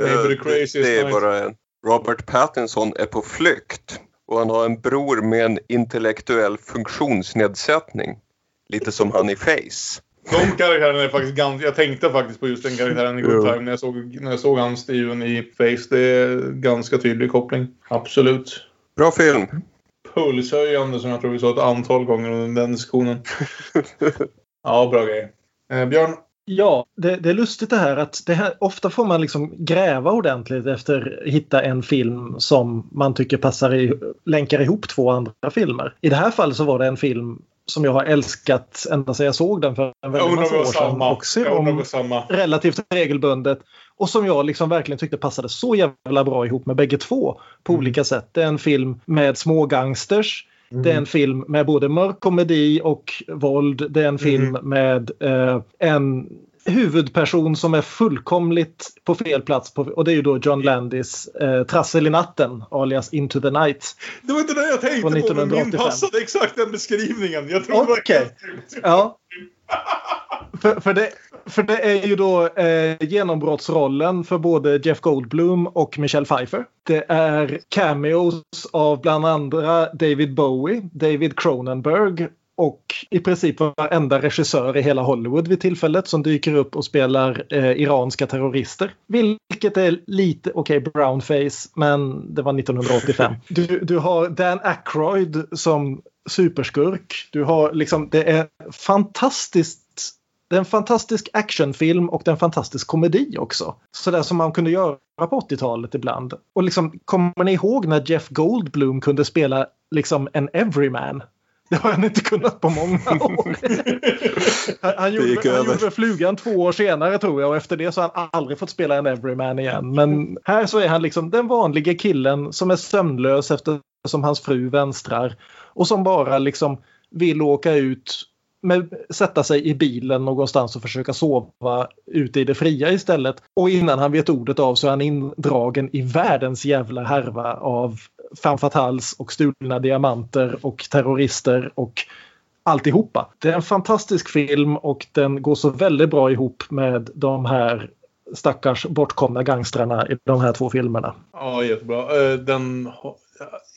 Eh, det, det är bara en. Robert Pattinson är på flykt och han har en bror med en intellektuell funktionsnedsättning. Lite som han i Face. De karaktärerna är faktiskt ganska... Jag tänkte faktiskt på just den karaktären i Good. Time när jag såg, när jag såg han Steven i Face. Det är ganska tydlig koppling. Absolut. Bra film. Pulshöjande som jag tror vi sa ett antal gånger under den diskussionen. [laughs] ja, bra grej. Eh, Björn? Ja, det, det är lustigt det här att det här, ofta får man liksom gräva ordentligt efter att hitta en film som man tycker passar i, länkar ihop två andra filmer. I det här fallet så var det en film som jag har älskat ända sedan jag såg den för en väldigt massa år sedan. samma. Och ser om relativt regelbundet. Och som jag liksom verkligen tyckte passade så jävla bra ihop med bägge två på Mm. olika sätt. Det är en film med små gangsters. Det är en film med både mörk komedi och våld. Det är en film Mm. med eh, en huvudperson som är fullkomligt på fel plats. På, och det är ju då John Landis eh, Trassel i natten alias Into the Night. Det var inte det jag tänkte på, men min 1985. passade exakt den beskrivningen. Jag tror Okej. Ja. För, för, det, för det är ju då eh, genombrottsrollen för både Jeff Goldblum och Michelle Pfeiffer. Det är cameos av bland andra David Bowie, David Cronenberg och i princip varenda regissör i hela Hollywood vid tillfället som dyker upp och spelar eh, iranska terrorister. Vilket är lite, okej, brownface, men det var 1985. [laughs] Du, du har Dan Aykroyd som superskurk. Du har liksom, det är fantastiskt det är en fantastisk actionfilm och det är en fantastisk komedi också. Sådär som man kunde göra på 80-talet ibland. Och liksom, kommer ni ihåg när Jeff Goldblum kunde spela liksom en everyman? Det har han inte kunnat på många [laughs] år. Han, gjorde, han gjorde Flugan två år senare tror jag och efter det så har han aldrig fått spela en everyman igen. Men här så är han liksom den vanliga killen som är sömnlös eftersom hans fru vänstrar. Och som bara liksom vill åka ut med, sätta sig i bilen någonstans och försöka sova ute i det fria istället. Och innan han vet ordet av så är han indragen i världens jävla härva av femme fatales och stulna diamanter och terrorister och alltihopa. Det är en fantastisk film och den går så väldigt bra ihop med de här stackars bortkomna gangstrarna i de här två filmerna. Ja, jättebra. Eh, den,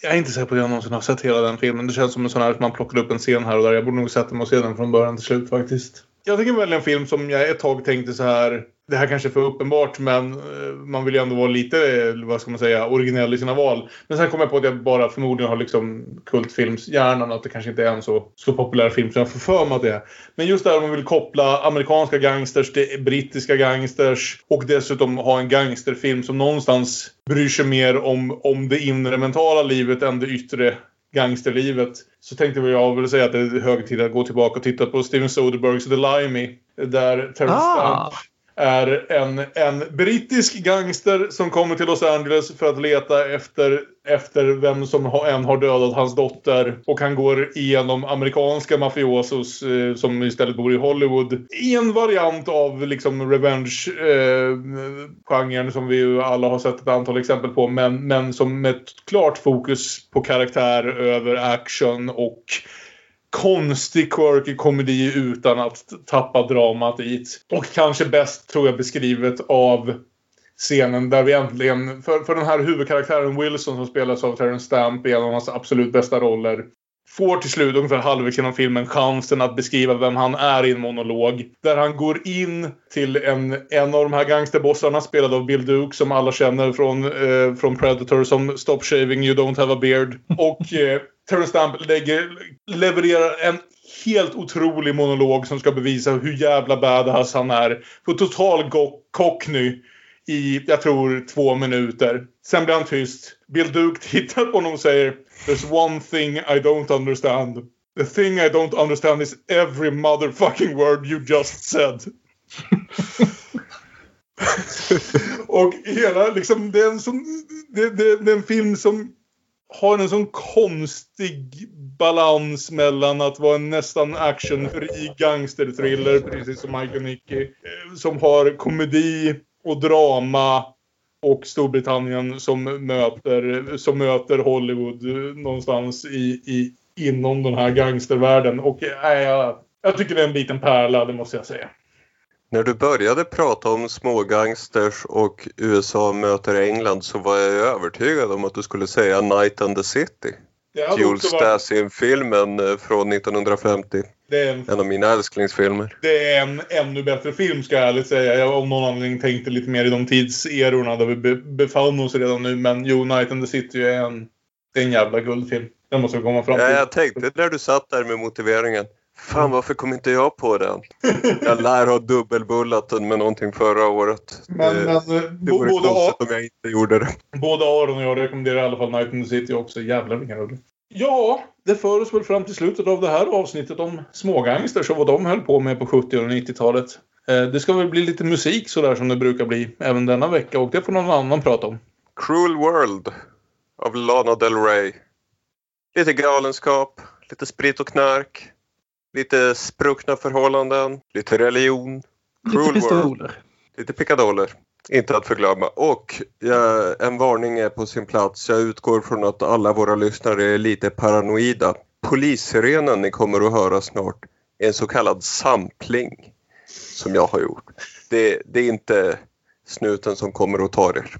jag är inte säker på att jag någonsin har sett hela den filmen. Det känns som en sån här som man plockar upp en scen här och där. Jag borde nog sätta mig och se den från början till slut faktiskt. Jag tänker välja en film som jag ett tag tänkte så här. Det här kanske är för uppenbart men eh, man vill ju ändå vara lite, eh, vad ska man säga, originell i sina val. Men sen kom jag på att jag bara förmodligen har liksom kultfilmshjärnan. Att det kanske inte är en så, så populär film som jag får för mig att det är. Men just där om man vill koppla amerikanska gangsters till brittiska gangsters. Och dessutom ha en gangsterfilm som någonstans bryr sig mer om, om det inre mentala livet än det yttre gangsterlivet. Så tänkte jag väl säga att det är hög tid att gå tillbaka och titta på Steven Soderberghs The Limey. Där Terrence Ah. Stamp är en, en brittisk gangster som kommer till Los Angeles för att leta efter efter vem som än har dödat hans dotter. Och han går igenom amerikanska mafiosos eh, som istället bor i Hollywood. I en variant av liksom revenge-genren eh, som vi ju alla har sett ett antal exempel på. Men, men som med ett klart fokus på karaktär över action och konstig quirky komedi utan att tappa dramat dit. Och kanske bäst tror jag beskrivet av scenen där vi äntligen, för, för den här huvudkaraktären Wilson som spelas av Terrence Stamp i en av hans absolut bästa roller får till slut, ungefär halvvägs genom filmen, chansen att beskriva vem han är i en monolog. Där han går in till en, en av de här gangsterbossarna spelad av Bill Duke som alla känner från, eh, från Predator som Stop shaving you don't have a beard. Och eh, Terrence Stamp lägger, levererar en helt otrolig monolog som ska bevisa hur jävla badass han är. På total go- cockney i, jag tror, två minuter. Sen blir han tyst. Bill Duke [laughs] tittar på honom och säger There's one thing I don't understand. The thing I don't understand is every motherfucking word you just said. [laughs] och hela liksom, det är en sån, det, det, det är en film som har en sån konstig balans mellan att vara en nästan actionfri gangsterthriller, precis som Mike och Nicky. Eh, som har komedi och drama och Storbritannien som möter, som möter Hollywood någonstans i, i, inom den här gangstervärlden. Och äh, jag, jag tycker det är en liten pärla, det måste jag säga. När du började prata om smågangsters och USA möter England så var jag övertygad om att du skulle säga Night and the City. Joel Stasin-filmen eh, från 1950. Det är en En av mina älsklingsfilmer. Det är en ännu bättre film ska jag ärligt säga. Jag av någon anledning tänkte lite mer i de tidserorna där vi be- befann oss redan nu. Men jo, Night and the City är en, det är en jävla guldfilm. Den måste vi komma fram till. Ja, jag tänkte när du satt där med motiveringen. Fan varför kom inte jag på den? Jag lär ha dubbelbullat den med någonting förra året. Men, det, men eh, det vore både, konstigt om jag inte gjorde det. både Aron och jag rekommenderar i alla fall Night and the City också. Jävlar vilken rulle. Ja, det för oss väl fram till slutet av det här avsnittet om smågangsters och vad de höll på med på 70 och 90-talet. Eh, Det ska väl bli lite musik sådär som det brukar bli även denna vecka och det får någon annan prata om. Cruel World av Lana Del Rey. Lite galenskap, lite sprit och knark, lite spruckna förhållanden, lite religion. Lite pistoler. Lite pickadoller. Inte att förglömma. Och ja, en varning är på sin plats. Jag utgår från att alla våra lyssnare är lite paranoida. Polissirenen ni kommer att höra snart är en så kallad sampling som jag har gjort. Det, det är inte snuten som kommer att ta er.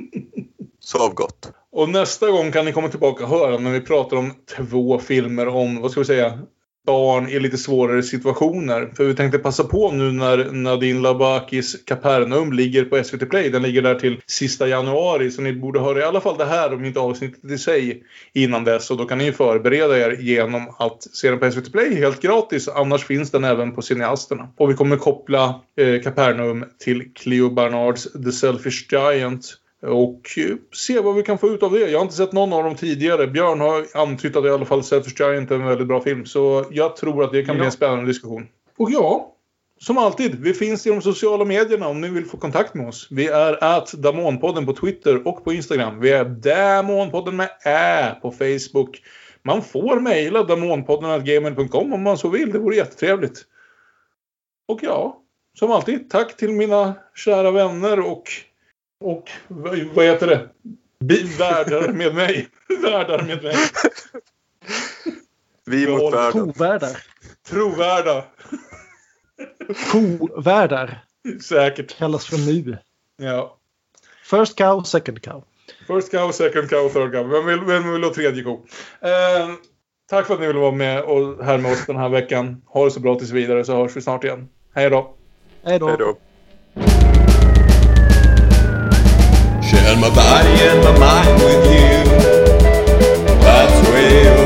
[laughs] Sov gott. Och nästa gång kan ni komma tillbaka och höra när vi pratar om två filmer om, vad ska vi säga, barn i lite svårare situationer. För vi tänkte passa på nu när Nadine Labakis Kapernaum ligger på SVT Play. Den ligger där till sista januari. Så ni borde höra i alla fall det här, om inte avsnittet i sig, innan dess. Och då kan ni ju förbereda er genom att se den på SVT Play helt gratis. Annars finns den även på Cineasterna. Och vi kommer koppla eh, Kapernaum till Cleo Barnards The Selfish Giant. Och eh, se vad vi kan få ut av det. Jag har inte sett någon av dem tidigare. Björn har antytt att i alla fall Selfish Giant är en väldigt bra film. Så jag tror att det kan bli en spännande diskussion. Och ja, som alltid, vi finns i de sociala medierna om ni vill få kontakt med oss. Vi är at Damonpodden på Twitter och på Instagram. Vi är Damonpodden med Ä på Facebook. Man får mejla damonpodden.gmail.com om man så vill. Det vore jättetrevligt. Och ja, som alltid, tack till mina kära vänner och och vad, heter det? Bi- värdar med mig. [laughs] värdar med mig. Vi mot världen. Kovärdar. Trovärda. Kovärdar. Säkert. Kallas för nu. Ja. First cow, second cow. First cow, second cow, third cow. Vem vill, vem vill ha tredje ko? Eh, tack för att ni ville vara med och här med oss den här veckan. Ha det så bra tills vidare så hörs vi snart igen. Hej då. Hej då. Share my body and my mind with you. That's way